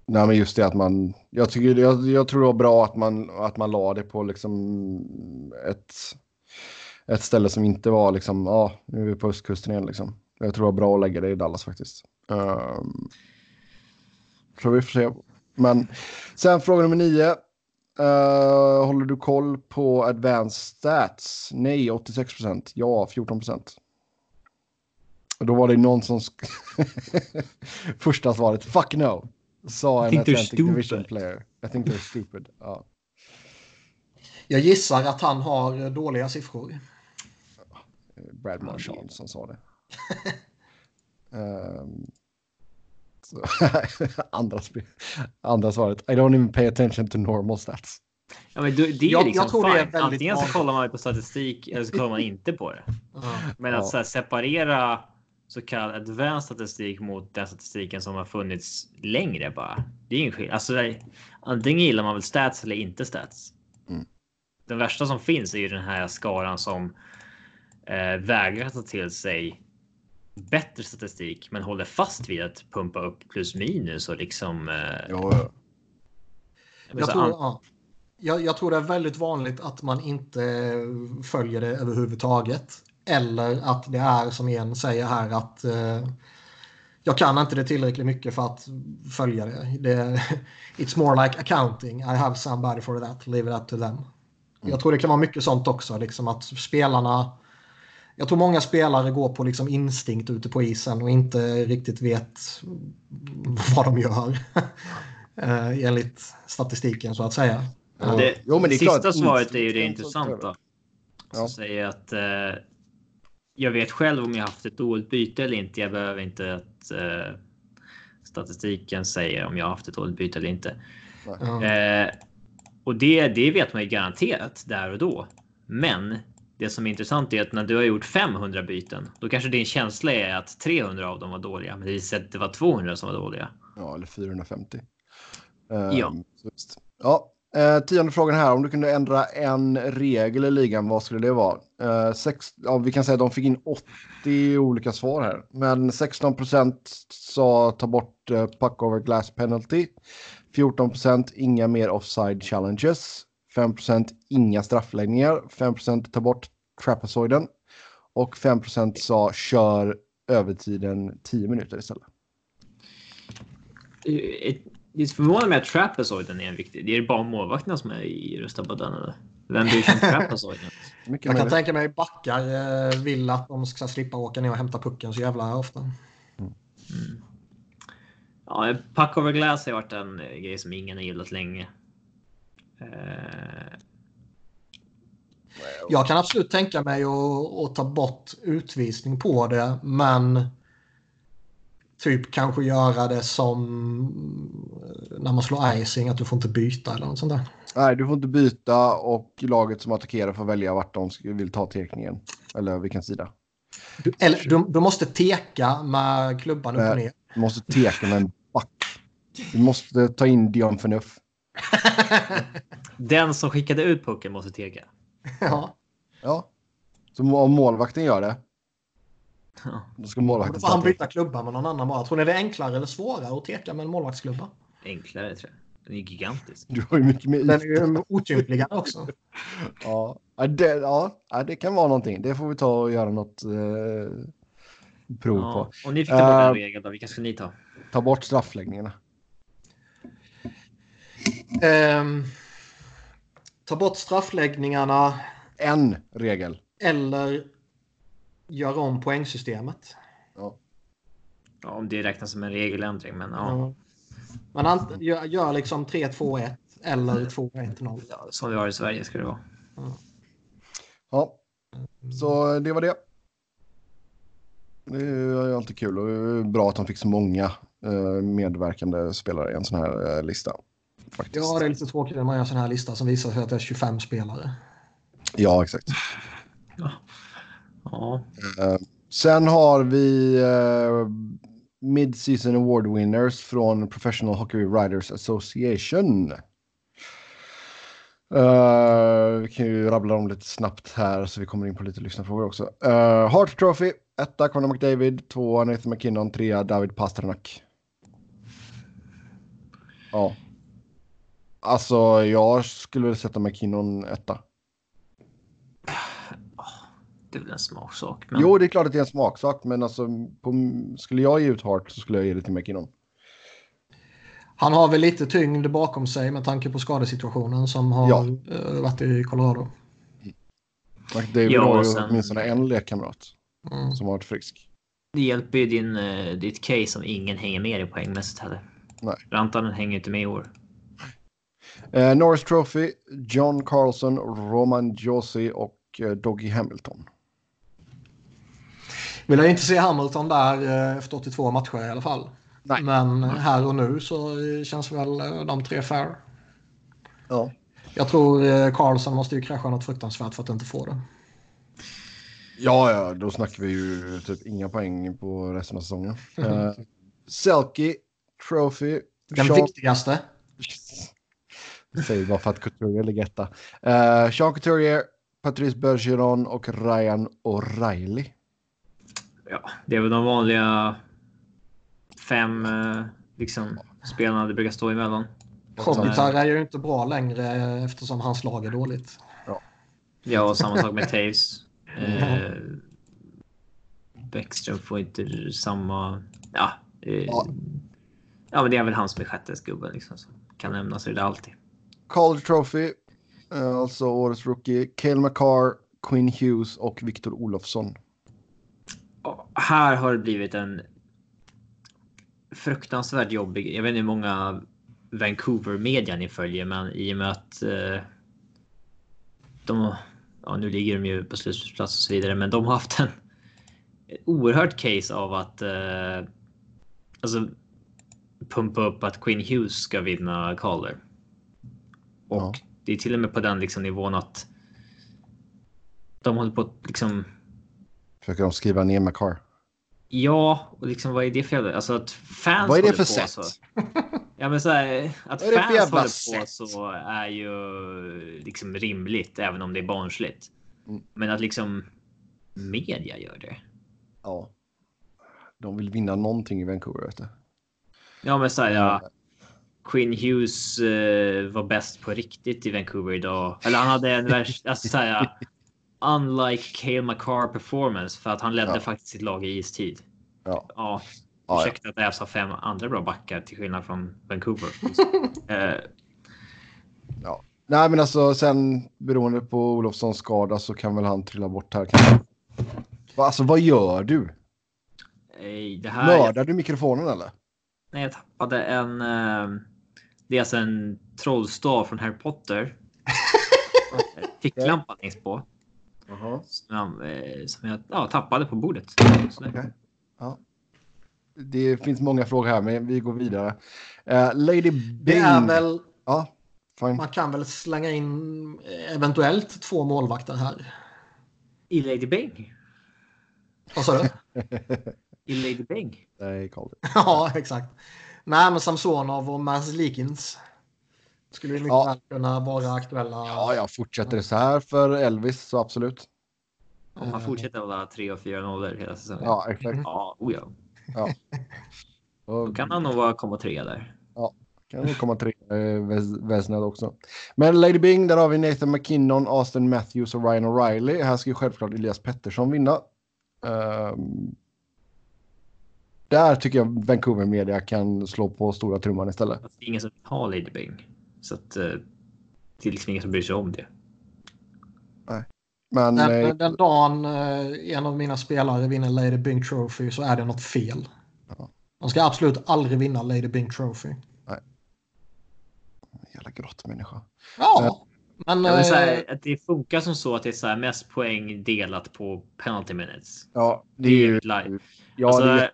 Nej, men just det att man. Jag, tycker, jag, jag tror det var bra att man, att man la det på liksom ett, ett ställe som inte var liksom, ja, nu är vi på östkusten igen liksom. Jag tror det var bra att lägga det i Dallas faktiskt. Um, så vi får se. Men sen fråga nummer nio. Uh, håller du koll på advanced stats? Nej, 86 procent. Ja, 14 procent. Då var det någon som... Första svaret, fuck no sa en Atlantic Division player. I think they're stupid. Ja. Jag gissar att han har dåliga siffror. Brad Marchand som sa det. um, andra, andra svaret. I don't even pay attention to normal stats. Ja, men det är jag, liksom jag tror fine. Det är Antingen så kollar man på statistik eller så kollar man inte på det. Men att ja. separera så kallad advanced statistik mot den statistiken som har funnits längre bara. Det är ingen skillnad. Alltså, antingen gillar man väl stats eller inte stats. Mm. Den värsta som finns är ju den här skaran som eh, vägrar ta till sig bättre statistik, men håller fast vid att pumpa upp plus minus och liksom. Eh, ja. Jag tror, ja. jag, jag tror det är väldigt vanligt att man inte följer det överhuvudtaget. Eller att det är som en säger här att eh, jag kan inte det tillräckligt mycket för att följa det. det. It's more like accounting. I have somebody for that. Leave it up to them. Mm. Jag tror det kan vara mycket sånt också. Liksom att spelarna... Jag tror många spelare går på liksom instinkt ute på isen och inte riktigt vet vad de gör. Eh, enligt statistiken så att säga. Det, jo, men det sista klart. svaret är ju det intressanta. Som säger att eh, jag vet själv om jag haft ett dåligt byte eller inte. Jag behöver inte att eh, statistiken säger om jag haft ett dåligt byte eller inte. Eh, och det, det vet man ju garanterat där och då. Men det som är intressant är att när du har gjort 500 byten, då kanske din känsla är att 300 av dem var dåliga, men det visar att det var 200 som var dåliga. Ja, eller 450. Um, ja. ja, Eh, tionde frågan här. Om du kunde ändra en regel i ligan, vad skulle det vara? Eh, sex, ja, vi kan säga att de fick in 80 olika svar här. Men 16 procent sa ta bort eh, puck over glass penalty. 14 procent inga mer offside challenges. 5 procent inga straffläggningar. 5 procent ta bort trapezoiden. Och 5 procent sa kör övertiden 10 minuter istället. Det förvånar mig att trapezoiden är en viktig. Det är bara målvakterna som är i den. Eller? Vem bryr sig om trapezoiden? Jag kan möjligt. tänka mig backar eh, vill att de ska slippa åka ner och hämta pucken så jävla ofta. Mm. Mm. Ja, puck over glass har varit en grej som ingen har gillat länge. Uh... Jag kan absolut tänka mig att, att ta bort utvisning på det, men typ kanske göra det som när man slår icing, att du får inte byta eller något sånt där. Nej, du får inte byta och laget som attackerar får välja vart de vill ta tekningen. Eller vilken sida. Du, eller du, du måste teka med klubban upp och ner. Du måste teka med en back. Du måste ta in Dion Phaneuf. Den som skickade ut pucken måste teka. Ja. Ja. Så om målvakten gör det, då ska målvakten Då får han byta klubba med någon annan bara. Tror ni det är enklare eller svårare att teka med en målvaktsklubba? Enklare tror jag. Den är gigantisk. Du har ju mycket mer Den är ju otympligare också. ja, det, ja, det kan vara någonting. Det får vi ta och göra något eh, prov ja, på. Om ni fick ta bort uh, en eh, regel då, vilka ska ni ta? Ta bort straffläggningarna. Um, ta bort straffläggningarna. En regel. Eller gör om poängsystemet. Ja. ja om det räknas som en regeländring. Men, ja. ja. Men gör, gör liksom 3-2-1 eller 2-1-0. Ja, som vi har i Sverige ska det vara. Ja. ja. Så det var det. Det är alltid kul och bra att de fick så många eh, medverkande spelare i en sån här eh, lista. Faktiskt. Ja, det är lite tråkigt när man gör en sån här lista som visar sig att det är 25 spelare. Ja, exakt. Ja. Ja. Uh, sen har vi uh, Mid-Season Award Winners från Professional Hockey Writers Association. Uh, vi kan ju rabbla dem lite snabbt här så vi kommer in på lite lyssnarfrågor också. Uh, Hart Trophy, etta Conor McDavid, tvåa Nathan McKinnon, trea David Pasternak. Ja. Alltså jag skulle väl sätta McKinnon etta det är väl en smaksak. Men... Jo, det är klart att det är en smaksak, men alltså, på, skulle jag ge ut Hart så skulle jag ge det till McKinnon. Han har väl lite tyngd bakom sig med tanke på skadesituationen som har ja. uh, varit i Colorado. McDavid ja, har ju sen... åtminstone en lekkamrat mm. som har varit frisk. Det hjälper ju din, uh, ditt case om ingen hänger med i poängmässigt heller. Nej. Rantanen hänger inte med i år. Uh, Norris Trophy, John Carlson, Roman Josi och uh, Doggy Hamilton. Vill jag inte se Hamilton där eh, efter 82 matcher i alla fall. Nej. Men här och nu så känns väl eh, de tre fair. Ja. Jag tror eh, Karlsson måste ju krascha något fruktansvärt för att inte få det. Ja, ja, då snackar vi ju typ inga poäng på resten av säsongen. uh, Selke Trophy. Den Sean... viktigaste. Säg bara för att Couturier ligger etta. Uh, Sean Couturier, Patrice Bergeron och Ryan O'Reilly ja, det är väl de vanliga fem eh, liksom, spelarna det brukar stå emellan. Kopitar är ju inte bra längre eftersom hans lag är dåligt. Ja, ja och samma sak med Taves. Eh, Bäckström får inte samma... Ja, eh, ja. ja. men det är väl han som är sjätte gubben liksom. Som kan nämnas i det alltid. College Trophy, eh, alltså årets rookie. Cale McCarr, Quinn Hughes och Victor Olofsson här har det blivit en fruktansvärt jobbig. Jag vet inte hur många Vancouver media ni följer, men i och med att eh, de, ja, nu ligger de ju på slutplats och så vidare, men de har haft en oerhört case av att eh, alltså pumpa upp att Quinn Hughes ska vinna Calder. Och ja. det är till och med på den liksom nivån att de håller på att liksom Försöker de skriva ner McCarr? Ja, och liksom vad är det för Alltså att fans Vad är det för sätt? Så. Ja, men så här, att fans håller på så är ju liksom rimligt, även om det är barnsligt. Mm. Men att liksom media gör det. Ja. De vill vinna någonting i Vancouver. Vet du. Ja, men så här, ja. Quinn Hughes uh, var bäst på riktigt i Vancouver idag. Eller han hade en värst, alltså så här, unlike Cale McCarr performance för att han ledde ja. faktiskt sitt lag i istid. Ja. ja. Ursäkta att Avs har fem andra bra backar till skillnad från Vancouver. uh, ja. Nej, men alltså sen beroende på Olofssons skada så kan väl han trilla bort här. Kanske. Alltså vad gör du? Det här... Mördar du mikrofonen eller? Nej, jag tappade en. Uh, det är alltså en trollstav från Harry Potter. Ficklampa längst på. Uh -huh. som, jag, eh, som jag ja, tappade på bordet. Okay. Ja. Det finns många frågor här, men vi går vidare. Uh, Lady Bing. Det är väl... Ja, fine. Man kan väl slänga in eventuellt två målvakter här. I Lady Bing? Vad sa du? I Lady Bing? Nej, Carl. ja, exakt. Nej, men Samsonov och Maz Likins skulle mycket ja. väl kunna vara aktuella. Ja, jag fortsätter det så här för Elvis så absolut. Om man fortsätter hålla 3 och 4 nollor hela säsongen. Ja, exakt. Ja, oh ja. ja. Och, Då kan han nog komma trea där. Ja, kan nog komma trea i Vesnad också. Men Lady Bing, där har vi Nathan McKinnon, Austin Matthews och Ryan O'Reilly. Här ska ju självklart Elias Pettersson vinna. Um, där tycker jag Vancouver Media kan slå på stora trumman istället. Det är ingen som har Lady Bing. Så att eh, det är liksom ingen som bryr sig om det. Nej. Men, den, eh, den dagen eh, en av mina spelare vinner Lady Bing Trophy så är det något fel. Ja. De ska absolut aldrig vinna Lady Bing Trophy. Nej. Jävla grått människa. Ja. Eh, men, ja, men här, att det funkar som så att det är så här mest poäng delat på penalty minutes. Ja, det, det är ju... Live. Ja, alltså, det är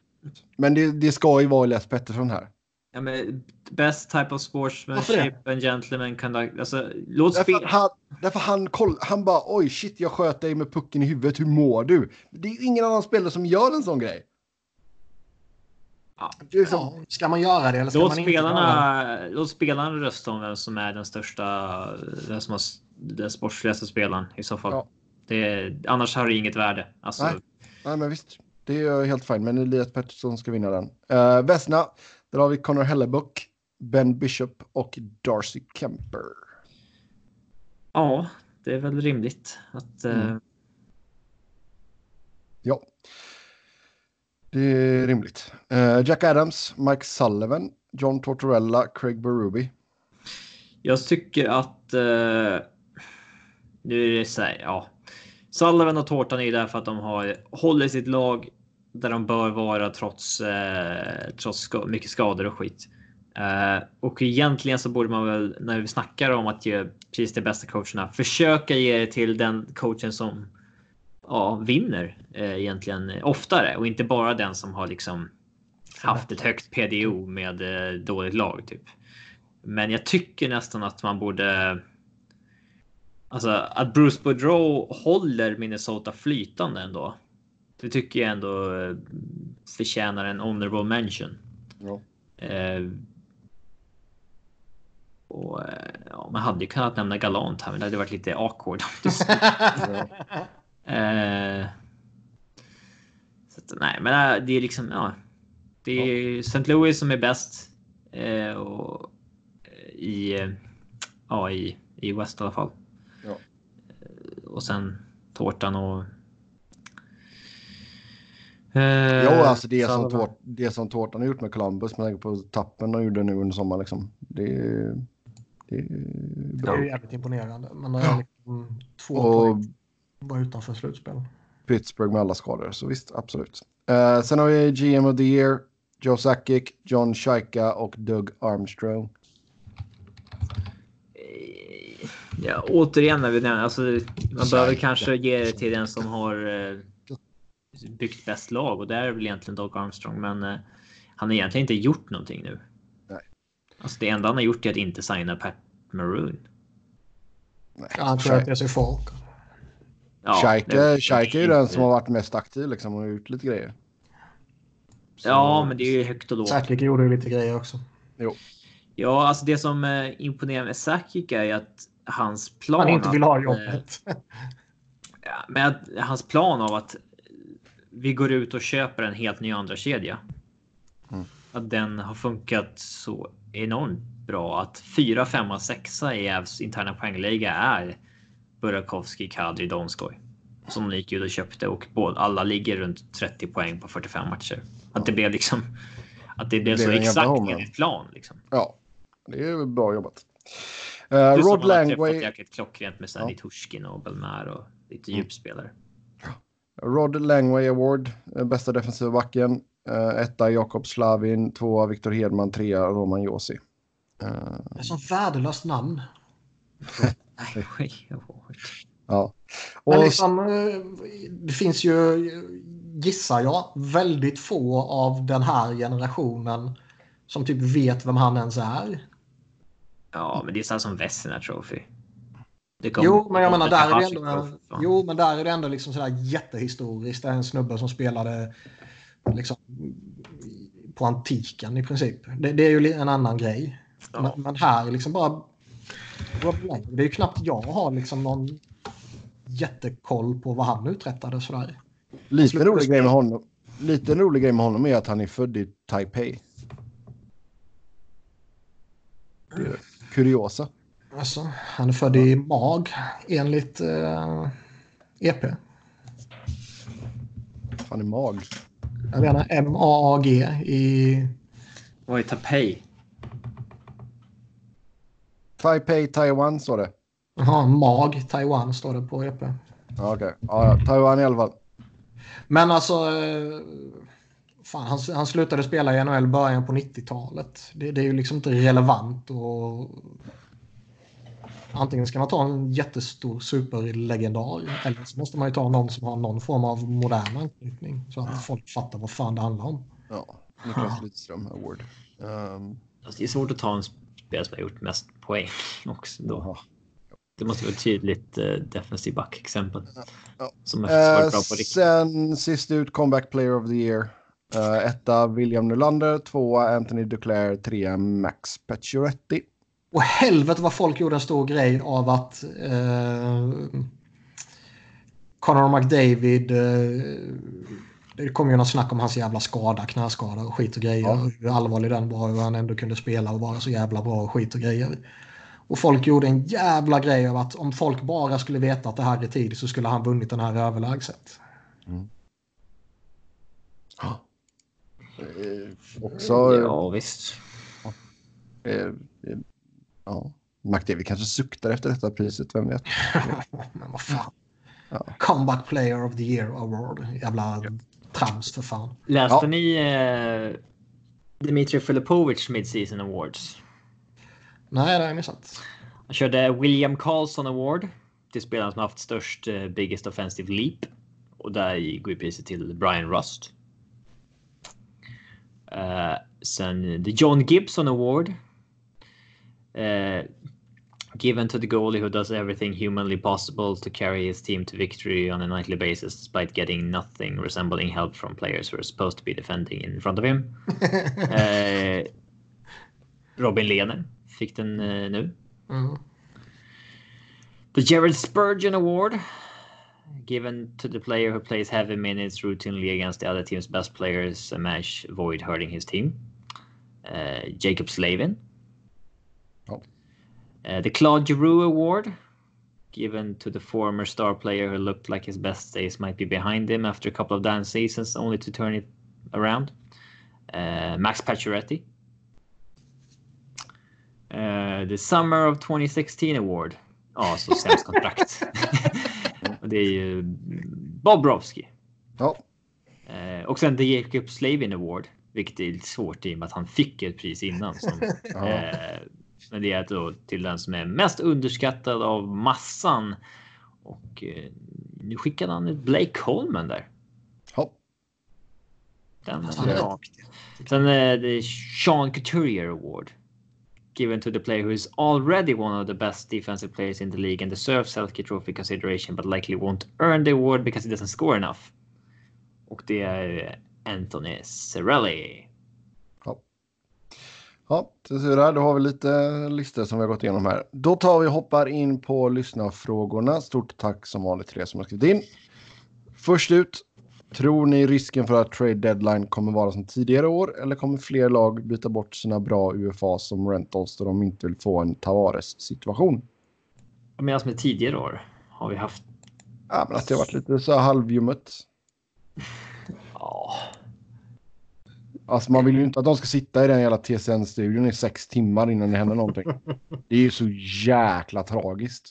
men det, det ska ju vara Elias Pettersson här. Ja, men best type of sportsmanship and gentleman conduct. Alltså, låt därför. Han, därför han, koll, han bara oj shit jag sköt dig med pucken i huvudet. Hur mår du? Det är ju ingen annan spelare som gör en sån grej. Ja, liksom, ja, ska man göra det eller ska låt man spelarna, inte göra det? Låt spelarna rösta om vem som är den största, den som har den sportsligaste spelaren i så fall. Ja. Det, annars har det inget värde. Alltså, Nej. Nej, men visst. Det är helt fint, men Elias Pettersson ska vinna den. Uh, Vesna, där har vi Connor Hellebuck, Ben Bishop och Darcy Kemper. Ja, det är väl rimligt att... Uh... Mm. Ja. Det är rimligt. Uh, Jack Adams, Mike Sullivan, John Tortorella, Craig Berube. Jag tycker att... Uh... Nu är det så här, ja. Sullivan och Tårtan är där för att de har hållit sitt lag där de bör vara trots, eh, trots ska mycket skador och skit. Eh, och egentligen så borde man väl när vi snackar om att ge precis de bästa coacherna försöka ge det till den coachen som ja, vinner eh, egentligen oftare och inte bara den som har liksom haft ett högt PDO med eh, dåligt lag typ. Men jag tycker nästan att man borde. Alltså att Bruce Boudreau håller Minnesota flytande ändå. Det tycker jag ändå eh, förtjänar en honorable mention. Ja. Eh, och, eh, ja, man hade ju kunnat nämna Galant här, men det hade varit lite awkward. eh, så att, nej, men eh, det är liksom, ja. Det är ja. St. Louis som är bäst. Eh, och, i, ja, i, i West i alla fall. Ja. Och sen tårtan och Eh, jo, alltså det som, tårt, det som Tårtan har gjort med Columbus, med tanke på tappen de gjorde nu under sommaren. Liksom. Det, det är bra. Det är jävligt imponerande. Men det är liksom två och, poäng bara utanför slutspel. Pittsburgh med alla skador, så visst, absolut. Uh, sen har vi GM of the Year, Joe Sakic, John Shaika och Doug Armstrong. Eh, ja, återigen när vi nämner, alltså man Shaika. behöver kanske ge det till den som har uh, byggt bäst lag och där är väl egentligen Doug Armstrong. Men eh, han har egentligen inte gjort någonting nu. Nej. Alltså det enda han har gjort är att inte signa Pat Maroon. Nej. Han tror att det är så folk. Ja, Scheike är ju den som har varit mest aktiv liksom och gjort lite grejer. Så... Ja, men det är ju högt och lågt. Säkert gjorde ju lite grejer också. Jo. Ja, alltså det som eh, imponerar med Sakic är att hans plan. Han inte vill ha jobbet. ja, med hans plan av att vi går ut och köper en helt ny andra kedja. Mm. Att den har funkat så enormt bra att 4, 5 och 6 i Ävs interna poängliga är Burakovsky, Kadri, Donskoj. Som de gick ut och köpte och båda, alla ligger runt 30 poäng på 45 matcher. Att det blev liksom. Att det blev så exakt enligt plan. Liksom. Ja, det är bra jobbat. Uh, Rod Langway. Jäkligt klockrent med Sandy ja. Turskin och Belmar och lite mm. Rod Langway Award, eh, bästa defensiva backen. Uh, etta Jakob Slavin, tvåa Viktor Hedman, trea Roman Josi. Uh, det är så värdelöst namn. ja. Och... Liksom, det finns ju, gissar jag, väldigt få av den här generationen som typ vet vem han ens är. Ja, men det är samma som Vesina Trophy. Jo, men jag menar, där är det ändå, jo, men där är det ändå liksom sådär jättehistoriskt. Det är en snubbe som spelade liksom, på antiken i princip. Det, det är ju en annan grej. Ja. Men, men, här liksom bara... Det är ju knappt jag har liksom någon jättekoll på vad han uträttade sådär. Lite rolig, grej med honom, lite rolig grej med honom är att han är född i Taipei. kuriosa. Alltså, han är född i MAG enligt eh, EP. Han är MAG. Jag menar M-A-A-G i... Vad är Taipei? Taipei, Taiwan står det. Jaha, MAG, Taiwan står det på EP. Okej, okay. ja, Taiwan i alla fall. Men alltså... Eh, fan, han, han slutade spela i NHL början på 90-talet. Det, det, är ju liksom inte relevant. Och... Antingen ska man ta en jättestor superlegendar eller så måste man ju ta någon som har någon form av modern anknytning så att folk fattar vad fan det handlar om. Ja, Niklas Lidström Award. Um... Alltså, det är svårt att ta en spelare som har gjort mest poäng också. Då. Det måste vara ett tydligt uh, defensiv back-exempel. Ja. Som är uh, bra på riktigt. Sen sist ut comeback player of the year. Uh, etta William Nylander, tvåa Anthony Duclair, trea Max Pacioretty. Och helvete vad folk gjorde en stor grej av att uh, Conor McDavid uh, det kom ju något snack om hans jävla skada, knäskada och skit och grejer. Ja. Hur allvarlig den var hur han ändå kunde spela och vara så jävla bra och skit och grejer. Och folk gjorde en jävla grej av att om folk bara skulle veta att det här är tid så skulle han vunnit den här överlägset. Mm. Eh, också... Ja, visst. Eh, eh, ja. McDavid kanske suktar efter detta priset, vem vet? Men vad fan. Ja. Comeback Player of the Year Award. Jävla ja. trams för fan. Läste ja. ni eh, Dmitri Filipovic Midseason Awards? Nej, det har jag missat. Han körde William Carlson Award till spelaren som haft störst uh, biggest offensive leap. Och där går priset till Brian Rust. Uh, sen the John Gibson Award. Uh, given to the goalie who does everything humanly possible to carry his team to victory on a nightly basis despite getting nothing resembling help from players who are supposed to be defending in front of him. uh, Robin Lehner fick den nu. Mm. The Jared Spurgeon Award given to the player who plays heavy minutes routinely against the other team's best players and manage avoid hurting his team. Uh, Jacob Slavin. Uh, the Claude Giroux Award, given to the former star player who looked like his best days might be behind him after a couple of down seasons, only to turn it around. Uh, Max Pacioretty. Uh, the Summer of 2016 Award. Ja, så sämst kontrakt. det är ju Bobrovski. Ja. Eh, och sen The Jacob Slavin Award, vilket är lite svårt i och med att han fick ett pris innan. Som, ja. Eh, men det är då till den som är mest underskattad av massan. Och eh, nu skickade han ett Blake Holman där. Ja. Den är bra. Sen är det Sean Couturier Award given to the player who is already one of the best defensive players in the league and deserves Selke Trophy consideration but likely won't earn the award because he doesn't score enough. Och det är Anthony Cirelli. Ja. Där, då har vi lite listor som vi har gått igenom här. Då tar vi och hoppar in på lyssnarfrågorna. Stort tack som vanligt till er som har skrivit in. Först ut, tror ni risken för att trade deadline kommer vara som tidigare år eller kommer fler lag byta bort sina bra UFA som rentals då de inte vill få en Tavares situation? Medan med tidigare år har vi haft. Ja, men att det har varit lite så halvljummet. Ja. Alltså man vill ju inte att de ska sitta i den jävla TSN-studion i sex timmar innan det händer någonting. Det är ju så jäkla tragiskt.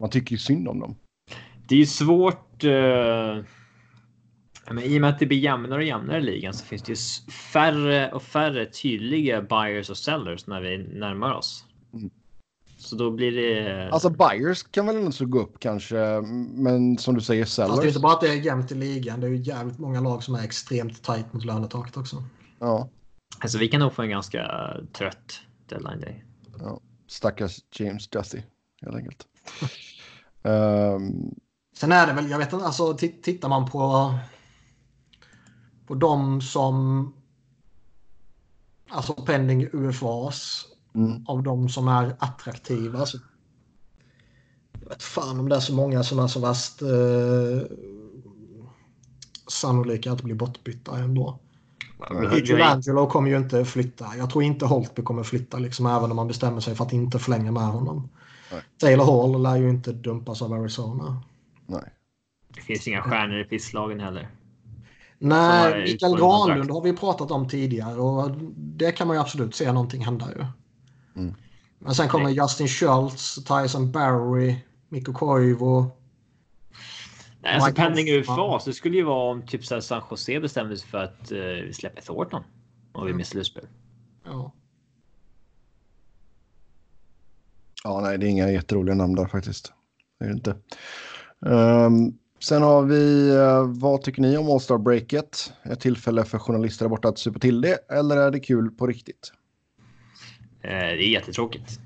Man tycker ju synd om dem. Det är ju svårt. Uh... Men I och med att det blir jämnare och jämnare i ligan så finns det ju färre och färre tydliga buyers och sellers när vi närmar oss. Mm. Så då blir det... Alltså buyers kan väl inte så gå upp kanske, men som du säger sellers. Fast det är inte bara att det är jämnt i ligan, det är ju jävligt många lag som är extremt tight mot lönetaket också. Ja. Alltså vi kan nog få en ganska trött deadline day. Ja. Stackars James Dusty helt enkelt. um... Sen är det väl, jag vet inte, alltså tittar man på på de som alltså pending UFAs mm. av de som är attraktiva. Så, jag vet fan om det är så många som är så värst eh, sannolika att bli bortbytta ändå. Angelo kommer ju inte flytta. Jag tror inte Holtby kommer flytta liksom även om man bestämmer sig för att inte förlänga med honom. Nej. Taylor Hall lär ju inte dumpas av Arizona. Nej. Det finns inga stjärnor i pisslagen heller. Nej, Mikael Granlund har vi pratat om tidigare och det kan man ju absolut se någonting hända ju. Mm. Men sen kommer Justin Schultz, Tyson Barry, Mikko Koivu. Nej, alltså pending UFA så skulle ju vara om typ så här San Jose bestämde sig för att uh, vi släpper Thornton och vi mm. missar slutspel. Ja. Ja, nej, det är inga jätteroliga namn där faktiskt. Det är det inte. Um, Sen har vi, eh, vad tycker ni om All-Star breaket? Ett tillfälle för journalister där borta att supa till det, eller är det kul på riktigt? Eh, det är jättetråkigt.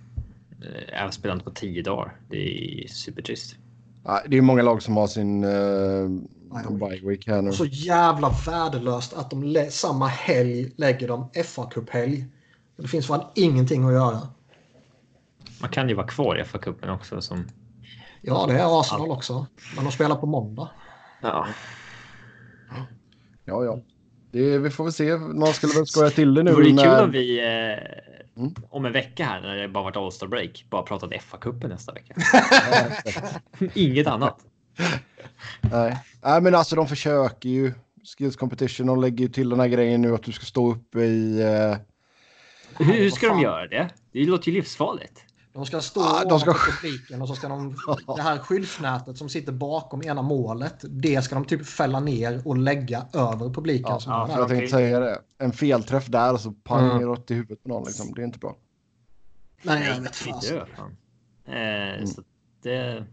Eh, även spelat på tio dagar. Det är supertrist. det är många lag som har sin uh, bye week här nu. Så jävla värdelöst att de samma helg lägger de fa Cup-helg. Det finns fan ingenting att göra. Man kan ju vara kvar i FA-cupen också som Ja, det är Arsenal också. Men de spelar på måndag. Ja. Ja, ja. Det, vi får väl se. Man skulle väl skoja till det nu. Det vore när... kul om vi eh, mm. om en vecka här när det bara varit All-Star break bara pratat FA-cupen nästa vecka. Inget annat. Nej. Nej, men alltså de försöker ju. Skills competition. De lägger ju till den här grejen nu att du ska stå uppe i. Eh... Hur ska de göra det? Det låter ju livsfarligt. De ska stå ah, de ska... publiken och så ska de... Det här skyddsnätet som sitter bakom ena målet. Det ska de typ fälla ner och lägga över publiken. Ja, som ja, jag tänkte säga det. En felträff där och så pang mm. rått i huvudet på någon. Liksom. Det är inte bra. Nej, jag vet fasen. Eh, mm. det...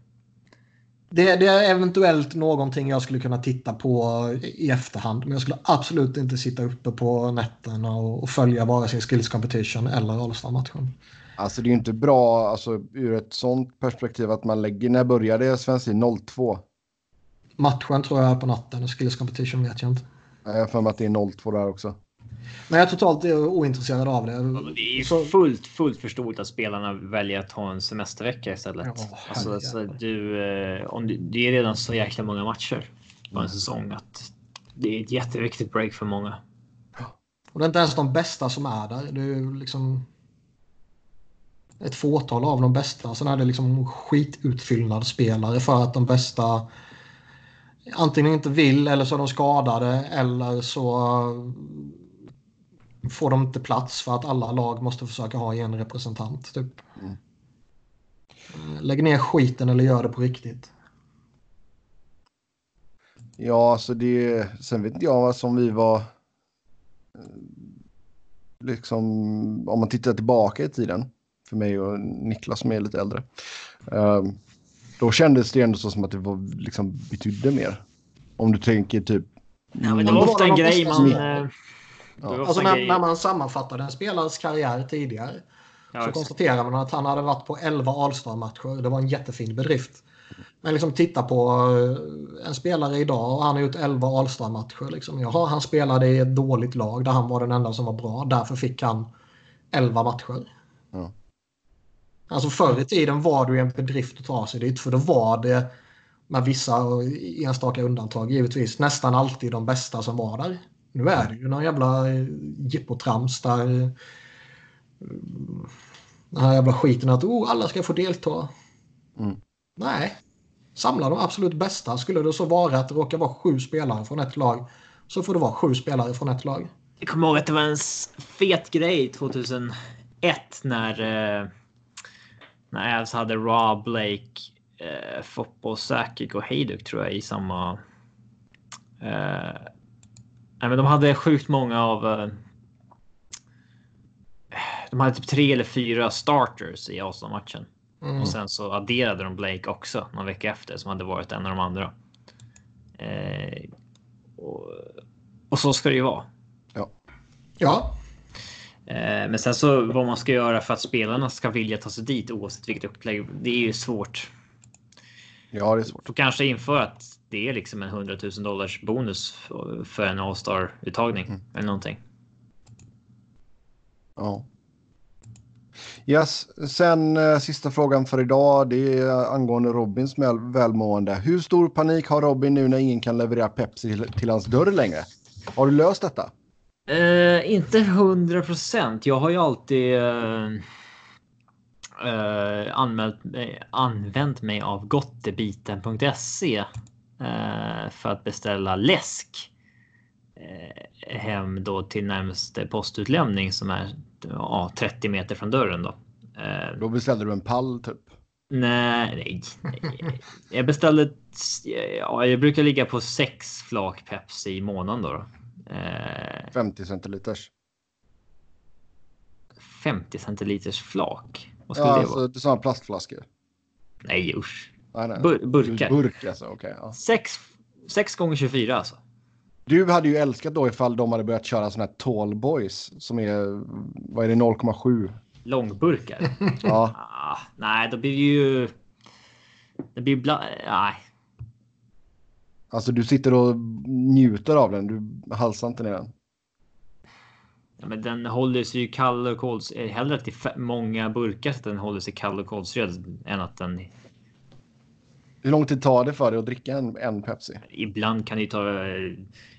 Det, det, är eventuellt någonting jag skulle kunna titta på i efterhand. Men jag skulle absolut inte sitta uppe på nätterna och, och följa vare sig Skills Competition eller Allstar-matchen. Alltså det är ju inte bra alltså, ur ett sånt perspektiv att man lägger, när började Svensin 02? Matchen tror jag är på natten, Skills Competition vet jag inte. Jag har för mig att det är 02 där också. Men jag är totalt ointresserad av det. det är så... fullt, fullt förståeligt att spelarna väljer att ta en semestervecka istället. Ja, alltså, alltså, du, eh, om du, det är redan så jäkla många matcher på en säsong att det är ett jätteviktigt break för många. Och det är inte ens de bästa som är där. Det är liksom ett fåtal av de bästa. Sen är det liksom skitutfyllnad spelare för att de bästa antingen inte vill eller så är de skadade eller så får de inte plats för att alla lag måste försöka ha en representant. Typ. Mm. Lägg ner skiten eller gör det på riktigt. Ja, alltså det... Sen vet jag vad som vi var... Liksom, om man tittar tillbaka i tiden för mig och Niklas som är lite äldre. Um, då kändes det ändå så som att det var, liksom, betydde mer. Om du tänker typ... Ja, men det var ofta en grej man... Ja. Alltså när, när, man sammanfattade en spelares karriär tidigare ja, så konstaterar man att han hade varit på 11 All-star-matcher. Det var en jättefin bedrift. Men liksom titta på eh, en spelare idag och han har gjort 11 All-star-matcher. Liksom. Jaha, han spelade i ett dåligt lag där han var den enda som var bra. Därför fick han 11 matcher. Ja. Alltså förr i tiden var det ju en bedrift att ta sig dit för då var det med vissa enstaka undantag givetvis nästan alltid de bästa som var där. Nu är det ju någon jävla jippotrams där den här jävla skiten att oh, alla ska få delta. Mm. Nej, samla de absolut bästa. Skulle det så vara att det råkar vara sju spelare från ett lag så får det vara sju spelare från ett lag. Jag kommer ihåg att det var en fet grej 2001 när eh, när Avs hade Rob Blake, eh, Foppo, Sakic och Hejduk tror jag i samma. Eh, nej, men de hade sjukt många av. Eh, de hade typ tre eller fyra starters i Arsenal-matchen. Mm. Och sen så adderade de Blake också någon vecka efter som hade varit en av de andra. Eh, och, och, så ska det ju vara. Ja. Ja. Eh, men sen så vad man ska göra för att spelarna ska vilja ta sig dit oavsett vilket upplägg. Det är ju svårt. Ja, det är svårt. Och kanske införa att det är liksom en 100 000 dollars bonus för en All-star uttagning mm. eller någonting. Ja. Yes, sen eh, sista frågan för idag. Det är angående Robins välmående. Hur stor panik har Robin nu när ingen kan leverera Pepsi till, till hans dörr längre? Har du löst detta? Uh, inte hundra procent. Jag har ju alltid uh, uh, anmält, använt mig av gottebiten.se för att beställa läsk hem då till närmaste postutlämning som är ja, 30 meter från dörren då. Då beställde du en pall typ? Nej, nej, nej. Jag beställde. Ja, jag brukar ligga på sex flak Pepsi i månaden då. då. 50 centiliters. 50 centiliters flak? Vad skulle ja, det alltså, vara? Du sa plastflaskor. Nej usch. Nej, nej. Bur burkar. Burk alltså. Okay, ja. 6, 6 gånger 24 alltså. Du hade ju älskat då ifall de hade börjat köra sådana här tall boys som är, vad är det, 0,7? Långburkar? ja. Ah, nej, då blir det ju... Det blir bla... Nej. Alltså du sitter och njuter av den, du halsar inte ner den. Ja, men den håller sig ju kall och kols. Hellre att det är många burkar så att den håller sig kall och kolsyrad än att den. Hur lång tid tar det för dig att dricka en, en Pepsi? Ibland kan det ta eh,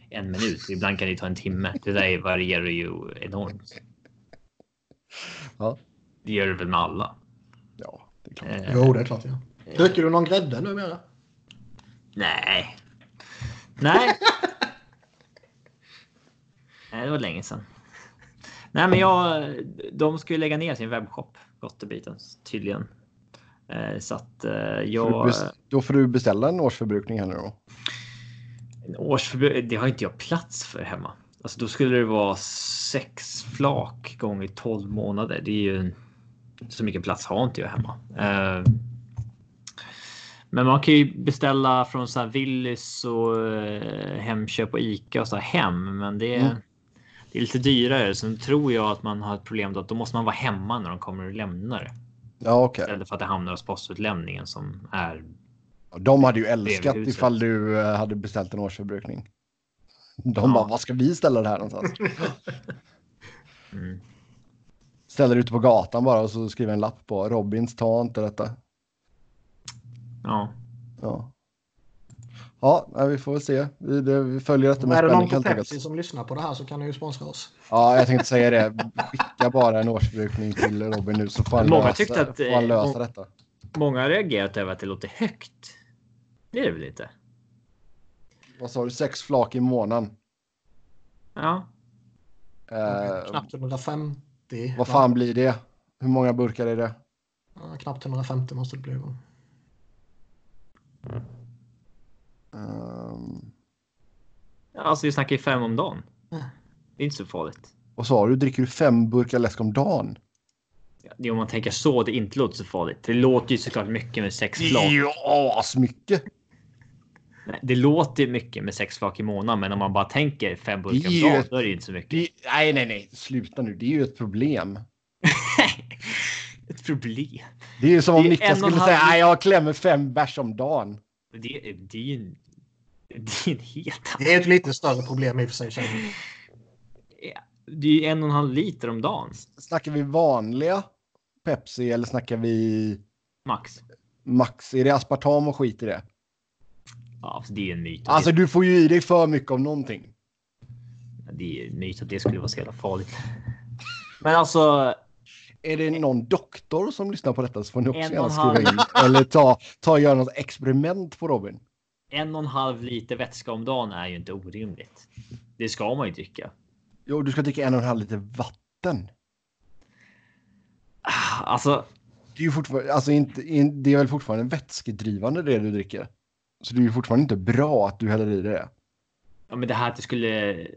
en minut, ibland kan det ta en timme. Det där varierar ju enormt. Ja. Det gör det väl med alla? Ja, det är klart. Eh, jo, det är klart. Ja. Dricker du någon grädde numera? Nej, Nej. Nej, det var länge sedan. Nej, men jag, de ska ju lägga ner sin webbshop, Gottebiten, tydligen. Eh, så att eh, jag... Då får du beställa en årsförbrukning här nu då. En årsförbrukning, det har inte jag plats för hemma. Alltså då skulle det vara sex flak gånger 12 månader. Det är ju så mycket plats har inte jag hemma. Men man kan ju beställa från så här Willys och eh, Hemköp och Ica och så hem. Men det, mm. det är lite dyrare. Sen tror jag att man har ett problem då att då måste man vara hemma när de kommer och lämnar. Ja. Okay. Istället för att det hamnar hos postutlämningen som är. De hade ju älskat ifall du eh, hade beställt en årsförbrukning. De ja. bara, vad ska vi ställa det här någonstans? mm. Ställer ute på gatan bara och så skriver en lapp på Robins, ta inte detta. Ja. Ja. Ja, vi får väl se. Vi, det, vi följer detta med spänning. Är det någon på Pepsi som lyssnar på det här så kan ni ju sponsra oss. Ja, jag tänkte säga det. Skicka bara en årsförbrukning till Robin nu så får han, många lösa, tyckte att, får han lösa detta. Många har reagerat över att det låter högt. Det är det väl inte? Vad sa du? Sex flak i månaden? Ja. Eh, knappt 150. Vad fan blir det? Hur många burkar är det? Ja, knappt 150 måste det bli. Um... Alltså vi snackar ju fem om dagen. Det är inte så farligt. Vad sa du? Dricker du fem burkar läsk om dagen? Ja, om man tänker så, det inte låter så farligt. Det låter ju såklart mycket med sex flak. Ja, asmycket. Det låter mycket med sex flak i månaden, men om man bara tänker fem burkar om dagen, då är det inte så mycket. Det, nej, nej, nej, sluta nu. Det är ju ett problem. ett problem. Det är ju som om Niklas skulle säga att jag klämmer fem bärs om dagen. Det, det är ju en, det är en helt Det är ett lite större problem i och för sig. Det är ju en och en halv liter om dagen. Snackar vi vanliga Pepsi eller snackar vi? Max. Max. Är det aspartam och skit i det? Ja, det är en myt. Alltså du får ju i dig för mycket av någonting. Det är en myt att det skulle vara så jävla farligt. Men alltså. Är det någon doktor som lyssnar på detta så får ni också gärna skriva in. Eller ta, ta göra något experiment på Robin. En och en halv liter vätska om dagen är ju inte orimligt. Det ska man ju dricka. Jo, du ska dricka en och en halv liter vatten. Alltså. Det är ju fortfarande, alltså inte, det är väl fortfarande vätskedrivande det du dricker. Så det är ju fortfarande inte bra att du häller i det. Ja, men det här att det skulle.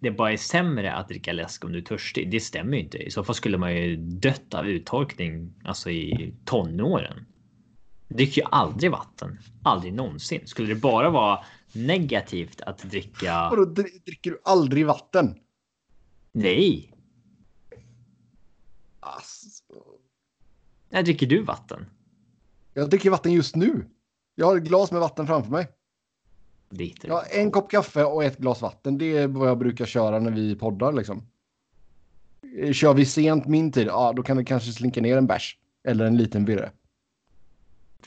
Det bara är sämre att dricka läsk om du är törstig. Det stämmer ju inte. I så fall skulle man ju dött av uttorkning, alltså i tonåren. Dricker ju aldrig vatten. Aldrig någonsin. Skulle det bara vara negativt att dricka. Och då dricker du aldrig vatten? Nej. Alltså. När dricker du vatten? Jag dricker vatten just nu. Jag har ett glas med vatten framför mig. Lite. Ja, en kopp kaffe och ett glas vatten. Det är vad jag brukar köra när vi poddar liksom. Kör vi sent min tid, ja då kan det kanske slinka ner en bärs. Eller en liten virre.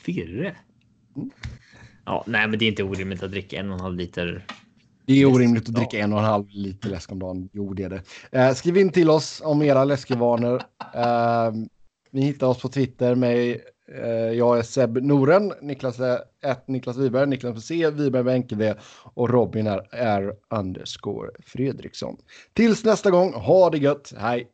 Virre? Mm. Ja, nej, men det är inte orimligt att dricka en och en halv liter. Det är orimligt att dricka en och en halv liter läsk om dagen. Jo, det är det. Eh, skriv in till oss om era läskevanor. Eh, ni hittar oss på Twitter med Eh, jag är Seb Noren, Niklas är ett Niklas Wiberg, Niklas C, Wiberg med enkel och Robin är R underscore Fredriksson. Tills nästa gång, ha det gött, hej!